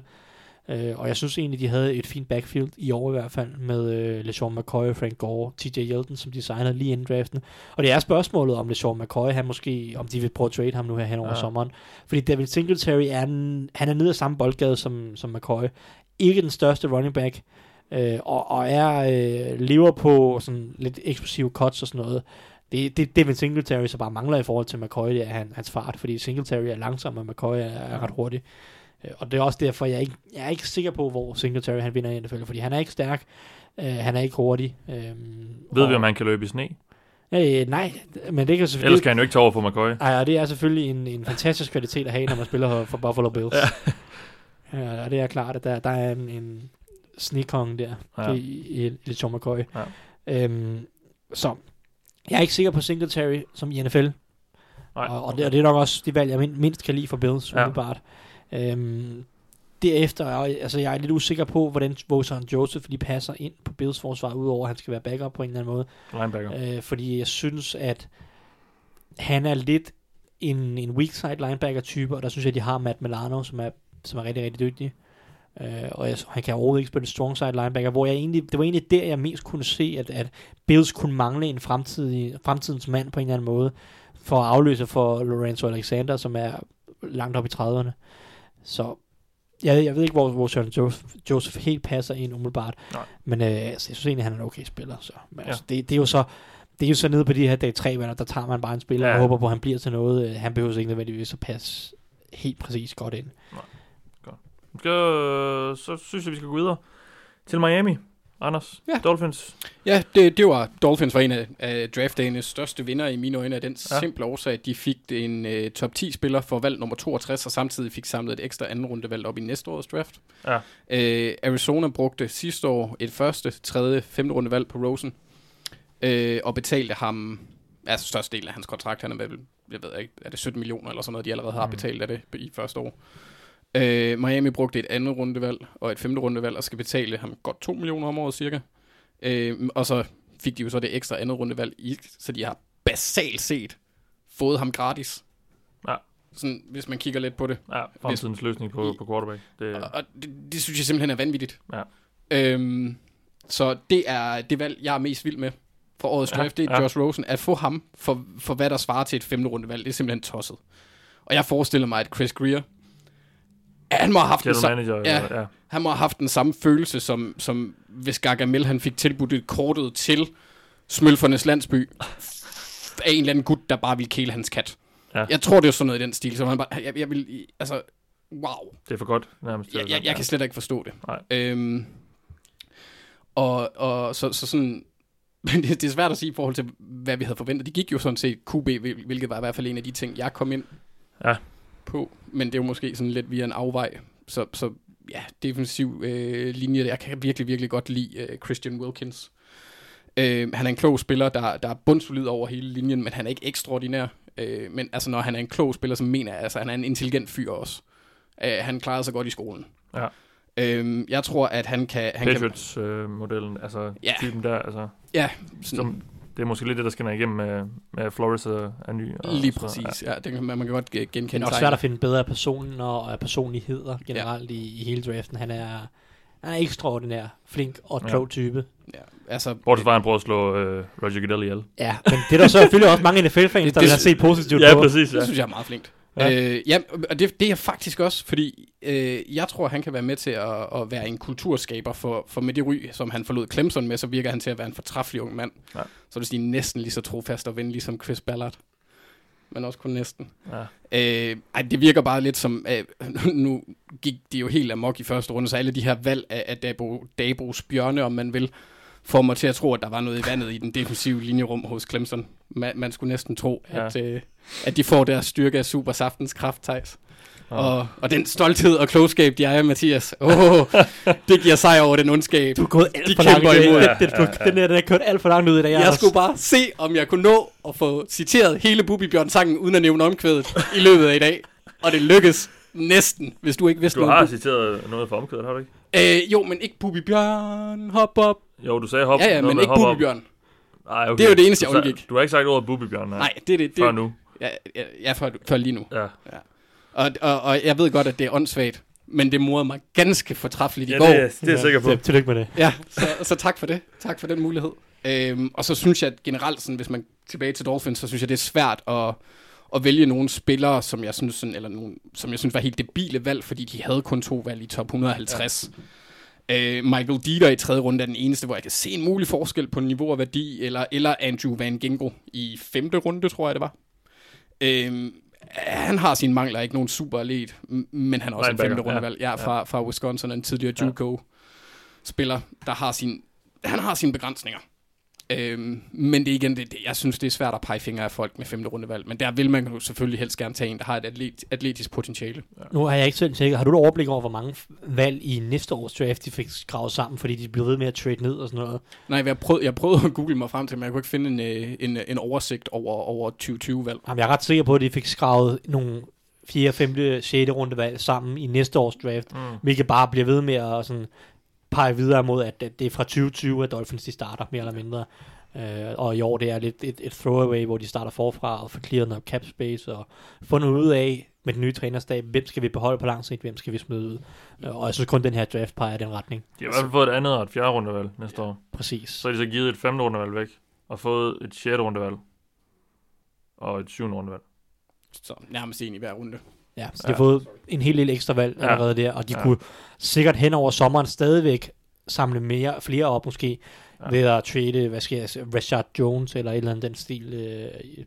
Øh, og jeg synes egentlig, de havde et fint backfield i år i hvert fald, med øh, LeSean McCoy, Frank Gore, TJ Yeldon, som de signede lige inden draften. Og det er spørgsmålet om LeSean McCoy, han måske, om de vil prøve at trade ham nu her hen over ja. sommeren. Fordi Devin Singletary er, en, han er nede af samme boldgade som, som McCoy. Ikke den største running back, øh, og, og er øh, lever på sådan lidt eksplosive cuts og sådan noget. Det, det, Devin Singletary så bare mangler i forhold til McCoy, det er han, hans fart, fordi Singletary er langsom, og McCoy er, er ret hurtig. Øh, Og det er også derfor, jeg er ikke, jeg er ikke sikker på, hvor Singletary han vinder i NFL, fordi han er ikke stærk, øh, han er ikke hurtig. Øh, Ved og, vi, om han kan løbe i sne? Øh, nej, men det kan selvfølgelig... Ellers kan han jo ikke tage over for McCoy. Ej, og det er selvfølgelig en, en fantastisk kvalitet at have, når man spiller for Buffalo Bills. Ja. ja og det er klart, at der, der er en, en snikong der Ja. ja. i, i, i McCoy. Ja. Øhm, så jeg er ikke sikker på Singletary som i NFL. Nej, Og, og, det, og det er nok også de valg, jeg min- mindst kan lide for Bills, Ja. umiddelbart. Øhm, derefter, er altså jeg er lidt usikker på, hvordan Vosan Joseph lige passer ind på Bills forsvar, udover at han skal være backup på en eller anden måde. Linebacker. Øh, fordi jeg synes, at han er lidt en, en weak side linebacker type, og der synes jeg, de har Matt Milano, som er, som er rigtig, rigtig dygtig. Øh, og jeg, han kan overhovedet ikke spille strong side linebacker, hvor jeg egentlig, det var egentlig der, jeg mest kunne se, at, at Bills kunne mangle en fremtidig, fremtidens mand på en eller anden måde, for at afløse for Lorenzo Alexander, som er langt op i 30'erne. Så jeg, jeg ved ikke, hvor, hvor Søren Joseph, Joseph helt passer ind umiddelbart. Nej. Men øh, altså, jeg synes egentlig, han er en okay spiller. Så. Men, Ja. altså, det, det, er jo så det er jo så nede på de her dag 3 valg, der tager man bare en spiller Ja. og håber på, at han bliver til noget. Øh, Han behøver ikke nødvendigvis at passe helt præcis godt ind. Skal, så synes jeg, vi skal gå videre til Miami. Anders? Ja. Dolphins? Ja, det, det var Dolphins var en af, af draftdagenes største vinder i mine øjne af den Ja. simple årsag, at de fik en uh, top 10 spiller for valg nummer 62, og samtidig fik samlet et ekstra anden rundevalg op i næste års draft. Ja. Uh, Arizona brugte sidste år et første, tredje, femte rundevalg på Rosen, uh, og betalte ham, altså største del af hans kontrakt, han er vel, jeg ved ikke, er det 17 millioner eller sådan noget, de allerede har Mm. betalt af det i første år. Uh, Miami brugte et andet rundevalg og et femte rundevalg, og skal betale ham godt 2 millioner om året cirka. Øh, og så fik de jo så det ekstra andet rundevalg i, så de har basalt set fået ham gratis. Ja. Sådan, hvis man kigger lidt på det. Ja, fremtidens løsning på, på quarterback. Det, Og, og det, det synes jeg simpelthen er vanvittigt. Ja. Øhm, så det er det valg, jeg er mest vild med for årets Ja, draft. Det er ja. Josh Rosen. At få ham for, for hvad der svarer til et femte rundevalg, det er simpelthen tosset. Og jeg forestiller mig, at Chris Greer, han må have haft den general samme, manager. ja. eller- ja. han må have haft den samme følelse, som, som hvis Gargamel han fik tilbudt et kortet til Smølfernes landsby af en eller anden gut, der bare ville kæle hans kat. Ja. Jeg tror, det er sådan noget i den stil, så man bare, jeg, jeg vil, altså, wow. Det er for godt, nærmest. Jeg, jeg, jeg kan slet ikke forstå det. Nej. Øhm, og, og så, så sådan, men det, det er svært at sige i forhold til, hvad vi havde forventet. De gik jo sådan set QB, hvil- hvilket var i hvert fald en af de ting, jeg kom ind Ja. På. Men det er jo måske sådan lidt via en afvej. Så, så ja, defensiv øh, linje. Jeg kan virkelig, virkelig godt lide øh, Christian Wilkins. Øh, han er en klog spiller, der, der er bundsolid over hele linjen, men han er ikke ekstraordinær. Øh, men altså, når han er en klog spiller, så mener jeg, altså, han er en intelligent fyr også. Øh, han klarer sig godt i skolen. Ja. Øh, jeg tror, at han kan... Han Patriots-modellen, altså Ja. typen der, altså, ja, sådan, som, det er måske lidt det, der skinner igennem med, med Flores er, er ny. Og lige så, præcis. Ja, det kan man, man kan godt øh, Det genkende. er også svært at finde bedre personer og personligheder generelt i, i hele draften. Han er, han er ekstraordinær, flink og Ja. klog type. Ja, altså, Bortset fra, at han prøver at slå øh, Roger Goodell ihjel. Ja, men det er der så selvfølgelig også mange NFL-fans, Det- der det- vil have set positivt Ja, på. præcis. Det Ja. synes jeg er meget flinkt. Ja. Øh, ja, og det, det er faktisk også, fordi øh, jeg tror, han kan være med til at, at være en kulturskaber, for, for med det ry, som han forlod Clemson med, så virker han til at være en fortræffelig ung mand. Ja. Så vil sige næsten lige så trofast og ven, ligesom Chris Ballard. Men også kun næsten. Ja. Øh, ej, det virker bare lidt som, øh, nu gik de jo helt amok i første runde, så alle de her valg af, af Dabo, Dabos bjørne, om man vil, får mig til at tro, at der var noget i vandet i den defensive linjerum hos Clemson. Man, man skulle næsten tro, Ja. ja. at, øh, at de får deres styrke af supersaftens kraft, Thijs. Ja. Og, og den stolthed og klogskab, de ejer, Mathias. Åh, oh, det giver sejr over den ondskab. Du er gået alt De for langt ud. imod. Den, den, den, den, den er kørt alt for langt ud i dag. Jeg skulle bare se, om jeg kunne nå at få citeret hele Bubi Bjørn sangen, uden at nævne omkvædet i løbet af i dag. Og det lykkes næsten, hvis du ikke vidste Du noget. har Bu- citeret noget fra omkvædet, har du ikke? Øh, jo, men ikke Bubi Bjørn, hop op. Jo, du sagde hop. Ja, ja, men ikke hop Bubi op. Bjørn. Ej, okay. Det er jo det eneste, jeg undgik. Du har ikke sagt ordet Bubi Bjørn, nej. Nej, det er det. det Før nu. Ja, ja, ja før, før lige nu. Ja. Og, og, og jeg ved godt, at det er åndssvagt, men det morede mig ganske fortræffeligt i Ja, går. det, er- det er jeg sikker på. Ja, tillykke med det. Ja, så, så tak for det. Tak for den mulighed. Øhm, og så synes jeg at generelt, sådan, hvis man tilbage til Dolphins, så synes jeg, det er svært at, at vælge nogle spillere, som jeg synes, sådan, eller nogle, som jeg synes var helt debile valg, fordi de havde kun to valg i top 150. Ja. Øh, Michael Dieter i tredje runde er den eneste, hvor jeg kan se en mulig forskel på niveau og værdi, eller, eller Andrew Van Gingo i femte runde, tror jeg det var. Øhm, han har sine mangler, ikke nogen super atlet, m- men han er også en femte rundevalg. Ja, fra, fra Wisconsin, en tidligere Ja. JUCO spiller, der har sin, han har sine begrænsninger. Øhm, men det er igen, det, det, jeg synes, det er svært at pege fingre af folk med femte rundevalg, men der vil man jo selvfølgelig helst gerne tage en, der har et atlet, atletisk potentiale. Nu har jeg ikke selv tjekket. Har du et overblik over, hvor mange valg i næste års draft, de fik skravet sammen, fordi de blev ved med at trade ned og sådan noget? Nej, jeg prøvede, jeg prøvede at google mig frem til, men jeg kunne ikke finde en, øh, en, en oversigt over, over 2020-valg. Jamen, jeg er ret sikker på, at de fik skravet nogle 4., 5., 6. runde valg sammen i næste års draft, Mm. hvilket bare bliver ved med at sådan, pege videre mod, at det det er fra 2020, at Dolphins de starter, mere eller mindre. Øh, og i år det er lidt et, et throwaway, hvor de starter forfra og får clearet noget cap space og fundet ud af med den nye trænerstab, hvem skal vi beholde på lang sigt, hvem skal vi smide ud. Øh, og jeg synes kun, den her draft peger i den retning. De har i hvert fald fået et andet og et fjerde rundevalg næste år. Præcis. Så har de så givet et femte rundevalg væk, og fået et sjette rundevalg. Og et syvende rundevalg. Så nærmest en i hver runde. Ja, så de Ja. har fået en hel del ekstra valg Ja. allerede der, og de Ja. kunne sikkert hen over sommeren stadigvæk samle mere, flere op måske, Ja. ja. ved at trade, hvad skal jeg sige, Rashad Jones eller et eller andet den stil. Øh, i-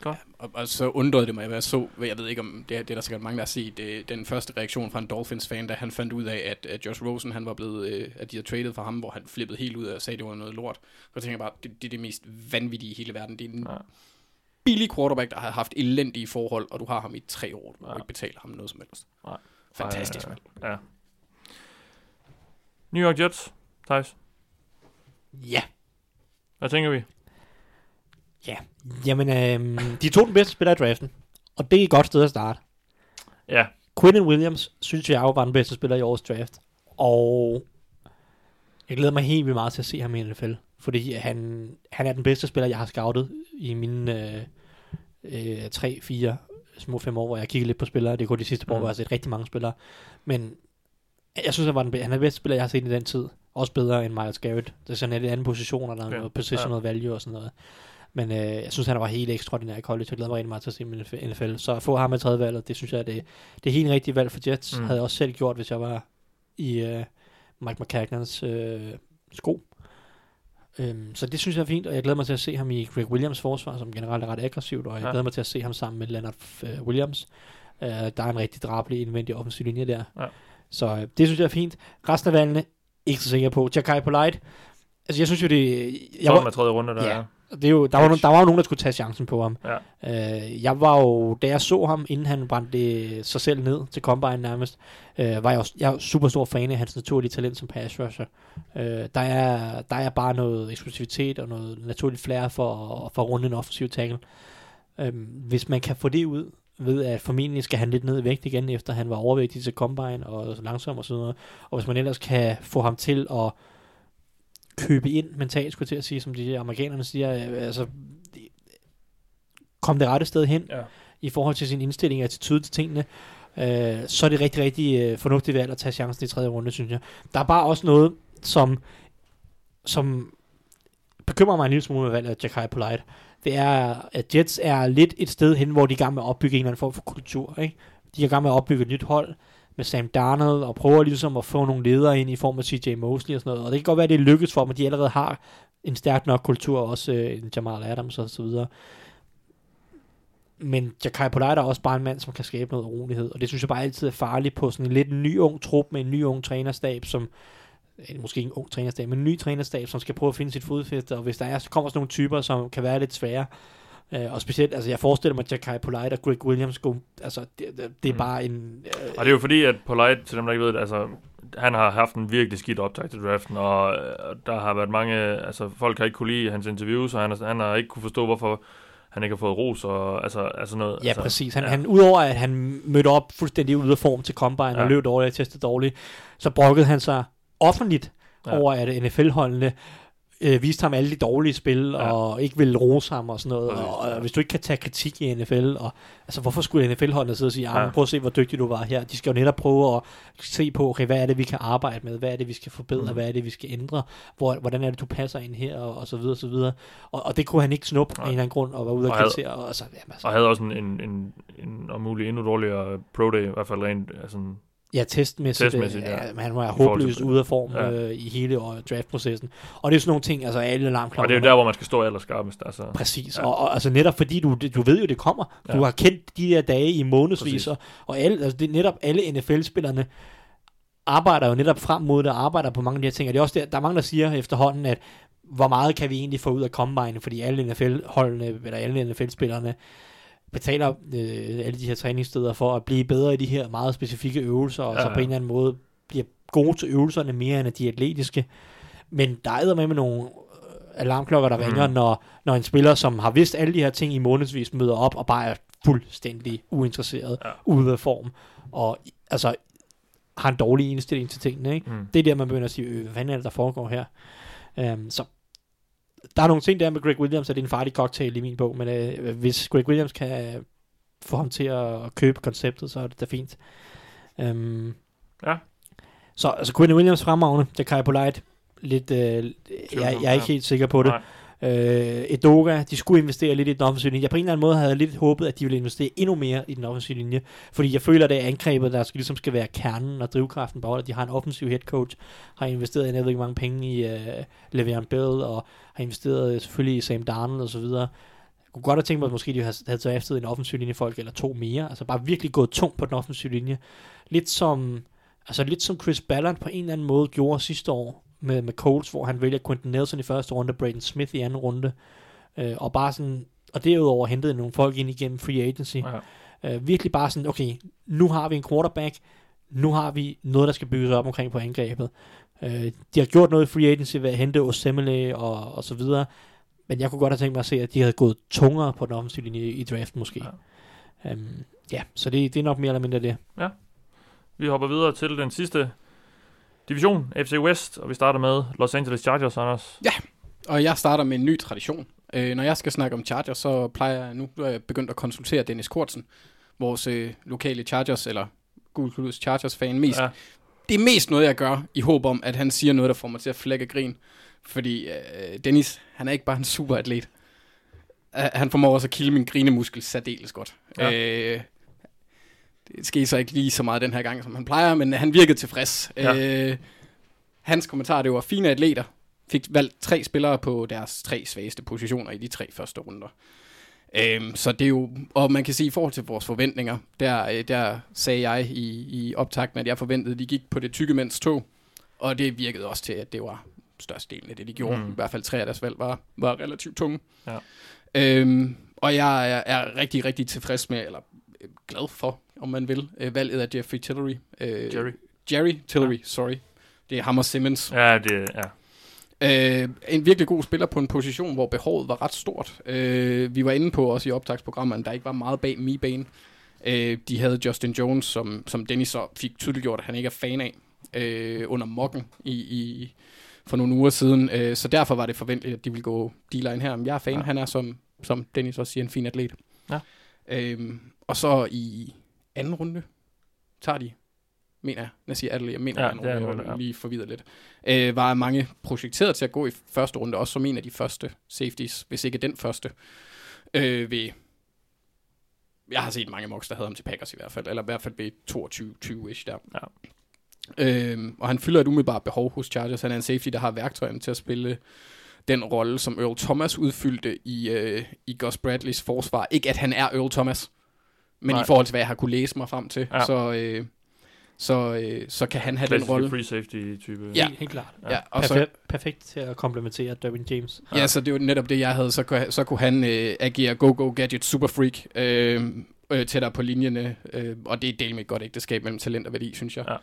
Godt. Og, og så undrede det mig, hvad jeg så, jeg ved ikke om, det er, det er der sikkert mange, der har set, det, den første reaktion fra en Dolphins-fan, da han fandt ud af, at, at Josh Rosen, han var blevet, øh, at de havde traded for ham, hvor han flippede helt ud og sagde, at det var noget lort. Så tænker jeg bare, det, det er det mest vanvittige i hele verden. Det er en Ja. Billig quarterback, der har haft elendige forhold, og du har ham i tre år, du Ja. ikke betaler ham noget som helst. Nej. Fantastisk, mand. Ja. New York Jets, Thijs. Ja. Hvad tænker vi? Ja. Jamen, øhm, de to den bedste spillere i draften. Og det er et godt sted at starte. Ja, Quinn Williams synes jeg var den bedste spiller i årets draft. Og jeg glæder mig helt vildt meget til at se ham i NFL. Fordi han, han er den bedste spiller, jeg har scoutet i mine øh, øh, 3-4 små fem år, hvor jeg kigger lidt på spillere. Det kun de sidste par år, Mm. hvor jeg har set rigtig mange spillere. Men jeg synes, han, var den, han er den bedste spiller, jeg har set i den tid. Også bedre end Miles Garrett. Det er sådan en anden position, og der er Ja. noget positional value og sådan noget. Men øh, jeg synes, han var helt ekstraordinær i college. Jeg glæder mig rigtig meget til at se i NFL. Så at få ham med tredje valget, det synes jeg, det, det er helt rigtigt valg for Jets. Mm. Mm. Havde jeg også selv gjort, hvis jeg var i øh, Mike McCagnans øh, sko. Øhm, så det synes jeg er fint, og jeg glæder mig til at se ham i Greg Williams forsvar, som generelt er ret aggressivt, og jeg Ja. glæder mig til at se ham sammen med Leonard øh, Williams. Øh, der er en rigtig drabelig indvendig offensiv linje der. Ja. Så øh, det synes jeg er fint. Resten af valgene, ikke så sikker på. Jakai Polite, altså jeg synes jo det... Jeg jeg var, med tredje runde, der Ja. er. Det er jo, der, var, no- der var jo nogen, der skulle tage chancen på ham. Ja. Øh, jeg var jo, da jeg så ham, inden han brændte sig selv ned til Combine nærmest, øh, var jeg, også, jeg er super stor fan af hans naturlige talent som pass rusher. Øh, der, er, der er bare noget eksplosivitet og noget naturligt flair for, for at runde en offensiv tackle. Øh, hvis man kan få det ud, ved at formentlig skal han lidt ned i vægt igen, efter han var overvægtig til Combine og langsom og sådan noget. Og hvis man ellers kan få ham til at købe ind mentalt, skulle jeg til at sige, som de amerikanerne siger, øh, altså kom det rette sted hen Ja. i forhold til sin indstilling og attitude til tingene, øh, så er det rigtig, rigtig øh, fornuftigt valg at tage chancen i tredje runde, synes jeg. Der er bare også noget, som, som bekymrer mig en lille smule med valget af Jakai Polite. Det er, at Jets er lidt et sted hen, hvor de er i gang med at opbygge en eller anden form for kultur. Ikke? De er i gang med at opbygge et nyt hold med Sam Darnold, og prøver ligesom at få nogle ledere ind i form af CJ Mosley og sådan noget. Og det kan godt være, at det lykkes for dem, at de allerede har en stærk nok kultur, også øh, Jamal Adams og så videre. Men Jakai Polite er også bare en mand, som kan skabe noget rolighed, og det synes jeg bare altid er farligt på sådan en lidt ny ung trup med en ny ung trænerstab, som måske ikke en ung trænerstab, men en ny trænerstab, som skal prøve at finde sit fodfæste, og hvis der er, så kommer sådan nogle typer, som kan være lidt svære, Uh, og specielt, altså jeg forestiller mig, at Jakai Polite og Greg Williams går, altså det, det, det er Mm. bare en... Uh, Og det er jo fordi, at Polite, til dem der ikke ved det, altså, han har haft en virkelig skidt optag til draften, og øh, der har været mange, altså folk har ikke kunne lide hans interviews, og han, har- han har ikke kunne forstå, hvorfor han ikke har fået ros, og altså, altså noget. Ja, altså, præcis. Han, ja. han, udover at han mødte op fuldstændig ude af form til Combine ja. Og løb dårligt og testede dårligt, så brokkede han sig offentligt ja. over, at NFL-holdene øh, viste ham alle de dårlige spil, Ja. ja. og ikke ville rose ham og sådan noget. Præcis, Og, og ja. hvis du ikke kan tage kritik i NFL, og, altså hvorfor skulle NFL-holdene sidde og sige, Ja. ja. prøv at se, hvor dygtig du var her. De skal jo netop prøve at se på, okay, hvad er det, vi kan arbejde med, hvad er det, vi skal forbedre, mm. hvad er det, vi skal ændre, hvor, hvordan er det, du passer ind her, og, og så videre, og så videre. Og, og det kunne han ikke snuppe af Nej. en eller anden grund, og være ude og Og havde- kritisere. Og, altså, jamen, altså, Og havde også en, en, en, en om muligt endnu dårligere pro day, i hvert fald rent, altså, Ja, testmæssigt. Testmæssigt, testmæssigt ja. ja. Han var håbløst ude af form Ja. øh, i hele øh, draftprocessen. Og det er sådan nogle ting, altså alle og alarmklokker. det er jo der, hvor man skal stå allerskarpest, altså. Præcis, Ja. og, og altså netop fordi du, du ved jo, det kommer. Ja. Du har kendt de der dage i månedsvis, og, og alle, altså det er netop alle NFL-spillerne arbejder jo netop frem mod det, og arbejder på mange af de her ting. Og det er også der, der er mange, der siger efterhånden, at hvor meget kan vi egentlig få ud af Combine, fordi alle NFL-holdene, eller alle NFL-spillerne, betaler øh, alle de her træningssteder for at blive bedre i de her meget specifikke øvelser, og Ja, så ja. på en eller anden måde bliver gode til øvelserne mere end de atletiske. Men der er med med nogle øh, alarmklokker, der Mm. ringer, når, når en spiller, som har vidst alle de her ting i månedsvis, møder op og bare er fuldstændig uinteresseret, Ja. ude af form, og altså har en dårlig indstilling til tingene. Ikke? Mm. Det er der, man begynder at sige, øh, hvad fanden er det, der foregår her? Um, så der er nogle ting der med Greg Williams, at det er en farlig cocktail i min bog, men øh, hvis Greg Williams kan få ham til at købe konceptet, så er det da fint. Um, Ja. Så altså Quinn Williams fremragende, det kan jeg på light. Lidt, øh, jeg, jeg er ikke helt sikker på det. Nej. Øh, Edoga, de skulle investere lidt i den offensive linje. Jeg på en eller anden måde havde lidt håbet, at de ville investere endnu mere i den offensive linje. Fordi jeg føler, at det er angrebet, der skal, ligesom skal være kernen og drivkraften på holdet. De har en offensiv head coach, har investeret, jeg ved ikke, hvor mange penge i øh, Le'Veon Bell, og har investeret øh, selvfølgelig i Sam Darnold og så videre. kunne godt have tænkt mig, at måske de havde, havde draftet en offensiv linjefolk eller to mere. Altså bare virkelig gået tungt på den offensive linje. Lidt som, altså lidt som Chris Ballard på en eller anden måde gjorde sidste år med, med Colts, hvor han vælger Quentin Nelson i første runde, Braden Smith i anden runde. Øh, og bare sådan, og derudover hentede nogle folk ind igennem free agency. Ja. Øh, virkelig bare sådan, okay, nu har vi en quarterback, nu har vi noget, der skal bygges op omkring på angrebet. Øh, de har gjort noget i free agency ved at hente Osemele og, og så videre, men jeg kunne godt have tænkt mig at se, at de havde gået tungere på den offensive linje i draften måske. Ja, um, ja så det, det er nok mere eller mindre det. Vi hopper videre til den sidste division, FC West, og vi starter med Los Angeles Chargers, Anders. Og jeg starter med en ny tradition. Øh, når jeg skal snakke om Chargers, så plejer jeg nu, jeg begyndt at konsultere Dennis Kortsen, vores øh, lokale Chargers, eller Gul Kludus Chargers-fan mest. Ja. Ja. Det er mest noget, jeg gør, i håb om, at han siger noget, der får mig til at flække grin. Fordi øh, Dennis, han er ikke bare en superatlet. Uh, han formår også at kilde min grinemuskel særdeles godt. Ja. Øh, skete så ikke lige så meget den her gang, som han plejer, men han virkede tilfreds. Ja. Øh, hans kommentar, det var fine atleter. Fik valgt tre spillere på deres tre svageste positioner i de tre første runder. Øhm, så det er jo, og man kan sige, i forhold til vores forventninger, der, øh, der sagde jeg i, i optakten, at jeg forventede, at de gik på det tykke mænds tog, og det virkede også til, at det var størstedelen af det, de gjorde. Mm. Mm. I hvert fald tre af deres valg var, var relativt tunge. Ja. Øhm, og jeg er, er rigtig, rigtig tilfreds med, eller øh, glad for, om man vil, øh, valget af Jeffrey Tillery. Øh, Jerry. Jerry Tillery, ja. sorry. Det er ham og Simmons. Ja, det, ja. Øh, en virkelig god spiller på en position, hvor behovet var ret stort. Øh, vi var inde på også i optagsprogrammerne, der ikke var meget bag mi-bane. Øh, de havde Justin Jones, som, som Dennis så fik tydeligt gjort, at han ikke er fan af, øh, under mokken i, i, for nogle uger siden. Øh, så derfor var det forventeligt, at de ville gå D-line her. Men jeg er fan, Ja. han er, som, som Dennis også siger, en fin atlet. Ja. Øh, og så i anden runde tager de mener jeg. Siger Adelaide, jeg mener, Ja, ja, det er jeg en er runde, ja. lige forvirret lidt. Øh, var mange projekteret til at gå i første runde, også som en af de første safeties, hvis ikke den første. Øh, ved, jeg har set mange mocks, der havde ham til Packers i hvert fald, eller i hvert fald ved 22-20-ish der. Ja. Øh, og han fylder et umiddelbart behov hos Chargers. Han er en safety, der har værktøjerne til at spille den rolle, som Earl Thomas udfyldte i, øh, i Gus Bradleys forsvar. Ikke at han er Earl Thomas, men Nej. I forhold til, hvad jeg har kunne læse mig frem til, Ja. ja. så, øh, så, øh, så kan han have den Klassiske rolle. free safety type. Ja. Helt, helt klart. Ja, og så, Perfekt, perfekt til at komplementere Derwin James. ja, så det var netop det, jeg havde. Så kunne, så kunne han øh, agere go-go-gadget super freak øh, øh, tættere på linjerne. Øh, og det er del med et godt ægteskab mellem talent og værdi, synes jeg. Ja.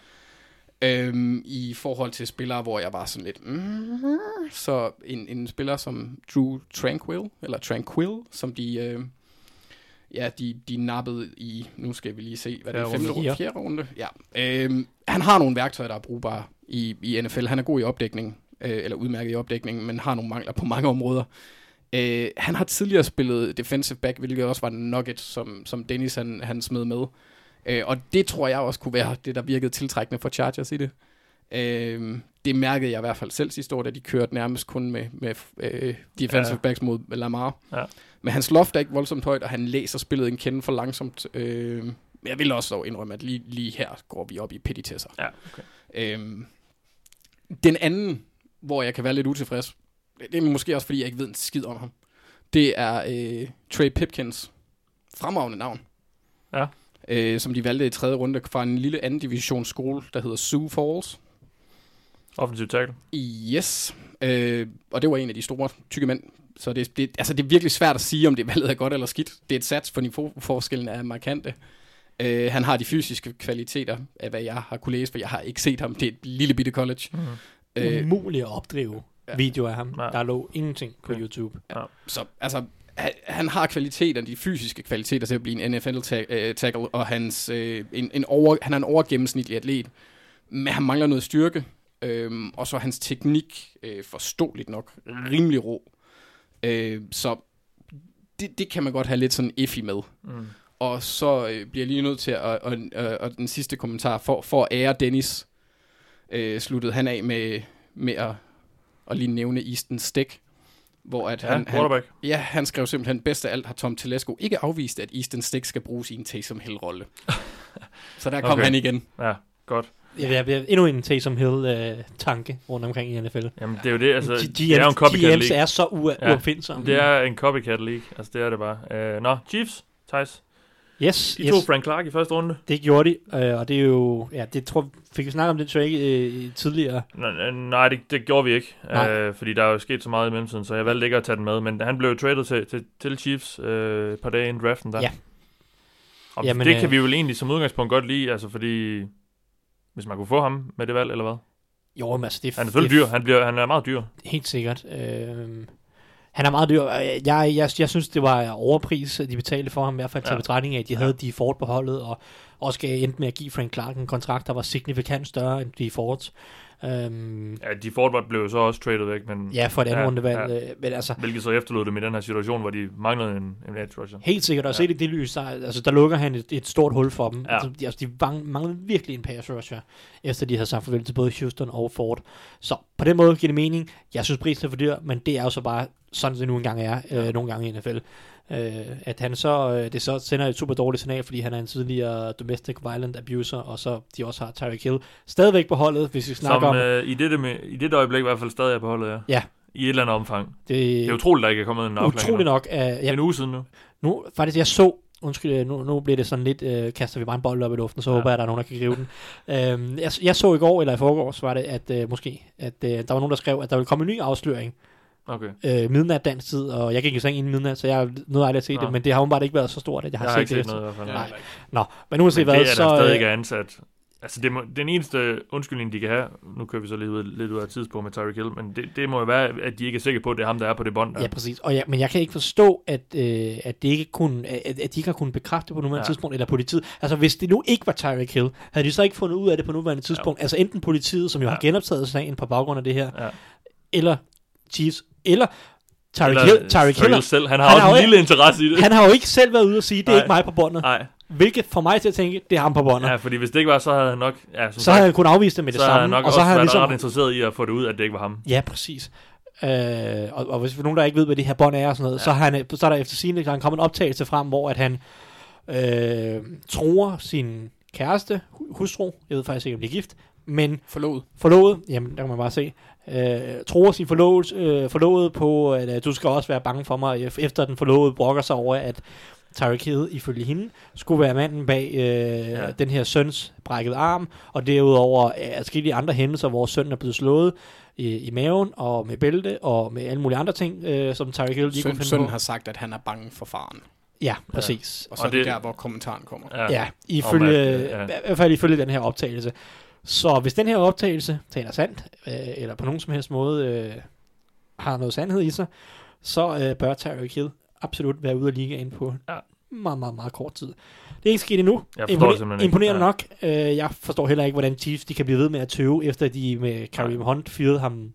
Øhm, I forhold til spillere, hvor jeg var sådan lidt... Mm, så en, en spiller som Drew Tranquil, eller Tranquil, som de... Øh, ja, de, de nappede i... Nu skal vi lige se, hvad det er. Femte runde. Fjerde runde? Ja. Øhm, han har nogle værktøjer, der er brugbare i, i NFL. Han er god i opdækning, øh, eller udmærket i opdækning, men har nogle mangler på mange områder. Øh, han har tidligere spillet defensive back, hvilket også var nugget, som, som Dennis han, han smed med. Øh, og det tror jeg også kunne være det, der virkede tiltrækkende for Chargers i det. Øh, det mærkede jeg i hvert fald selv sidste år, da de kørte nærmest kun med, med øh, defensive ja. backs mod Lamar. Ja. Men hans loft er ikke voldsomt højt, og han læser spillet en kende for langsomt. Øh, men jeg vil også dog indrømme, at lige, lige her går vi op i petitesser. Ja, okay. Øhm, den anden, hvor jeg kan være lidt utilfreds, det er måske også, fordi jeg ikke ved en skid om ham. Det er øh, Trey Pipkins. Fremragende navn. Ja. Øh, som de valgte i tredje runde fra en lille anden divisions skole, der hedder Sioux Falls. Offensiv tackle. Yes. Øh, og det var en af de store tykke mænd. Så det, det, altså det er virkelig svært at sige, om det valget er godt eller skidt. Det er et sats, for niveauforskellen er markante. Øh, han har de fysiske kvaliteter af, hvad jeg har kunne læse, for jeg har ikke set ham. Det er et lille bitte college. Mm. Øh, umuligt at opdrive ja. ja. videoer af ham. Ja. Ja. Der lå ingenting på Okay. YouTube. Så altså, han, han har kvaliteter, de fysiske kvaliteter til at blive en NFL-tackle, og hans, øh, en, en over, han er en overgennemsnitlig atlet, men han mangler noget styrke, øhm, og så er hans teknik øh, forståeligt nok rimelig rå. Øh, så det, det kan man godt have lidt sådan iffy med. Mm. Og så øh, bliver jeg lige nødt til at, og, og, og den sidste kommentar, for, for at ære Dennis, øh, sluttede han af med, med at, at lige nævne Easton Stick, hvor at Ja, han, han. Ja, han skrev simpelthen, bedst af alt har Tom Telesco ikke afvist, at Easton Stick skal bruges i en Taysom Hill-rolle. så der kom Okay. han igen. Ja, godt. Ja, det er endnu en Taysom Hill-tanke rundt omkring i NFL. Jamen, det er jo det, altså, G- det er jo en copycat GM's league. er så u- Ja. uopfindsomme. Det er en copycat league, altså det er det bare. Uh, nå, Chiefs, Thijs. Yes, De yes. tog Frank Clark i første runde. det gjorde de, øh, og det er jo, ja, det tror fik vi snakket om det trade øh, tidligere. N- nej, det, det gjorde vi ikke, Nej. uh, fordi der er jo sket så meget i mellemtiden, så jeg valgte ikke at tage den med. Men han blev traded til, til, til Chiefs uh, et par dage inden draften der. Ja. Og Jamen, det øh, kan vi jo egentlig som udgangspunkt godt lide, altså fordi... Hvis man kunne få ham med det valg, eller hvad? Jo, men altså, det Han er selvfølgelig dyr. Han, bliver, han er meget dyr. Helt sikkert. Øh, han er meget dyr. Jeg, jeg, jeg, jeg synes, det var overpris, de betalte for ham, i hvert fald til Ja. betragtning af, at de havde de Ford på holdet, og også endte med at give Frank Clark en kontrakt, der var signifikant større end de Fords. Øhm, Ja, de Ford blev så også traded væk, men ja, for et andet Ja, rundevalg. Ja. Men altså, hvilket så efterlod dem i den her situation, hvor de manglede en, en edge rusher. Helt sikkert, og Ja. set i det lys, der, altså, der lukker han et, et stort hul for dem. Ja. Altså, de, altså, de manglede virkelig en pass rusher, efter de havde sagt farvel til både Houston og Ford. Så på den måde giver det mening. Jeg synes, prisen er for dyr, men det er jo så bare sådan, det nu engang er, øh, nogle gange i NFL. Øh, at han så, øh, det så sender et super dårligt signal, fordi han er en tidligere domestic violent abuser, og så de også har Tyreek Hill stadigvæk på holdet, hvis vi snakker Som om øh, i, dette med, i det øjeblik i hvert fald stadig er på holdet, ja. Ja. I et eller andet omfang. det. Det er utroligt, der ikke er kommet en afklaring. utroligt nok. Uh, Det jeg, en uge siden nu. Nu, faktisk, jeg så, undskyld, øh, nu, nu bliver det sådan lidt, øh, kaster vi bare en bold op i luften, så Ja. ja. håber jeg, at der er nogen, der kan gribe den. øhm, jeg, jeg så i går, eller i forgårs, var det, at øh, måske, at øh, der var nogen, der skrev, at der ville komme en ny afsløring, Okay. øh, midnat dansk tid, og jeg gik i seng inden midnat, så jeg nåede aldrig at se Nå. det, men det har åbenbart ikke været så stort, at jeg har, Jeg har ikke set det set noget i hvert fald. Nej. Nå, men uanset Men hvad, det er så... der stadig øh, ikke er ansat. Altså, det må, den eneste undskyldning, de kan have, nu kører vi så lidt ud, lidt ud af tidspunkt med Tyreek Hill, men det, det må jo være, at de ikke er sikre på, at det er ham, der er på det bånd der. Ja, præcis. Og ja, men jeg kan ikke forstå, at, øh, at, det ikke kunne, at, at de ikke har kunnet bekræfte på nuværende Ja. tidspunkt, eller politiet. Altså, hvis det nu ikke var Tyreek Hill, havde de så ikke fundet ud af det på nuværende tidspunkt? Ja. Altså, enten politiet, som jo. Ja. har genoptaget sagen på baggrund af det her, Ja. eller Chiefs, eller Tyreek Eller Hill. Tyreek Hill, selv. Han har han også har en jo- lille interesse i det. han har jo ikke selv været ude og sige, det er Nej. ikke mig på båndet. Nej, Hvilket får mig til at tænke, det er ham på båndet. ja, fordi hvis det ikke var, så havde han nok... Ja, som Så havde han kunnet afvise det med det så samme. nok og så har han været ligesom, ret interesseret i at få det ud, at det ikke var ham. Ja, præcis. Øh, og, og hvis nogen, der ikke ved, hvad det her bånd er og sådan noget, ja. så, har han, så er der efter der er kommet en optagelse frem, hvor at han øh, tror sin kæreste, hu- hustru, jeg ved faktisk ikke, om de er gift, men Forlod. forlovet, jamen der kan man bare se, øh, tror sin forlovet, øh, forlovet på, at øh, du skal også være bange for mig, øh, efter den forlovede brokker sig over, at Tyreek Hill, ifølge hende, skulle være manden bag øh, Ja. ja. den her søns brækket arm, og derudover er forskellige andre hændelser, hvor sønnen er blevet slået i, i maven, og med bælte, og med alle mulige andre ting, øh, som Tyreek Hill lige kunne Søn, finde sønnen på. har sagt, at han er bange for faren. Ja, præcis. Og så Og er det, det- der, hvor kommentaren kommer. Ja. Ja, ifølge, at, øh, ja. ja. i hvert fald ifølge den her optagelse. Så hvis den her optagelse taler sandt, øh, eller på nogen som helst måde øh, har noget sandhed i sig, så øh, bør Tyreek Hill absolut være ude af ligaen på Ja. meget, meget, meget kort tid. Det er ikke sket endnu. Jeg simpelthen ikke. imponerende Ja. nok. Øh, jeg forstår heller ikke, hvordan Chiefs de kan blive ved med at tøve, efter de med Kareem Hunt fyrede ham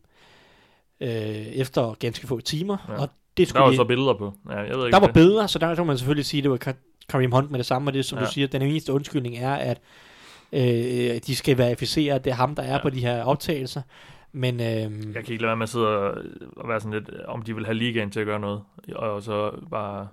øh, efter ganske få timer. Ja. Og det Der skulle var de, så billeder på. Ja, jeg ved ikke, der var det- billeder, så der kan man selvfølgelig sige, at det var Ka- Kareem Hunt med det samme, og det som ja. du siger, den eneste undskyldning er, at øh, de skal verificere, at det er ham, der er Ja. på de her optagelser. Men øh, Jeg kan ikke lade være med at sidde og, være sådan lidt, om de vil have ligaen til at gøre noget. Og så bare,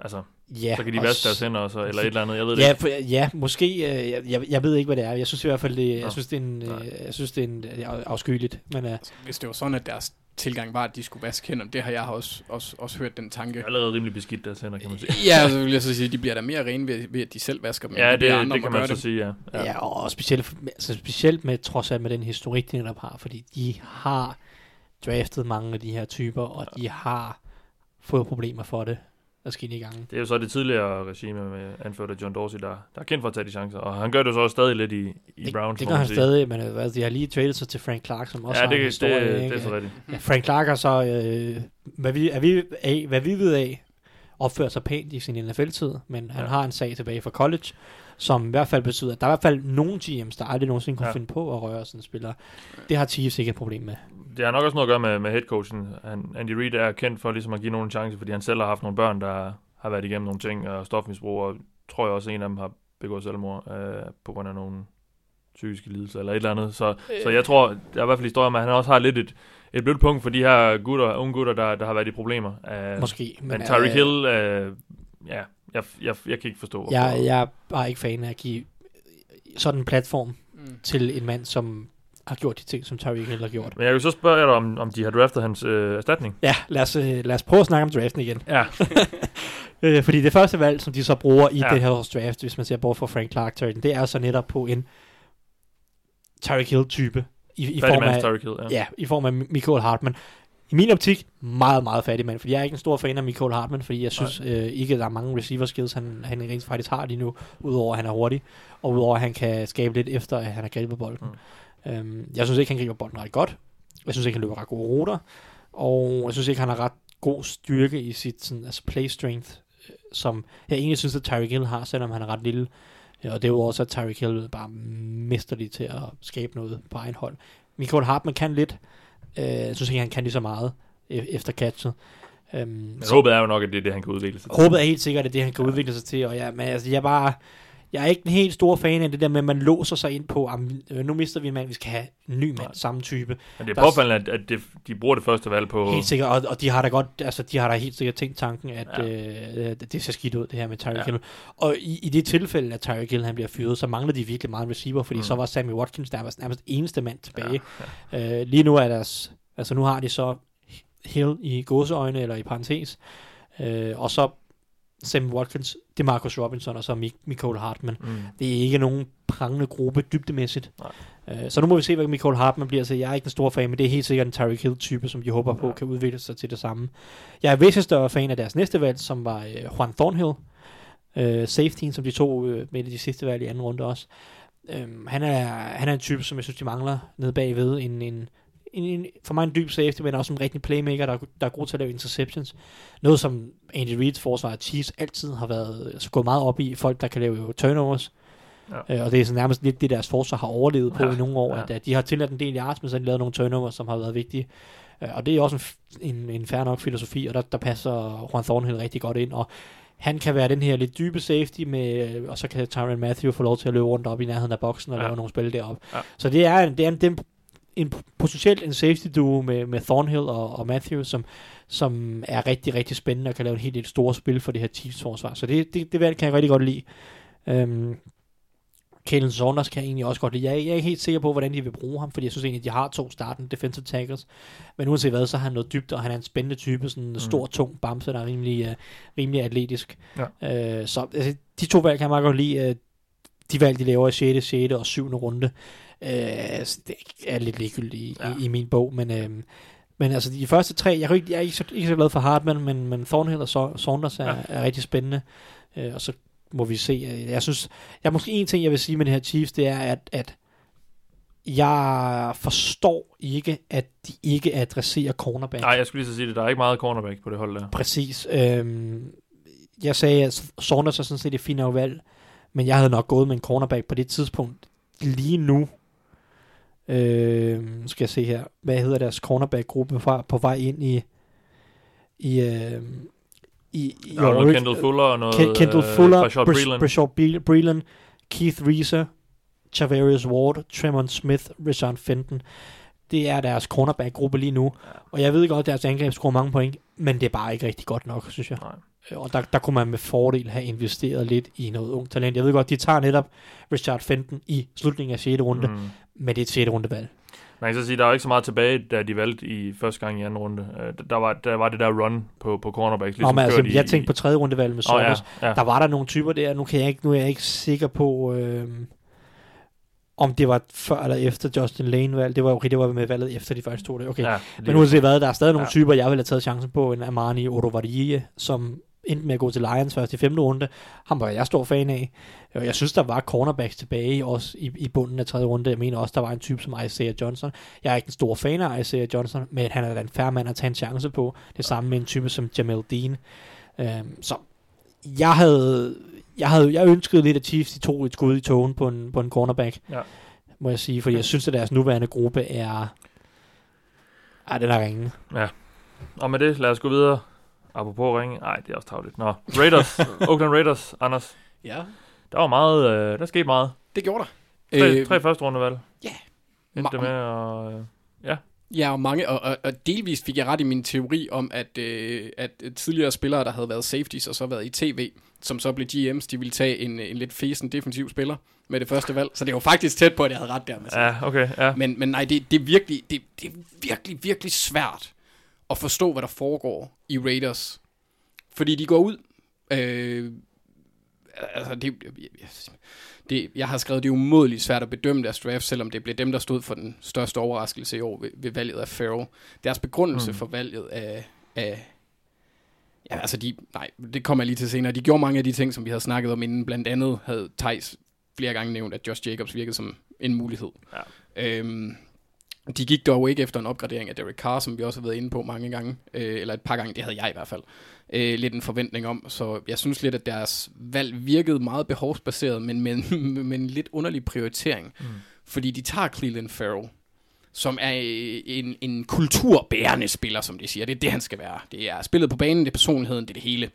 altså, ja, så kan de vaske deres hænder, og så, eller et eller andet, jeg ved det Ja, ikke. for, ja, måske. Øh, jeg, jeg, jeg ved ikke, hvad det er. Jeg synes i hvert fald, det, jeg synes, det er en, øh, jeg synes, det er en det er afskyeligt. Men øh, Altså, Hvis det var sådan, at deres tilgang var, at de skulle vaske hænder, det har jeg også, også, også hørt den tanke. Det er allerede rimelig beskidt deres hænder, kan man sige. Ja, så vil jeg så sige, at de bliver da mere rene ved, ved at de selv vasker dem. Ja, det, det, andre det kan man så sige, ja. ja. ja, og specielt, altså, specielt med, trods alt med den historik, de netop har. Fordi de har draftet mange af de her typer, og de har fået problemer for det forskellige gange. Det er jo så det tidligere regime med anført af John Dorsey, der, der er kendt for at tage de chancer. Og han gør det så også stadig lidt i, i det, Browns, det gør han sige. stadig, men øh, altså, de har lige traded sig til Frank Clark, som også Ja, har en det, det, historie. det, det ikke? er så rigtigt. Ja, Frank Clark har så, øh, hvad, vi, er vi, af, hvad vi ved af, opført sig pænt i sin NFL-tid, men han Ja. har en sag tilbage fra college, som i hvert fald betyder, at der er i hvert fald nogle GM's, der aldrig nogensinde kunne ja. finde på at røre sådan en spiller. Det har Chiefs ikke et problem med. Det har nok også noget at gøre med, med headcoachen. Han, Andy Reid er kendt for ligesom at give nogen en chance, fordi han selv har haft nogle børn, der har været igennem nogle ting, og stofmisbrug, og tror jeg også, en af dem har begået selvmord øh, på grund af nogle psykiske lidelser eller et eller andet. Så, øh. så jeg tror, der er i hvert fald historie om, at han også har lidt et, et blødt punkt for de her gutter, unge gutter, der, der har været i problemer. Uh, Måske. Men Tyreek øh, Hill, øh, ja, jeg, jeg, jeg kan ikke forstå. hvorfor. Jeg, jeg er bare ikke fan af at give sådan en platform Mm. til en mand, som har gjort de ting, som Tyreek Hill har gjort. Men jeg vil så spørge dig, om, om de har draftet hans øh, erstatning. Ja, lad os, øh, lad os prøve at snakke om draften igen. Ja. Øh, fordi det første valg, som de så bruger i Ja. det her års draft, hvis man ser bort fra Frank Clark Turton, det er så netop på en Tyreek Hill-type. I, i, form af, Hill, ja. ja, i form af Michael Hartman. I min optik, meget, meget fattig mand, fordi jeg er ikke en stor fan af Michael Hartman, fordi jeg synes øh, ikke, at der er mange receiver skills, han, han rent faktisk har lige nu, udover at han er hurtig, og udover at han kan skabe lidt efter, at han har grebet bolden. Mm. Øhm, jeg synes ikke, han griber bolden ret godt. Jeg synes ikke, han løber ret gode ruter, og jeg synes ikke, han har ret god styrke i sit sådan, altså play strength, øh, som jeg egentlig synes, at Tyreek Hill har, selvom han er ret lille. Ja, og derudover så er Tyreek Hill bare mesterlig til at skabe noget på egen hold. Michael Hartman kan lidt. Øh, jeg synes ikke, han kan lige så meget e- efter catchet. Øhm, Men håbet er jo nok, at det er det, han kan udvikle sig til. håbet er helt sikkert, at det han kan ja. udvikle sig til. Og ja, men altså, jeg bare... Jeg er ikke en helt stor fan af det der med, at man låser sig ind på, at nu mister vi en mand, vi skal have en ny mand, Nej. samme type. Men det der er påfaldende, at, at de bruger det første valg på... Helt sikkert, og, og de har da godt, altså de har da helt sikkert tænkt tanken, at Ja. øh, det ser skidt ud, det her med Tyreek Ja. Hill. Og i, i det tilfælde, at Tyreek Hill han bliver fyret, så mangler de virkelig meget en receiver, fordi Mm. så var Sammy Watkins nærmest, nærmest eneste mand tilbage. Ja, ja. Øh, lige nu er deres, altså nu har de så Hill i gåseøjne, eller i parentes, øh, og så Sammy Watkins, det er Marcus Robinson, og så Mik- Michael Hartman. Mm. Det er ikke nogen prangende gruppe dybdemæssigt. Nej. Øh, så nu må vi se, hvad Michael Hartman bliver. Så jeg er ikke en stor fan, men det er helt sikkert en Tyreek Hill-type, som de håber på Ja. kan udvikle sig til det samme. Jeg er væsentligt større fan af deres næste valg, som var øh, Juan Thornhill. Øh, safetyen, som de tog øh, med i de sidste valg i anden runde også. Øhm, han, er, han er en type, som jeg synes, de mangler nede bagved. En, en, en, en, for mig en dyb safety, men også en rigtig playmaker, der, er- der er god til at lave interceptions. Noget, som Andy Reid's forsvar af Chiefs altid har været altså, gået meget op i. Folk, der kan lave turnovers. Ja. Øh, og det er så nærmest lidt det, deres forsvar har overlevet på Ja, i nogle år. ja. At, at de har tilladt en del yards, men så har de lavet nogle turnovers, som har været vigtige. Øh, og det er også en, en, en fair nok filosofi, og der, der passer Juan Thornhill rigtig godt ind. Og han kan være den her lidt dybe safety, med, og så kan Tyron Matthew få lov til at løbe rundt op i nærheden af boksen og Ja. lave nogle spil deroppe. Ja. Så det er, en, det er en, det er en, en potentielt en safety duo med, med Thornhill og, og Matthew, som, som er rigtig, rigtig spændende og kan lave en helt, helt store spil for det her Chiefs forsvar. Så det, det, det valg kan jeg rigtig godt lide. Øhm, Kalen Saunders kan jeg egentlig også godt lide. Jeg, er- jeg er ikke helt sikker på, hvordan de vil bruge ham, fordi jeg synes egentlig, de har to startende defensive tackles. Men uanset hvad, så har han noget dybt, og han er en spændende type, sådan en Mm. stor, tung bamse, der er rimelig, uh, rimelig atletisk. Ja. Øh, så altså, de to valg kan jeg meget godt lide. Uh, de valg, de laver i 6., 6. og 7. runde, øh, altså, det er lidt ligegyldigt i, Ja. i, i min bog, men... Øh, men altså de første tre, jeg, ikke, jeg er ikke så, ikke så glad for Hartman, men, men Thornhill og Sa- Saunders er, Ja. er rigtig spændende. Øh, og så må vi se. Jeg synes, jeg måske en ting, jeg vil sige med det her Chiefs, det er, at, at jeg forstår ikke, at de ikke adresserer cornerback. Nej, jeg skulle lige så sige det. Der er ikke meget cornerback på det hold der. Præcis. Øhm, jeg sagde, at Saunders er sådan set et fint valg, men jeg havde nok gået med en cornerback på det tidspunkt. Lige nu, øhm, skal jeg se her, hvad hedder deres cornerback-gruppe fra, på vej ind i i, øhm, i, i Der er Orig- Kendall Fuller og noget... Ken- Kendall øh, Fuller, Breeland. Brashard Bre- Breeland, Keith Reeser, Chavarius Ward, Tremont Smith, Rashawn Fenton. Det er deres cornerback-gruppe lige nu. Og jeg ved godt, at deres angreb scorer mange point, men det er bare ikke rigtig godt nok, synes jeg. Nej. Øh, Og der, der kunne man med fordel have investeret lidt i noget ung talent. Jeg ved godt, de tager netop Richard Fenton i slutningen af 6. runde, mm. Men det et 6. rundevalg. Man kan så sige, der er ikke så meget tilbage, da de valgte i første gang i anden runde. Øh, der, var, der var det der run på, på cornerbacks. Ligesom Nå, men altså, kørt jeg tænkte på 3. rundevalg med Åh, ja, Saunders. ja. Der var der nogle typer der, nu, kan jeg ikke, nu er jeg ikke sikker på, øh, om det var før eller efter Justin Lane valg. Det var okay, det var med valget efter de første to. Det. Okay. ja, Men uanset hvad, der er stadig nogle Ja. typer, jeg ville have taget chancen på. En Amani Odovarie, som endte med at gå til Lions først i femte runde. Ham var jeg stor fan af. Jeg synes, der var cornerbacks tilbage også i, i bunden af tredje runde. Jeg mener også, der var en type som Isaiah Johnson. Jeg er ikke en stor fan af Isaiah Johnson, men han er da en færre mand at tage en chance på. Det samme med en type som Jamel Dean. Øhm, så jeg havde, jeg havde jeg ønskede lidt, at Chiefs de tog et skud i togen på en, på en cornerback. Ja. Må jeg sige, fordi jeg synes, at deres nuværende gruppe er... Ej, den er ringe. Og med det, lad os gå videre. Apropos ringe. Nej, det er også tavligt. Nå, Raiders. Oakland Raiders, Anders. Ja, Der var meget, øh, der skete meget. det gjorde der. Tre, Øh, tre første rundevalg. ja. Endte det Ma- med at... Øh, ja, Ja, og, mange, og, og, og delvist fik jeg ret i min teori om, at, øh, at tidligere spillere, der havde været safeties og så været i tv, som så blev GM's, de ville tage en, en lidt fesen defensiv spiller med det første valg. Så det var faktisk tæt på, at jeg havde ret der. Med Ja, okay, ja. men, men nej, det, det, er virkelig, det, det er virkelig, virkelig svært at forstå, hvad der foregår i Raiders. Fordi de går ud... Øh, altså, det, det, jeg har skrevet, det er umådeligt svært at bedømme deres draft, selvom det blev dem, der stod for den største overraskelse i år ved, ved valget af Farrell. Deres begrundelse mm. for valget af, af Ja, altså de, nej, det kommer jeg lige til senere. De gjorde mange af de ting, som vi havde snakket om inden. Blandt andet havde Thijs flere gange nævnt, at Josh Jacobs virkede som en mulighed. Ja. Øhm, de gik dog ikke efter en opgradering af Derek Carr, som vi også har været inde på mange gange, øh, eller et par gange, det havde jeg i hvert fald, øh, lidt en forventning om. Så jeg synes lidt, at deres valg virkede meget behovsbaseret, men med, med en lidt underlig prioritering. Mm. Fordi de tager Cleveland Farrell, som er en, en kulturbærende spiller, som de siger. Det er det, han skal være. Det er spillet på banen, det er personligheden, det er det hele.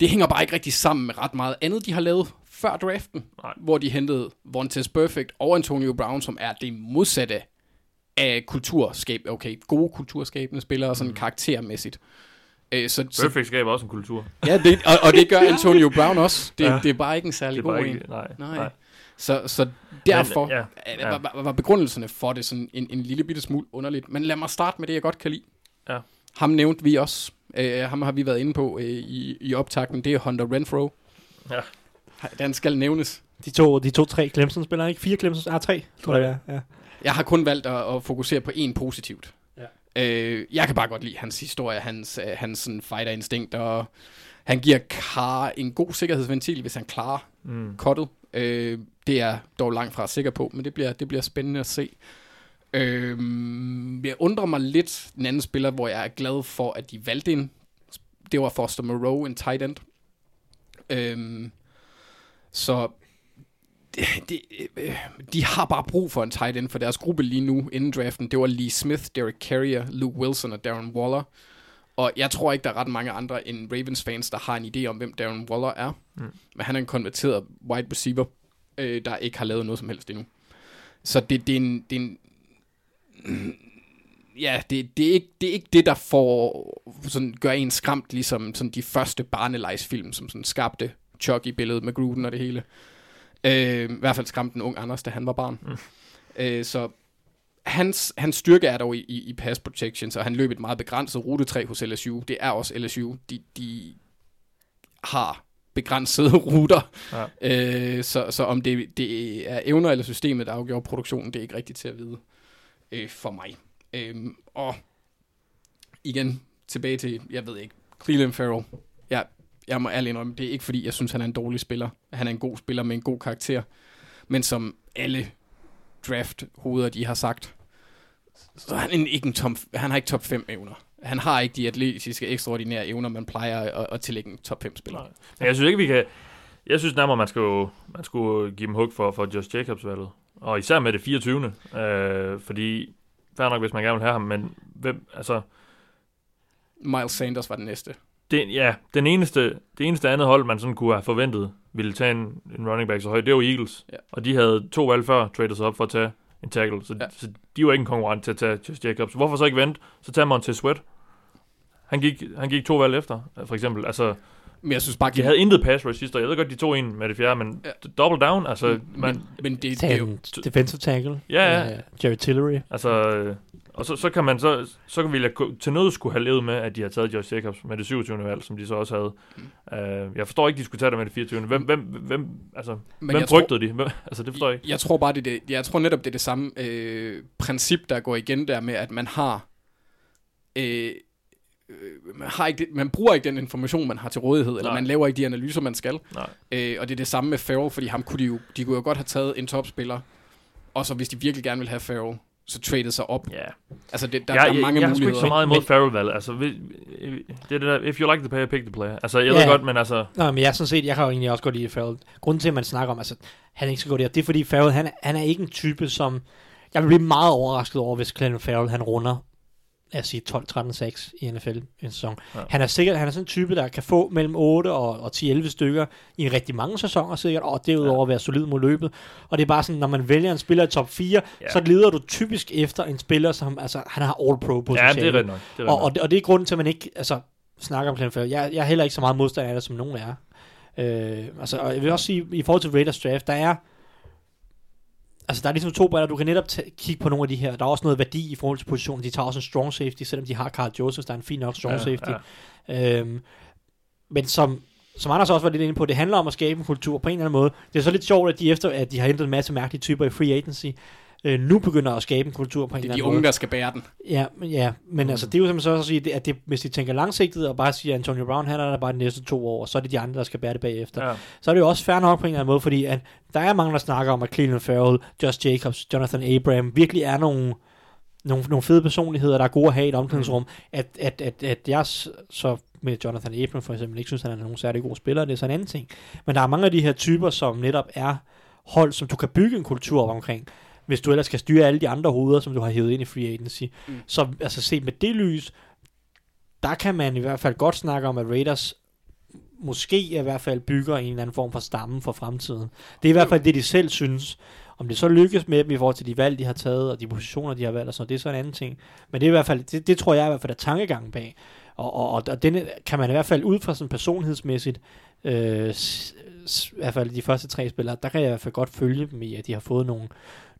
Det hænger bare ikke rigtig sammen med ret meget andet, de har lavet før draften, Nej. hvor de hentede Vontaze Perfect og Antonio Brown, som er det modsatte af kulturskab, okay, gode kulturskabende spillere, sådan mm. karaktermæssigt. Øh, så, Perfect skaber også en kultur. Ja, det, og, og det gør Antonio Brown også. Det, ja. det er bare ikke en særlig god ikke, en. Nej, nej. nej. Så, så derfor Men, ja, ja. Var, var begrundelserne for det sådan en, en lille bitte smule underligt. Men lad mig starte med det, jeg godt kan lide. Ja. Ham nævnte vi også. Uh, ham har vi været inde på uh, i, i optakten. Det er Hunter Renfro. Ja. Den skal nævnes. De to, de to tre Clemson-spillere, ikke? Fire Clemson, ah, tre, tror jeg. Ja. Jeg har kun valgt at, at fokusere på en positivt. Ja. Uh, jeg kan bare godt lide hans historie, hans, uh, hans sådan fighter-instinkt, og han giver Carr en god sikkerhedsventil, hvis han klarer mm. kottet. Øh, det er dog langt fra sikker på, men det bliver, det bliver spændende at se. Øh, jeg undrer mig lidt, den anden spiller, hvor jeg er glad for, at de valgte en. Det var Foster Moreau, en tight end. Øh, så de, de, øh, de har bare brug for en tight end for deres gruppe lige nu inden draften. Det var Lee Smith, Derek Carrier, Luke Wilson og Darren Waller. Og jeg tror ikke, der er ret mange andre end Ravens fans, der har en idé om, hvem Darren Waller er. Mm. Men han er en konverteret wide receiver, øh, der ikke har lavet noget som helst endnu. Så det, det er en... Det er en ja, det, det, er ikke, det er ikke det, der får, sådan, gør en skræmt, ligesom sådan de første barnelejsfilm, som sådan skabte Chucky-billedet med Gruden og det hele. Øh, I hvert fald skræmte en ung Anders, da han var barn. Mm. Øh, så hans, hans styrke er dog i, i, i pass protection, så han løb et meget begrænset rutetræ hos LSU. Det er også LSU. De, de har begrænsede ruter. Ja. Øh, så, så om det, det er evner eller systemet, der afgjorde produktionen, det er ikke rigtigt til at vide øh, for mig. Øh, og igen, tilbage til, jeg ved ikke, Cleveland Farrell. Ja, jeg må ærligt indrømme, det er ikke fordi, jeg synes, han er en dårlig spiller. Han er en god spiller med en god karakter. Men som alle draft-hoveder, de har sagt, så han, en, ikke en top, han har ikke top 5 evner. Han har ikke de atletiske, ekstraordinære evner, man plejer at, at tillægge en top 5 spiller. Men jeg synes ikke, vi kan... Jeg synes nærmere, man skulle, man skulle give dem hug for, for Josh Jacobs valget. Og især med det 24. Øh, fordi, fair nok, hvis man gerne vil have ham, men hvem, altså... Miles Sanders var den næste. Det, ja, den eneste, det eneste andet hold, man sådan kunne have forventet, ville tage en, en running back så højt, det var Eagles. Ja. Og de havde to valg før, traded sig op for at tage en tackle. Så, ja. så de var ikke en konkurrent til at tage Josh Jacobs. Hvorfor så ikke vente? Så tager man til Sweat. Han gik, han gik to valg efter, for eksempel. Altså, men jeg synes bare, de havde intet pass rush sidste år. Jeg ved godt, de tog en med det fjerde, men ja. double down, altså... Men, man, men det, det er jo... Defensive tackle. Ja, ja. Uh, Jerry Tillery. Altså, og så, så kan man så, så kan vi til noget skulle have levet med, at de har taget Josh Jacobs med det 27. valg, som de så også havde. Mm. Uh, jeg forstår ikke, de skulle tage det med det 24. Hvem, hvem, hvem, altså, Men hvem frygtede tror, de? Hvem, altså, det forstår jeg ikke. Jeg tror bare, det, det, jeg tror netop, det er det samme øh, princip, der går igen der med, at man har... Øh, man, har ikke det, man bruger ikke den information, man har til rådighed, eller Nej. man laver ikke de analyser, man skal. Nej. Øh, og det er det samme med Farrell, fordi ham kunne de, jo, de kunne jo godt have taget en topspiller, og så hvis de virkelig gerne vil have Farrell, så traded sig op. Ja. Altså, det, der, ja, der er mange jeg, jeg muligheder. Jeg har ikke så meget imod Farrell valg. Altså, det er det der, if you like the player, pick the player. Altså, jeg ja. ved godt, men altså... Nå, men jeg sådan set, jeg har jo egentlig også godt lide Farrell. Grunden til, at man snakker om, altså, han ikke skal gå der, det er fordi Farrell, han, han er ikke en type, som... Jeg vil blive meget overrasket over, hvis Clinton Farrell, han runder lad os sige 12-13-6 i NFL en sæson. Ja. Ja. Han er sikkert, han er sådan en type, der kan få mellem 8 og, og 10-11 stykker i rigtig mange sæsoner sikkert, og derudover være solid mod løbet. Og det er bare sådan, når man vælger en spiller i top 4, Ja. ja. så leder du typisk efter en spiller, som altså, han har all-pro på Ja, det er rigtigt nok. Det er og, og, det, og det er grunden til, at man ikke altså, snakker om Farrell. Jeg, jeg er heller ikke så meget modstander af det, som nogen er. Øh, altså, og jeg vil også sige, i forhold til Raiders draft, der er Altså, der er ligesom to baller. Du kan netop t- kigge på nogle af de her. Der er også noget værdi i forhold til positionen. De tager også en strong safety, selvom de har Carl Joseph, der er en fin nok strong Ja, safety. ja. Øhm, men som, som Anders også var lidt inde på, det handler om at skabe en kultur på en eller anden måde. Det er så lidt sjovt, at de efter, at de har hentet en masse mærkelige typer i free agency, øh, nu begynder at skabe en kultur på en Det eller er de anden unge, måde. der skal bære den. Ja, ja, men Mm. altså, det er jo simpelthen så at sige, det- at det, hvis de tænker langsigtet og bare siger, Antonio Brown, han er der bare de næste to år, og så er det de andre, der skal bære det bagefter. Ja. Så er det jo også fair nok på en eller anden måde, fordi at der er mange, der snakker om, at Cleveland Farrell, Josh Jacobs, Jonathan Abraham virkelig er nogle, nogle, nogle fede personligheder, der er gode at have i et omklædningsrum. At, at, at, at jeg så med Jonathan Abraham for eksempel ikke synes, han er nogen særlig god spiller, det er så en anden ting. Men der er mange af de her typer, som netop er hold, som du kan bygge en kultur op omkring, hvis du ellers skal styre alle de andre hoveder, som du har hævet ind i free agency. Mm. Så altså set med det lys, der kan man i hvert fald godt snakke om, at Raiders måske i hvert fald bygger en eller anden form for stamme for fremtiden. Det er i hvert fald det, de selv synes. Om det så lykkes med dem i forhold til de valg, de har taget, og de positioner, de har valgt, og sådan, det er så en anden ting. Men det er i hvert fald, det, det tror jeg i hvert fald er tankegangen bag. Og, og, og, og denne kan man i hvert fald ud fra sådan personlighedsmæssigt, øh, s, s, i hvert fald de første tre spillere, der kan jeg i hvert fald godt følge dem i, at de har fået nogle,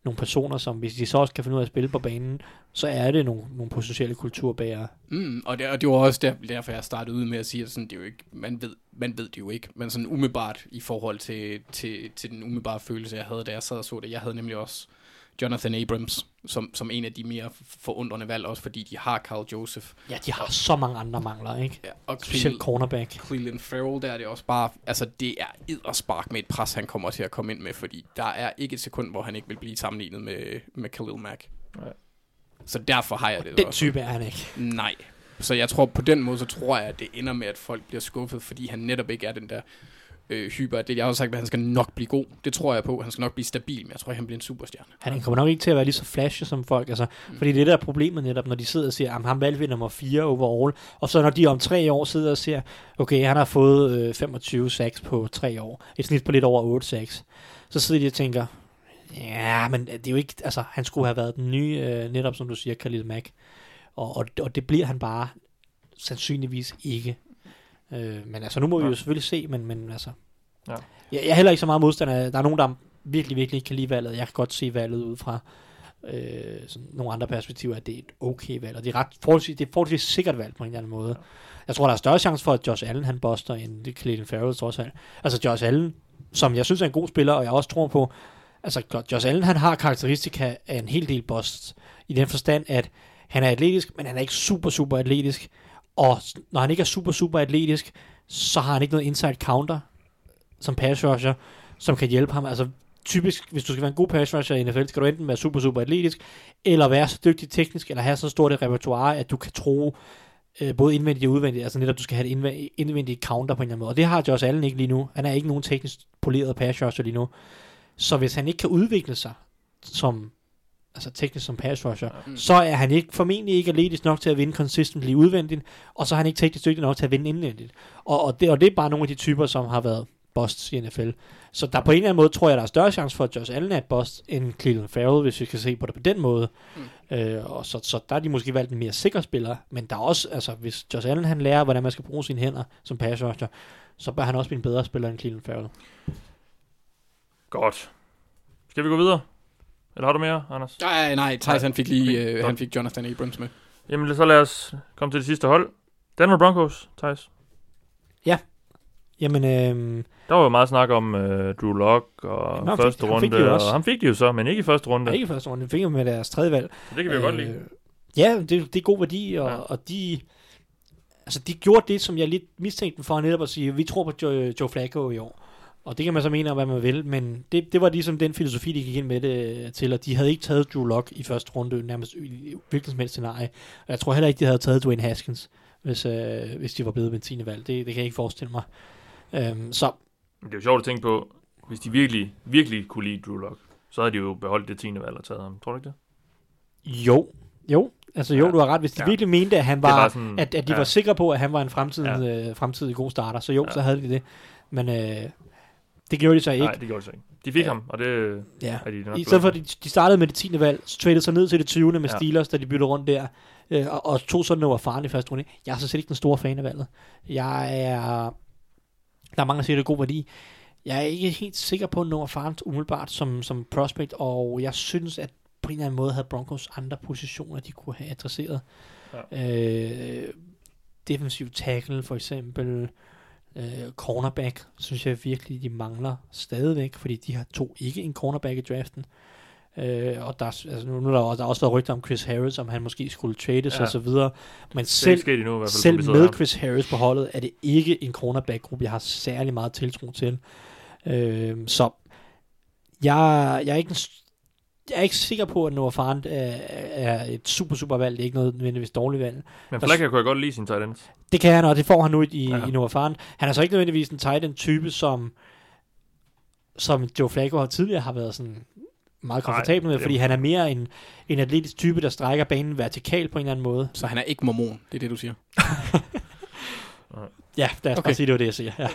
nogle personer, som hvis de så også kan finde ud af at spille på banen, så er det nogle, nogle potentielle kulturbærere. Mm, og, det, og det var også der, derfor, jeg startede ud med at sige, at sådan, det er jo ikke, man, ved, man ved det jo ikke, men sådan umiddelbart i forhold til, til, til den umiddelbare følelse, jeg havde, da jeg sad og så det. Jeg havde nemlig også Jonathan Abrams som, som en af de mere forundrende valg, også fordi de har Carl Joseph. Ja, de har så mange andre mangler, ikke? Ja, og Specielt cornerback. Cleveland Farrell, der er det også bare, altså det er edderspark med et pres, han kommer til at komme ind med, fordi der er ikke et sekund, hvor han ikke vil blive sammenlignet med, med Khalil Mack. Nej. Så derfor har jeg det Den også. type er han ikke. Nej. Så jeg tror på den måde, så tror jeg, at det ender med, at folk bliver skuffet, fordi han netop ikke er den der øh, hyper. Det, jeg har også sagt, at han skal nok blive god. Det tror jeg på. Han skal nok blive stabil, men jeg tror, at han bliver en superstjerne. Han kommer nok ikke til at være lige så flashy som folk, altså, mm. fordi det der er problemet netop, når de sidder og siger, at ham valgte vi nummer 4 overall, og så når de om tre år sidder og siger, okay, han har fået øh, 25 sacks på tre år, et snit på lidt over 8 sacks, så sidder de og tænker, ja, men det er jo ikke, altså, han skulle have været den nye, øh, netop som du siger, Khalil Mack, og, og, og det bliver han bare sandsynligvis ikke. Øh, men altså, nu må vi jo selvfølgelig se, men, men altså, Ja. jeg, jeg er heller ikke så meget modstander. Der er nogen, der virkelig, virkelig ikke kan lide valget. Jeg kan godt se valget ud fra øh, sådan nogle andre perspektiver, at det er et okay valg. Og det er, ret, forholdsvis, det er forholdsvis sikkert valg på en eller anden måde. Jeg tror, der er større chance for, at Josh Allen han buster, end Clayton Farrell trods alt. Altså Josh Allen, som jeg synes er en god spiller, og jeg også tror på, altså Josh Allen han har karakteristika af en hel del bust, i den forstand, at han er atletisk, men han er ikke super, super atletisk. Og når han ikke er super, super atletisk, så har han ikke noget inside counter som pass rusher, som kan hjælpe ham. Altså typisk, hvis du skal være en god pass rusher i NFL, skal du enten være super, super atletisk, eller være så dygtig teknisk, eller have så stort et repertoire, at du kan tro øh, både indvendigt og udvendigt, altså netop, du skal have et indvendigt, indvendigt counter på en eller anden måde. Og det har Josh Allen ikke lige nu. Han er ikke nogen teknisk poleret pass rusher lige nu. Så hvis han ikke kan udvikle sig som altså teknisk som pass rusher, Mm. så er han ikke, formentlig ikke atletisk nok til at vinde consistently udvendigt, og så er han ikke teknisk dygtig nok til at vinde indvendigt. Og, og, det, og det er bare nogle af de typer, som har været busts i NFL. Så der på en eller anden måde tror jeg, der er større chance for, at Josh Allen er et bust, end Cleveland Farrell, hvis vi kan se på det på den måde. Mm. Øh, og så, så der er de måske valgt en mere sikker spiller, men der er også, altså hvis Josh Allen han lærer, hvordan man skal bruge sine hænder som pass rusher, så bør han også blive en bedre spiller end Cleveland Farrell. Godt. Skal vi gå videre? Eller har du mere, Anders? Nej, nej, Thijs han fik lige, Okay, øh, han fik Jonathan Abrams med. Jamen, så lad os komme til det sidste hold. Denver Broncos, Thijs. Jamen, øh, Der var jo meget snak om øh, Drew Lock og Jamen, han fik- første han runde, fik de jo også. og ham fik de jo så, men ikke i første runde. ikke i første runde, de fik med deres tredje valg. Så det kan vi jo godt lide. Øh, Ja, det, det er god værdi, og, Ja. ja. og de, altså de gjorde det, som jeg lidt mistænkte dem for netop at sige, vi tror på Joe, Joe Flacco i år. Og det kan man så mene om, hvad man vil, men det, det var ligesom den filosofi, de gik ind med det til, og de havde ikke taget Drew Lock i første runde, nærmest i hvilket som helst scenarie. Og jeg tror heller ikke, de havde taget Dwayne Haskins, hvis, øh, hvis de var blevet med 10. valg. Det, det kan jeg ikke forestille mig. Øhm, så det er jo sjovt at tænke på, hvis de virkelig, virkelig kunne lide Drew Lock, så havde de jo beholdt det 10. valg og taget ham. Tror du ikke det? jo, Jo, altså jo, Ja. du har ret. Hvis de Ja. virkelig mente, at han var, var sådan- at, at de ja. var sikre på, at han var en fremtidig, ja. øh, fremtidig god starter, så jo, Ja. så havde de det. Men øh, det gjorde de så ikke. Nej, det gjorde de så ikke. De fik Ja. ham, og det Ja. er de nok I stedet for, at de, de startede med det 10. valg, så tradede sig ned til det 20. med Ja. Steelers, da de byttede rundt der, øh, og, og tog sådan over faren i første runde. Jeg er så set ikke den store fan af valget. Jeg er... Der er mange, der siger, det er god værdi. Jeg er ikke helt sikker på Noah Farns umiddelbart som, som prospect, og jeg synes, at på en eller anden måde havde Broncos andre positioner, de kunne have adresseret. Ja. Øh, defensiv tackle for eksempel, øh, cornerback, synes jeg virkelig, de mangler stadigvæk, fordi de har to ikke en cornerback i draften. Øh, og der, er- altså nu, nu er der, også, der har også været rygter om Chris Harris, om han måske skulle trades Ja. og så videre. Men Det er selv, endnu, i hvert fald, selv med her. Chris Harris på holdet, er det ikke en cornerback-gruppe, jeg har særlig meget tiltro til. Øh, så jeg, jeg, er ikke en, jeg er ikke sikker på, at Noah Fant er, er et super, super valg. Det er ikke noget nødvendigvis dårligt valg. Men Flacco kunne jeg godt lide sin tight ends. Det kan han, og det får han nu i, Ja. i Noah Fant. Han er så ikke nødvendigvis en tight end type, som, som Joe Flacco tidligere har været sådan meget komfortabel med, fordi han er mere en, en atletisk type, der strækker banen vertikalt på en eller anden måde. Så han er ikke mormon, det er det, du siger. Ja, lad os okay. Bare sige, det var det, jeg siger. Ja.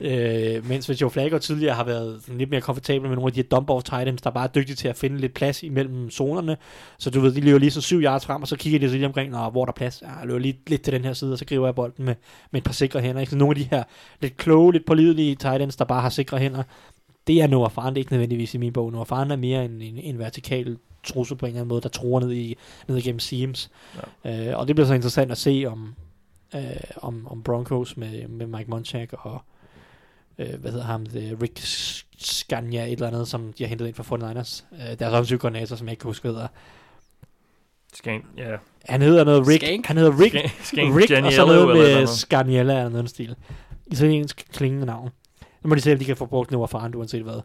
Okay. Øh, mens hvis Joe Flacco tidligere har været lidt mere komfortabel med nogle af de her dump-off tight ends, der bare er dygtige til at finde lidt plads imellem zonerne. Så du ved, de løber lige så syv yards frem, og så kigger de så lige omkring, Nå, hvor er der plads. Ja, jeg løber lige lidt til den her side, og så griber jeg bolden med, med et par sikre hænder. Ikke? Så nogle af de her lidt kloge, lidt pålidelige tight ends, der bare har sikre hænder, det er Noah Farn, det er ikke nødvendigvis i min bog. Noah Farn er mere en, en, en vertikal trussel på en eller anden måde, der tror ned, i, ned igennem seams. Ja. Øh, og det bliver så interessant at se, om, øh, om, om Broncos med, med Mike Munchak og øh, hvad hedder ham, det, Rick Scania, et eller andet, som de har hentet ind fra 49ers. Øh, deres offensive koordinator, som jeg ikke kan huske, hvad hedder. Skank, ja. Han hedder noget Rick, Skank? han hedder Rick, Skank, Skank Rick og Janiello, så noget eller med noget. Scarniella eller noget i den stil. Italiensk klingende navn. Nu må de se, om de kan få brugt Noah Farn, uanset hvad.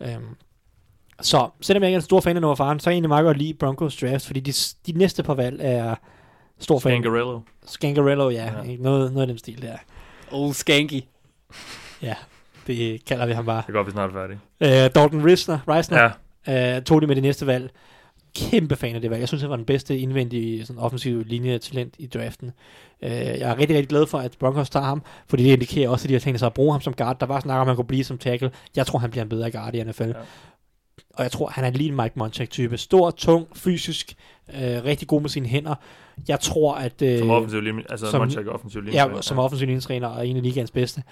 Øhm, så, selvom jeg ikke er en stor fan af Noah Farn, så er jeg egentlig meget godt lide Broncos draft, fordi de, de næste par valg er stor fan. Skangarello. Skangarello, ja. Ja. Noget, noget af den stil der. Old Skanky. Ja, det kalder vi ham bare. Det er godt, vi snart er færdige. Øh, Dalton Risner, Reisner Ja, øh, tog det med det næste valg. Kæmpe fan af det valg. Jeg synes, han var den bedste indvendige sådan offensiv linje talent i draften. Øh, jeg er rigtig, rigtig glad for, at Broncos tager ham, fordi det indikerer også, at de har tænkt sig at bruge ham som guard. Der var snak om, at han kunne blive som tackle. Jeg tror, han bliver en bedre guard i NFL. Ja. Og jeg tror, han er lige en Mike Munchak-type. Stor, tung, fysisk, øh, rigtig god med sine hænder. Jeg tror, at... Øh, som offensiv linje. Altså, som- Munchak er offensiv linje. Ja, som offensiv linjetræner og en af ligaens bedste.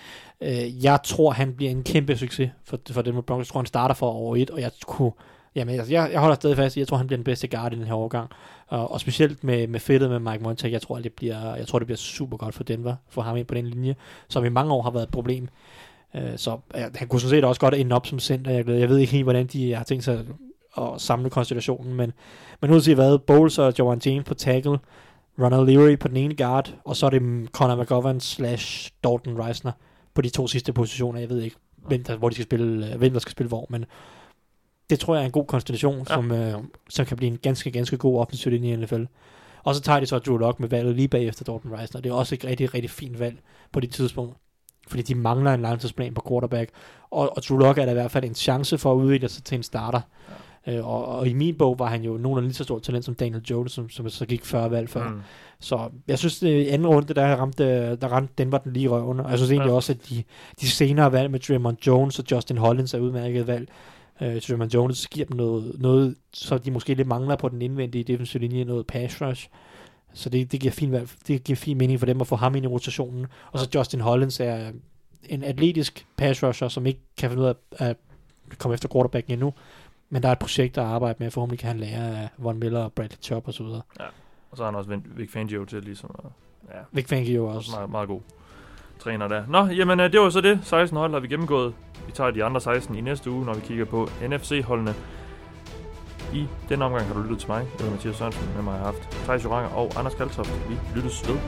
Øh, jeg tror, han bliver en kæmpe succes for, for den Broncos. Jeg tror, han starter for over et, og jeg kunne... Jamen, altså, jeg, jeg holder stadig fast i, jeg tror, han bliver den bedste guard i den her årgang. Og, og specielt med, med fedtet med Mike Montague, jeg tror, det bliver, jeg tror, det bliver super godt for Denver, for ham ind på den linje, som i mange år har været et problem. Øh, så ja, han kunne sådan set også godt ende op som center. Jeg, jeg ved ikke helt, hvordan de har tænkt sig at samle konstellationen, men, men uanset hvad, Bowles og Joan James på tackle, Ronald Leary på den ene guard, og så er det Conor McGovern slash Dalton Reisner på de to sidste positioner. Jeg ved ikke, hvem der, hvor de skal spille, øh, hvem der skal spille hvor, men det tror jeg er en god konstellation, ja. Som, øh, som kan blive en ganske, ganske god offensiv linje i NFL. Og så tager de så Drew Lock med valget lige bagefter Dalton Reisner. Det er også et rigtig, rigtig fint valg på det tidspunkt, fordi de mangler en langtidsplan på quarterback, og, og Drew Lock er der i hvert fald en chance for at udvikle sig til en starter. Ja. Øh, og, og i min bog var han jo nogenlunde lige så stort talent som Daniel Jones, som, som så gik 40 valg før. Mm. Så jeg synes, det i anden runde, der ramte, der ramte Denver den lige røven. Og jeg synes egentlig Ja. også, at de, de senere valg med Draymond Jones og Justin Hollins er udmærket valg. Uh, Draymond Jones giver dem noget, noget, så de måske lidt mangler på den indvendige defensive linje, noget pass rush. Så det, det giver fin det giver fin mening for dem at få ham ind i rotationen. Og så Justin Hollins er en atletisk pass rusher, som ikke kan finde ud af at komme efter quarterbacken endnu. Men der er et projekt, der arbejder med, forhåbentlig kan han lære af Von Miller og Bradley Chubb osv. Og så har han også Vic Fangio til ligesom. Og, ja, Vic Fangio også også. meget, meget god træner der. Nå, jamen øh, det var så det. 16 hold har vi gennemgået. Vi tager de andre 16 i næste uge, når vi kigger på NFC-holdene. I den omgang har du lyttet til mig. Jeg hedder Mathias Sørensen. Med mig har jeg haft Thijs Joranger og Anders Kaltoft. Vi lyttes ved.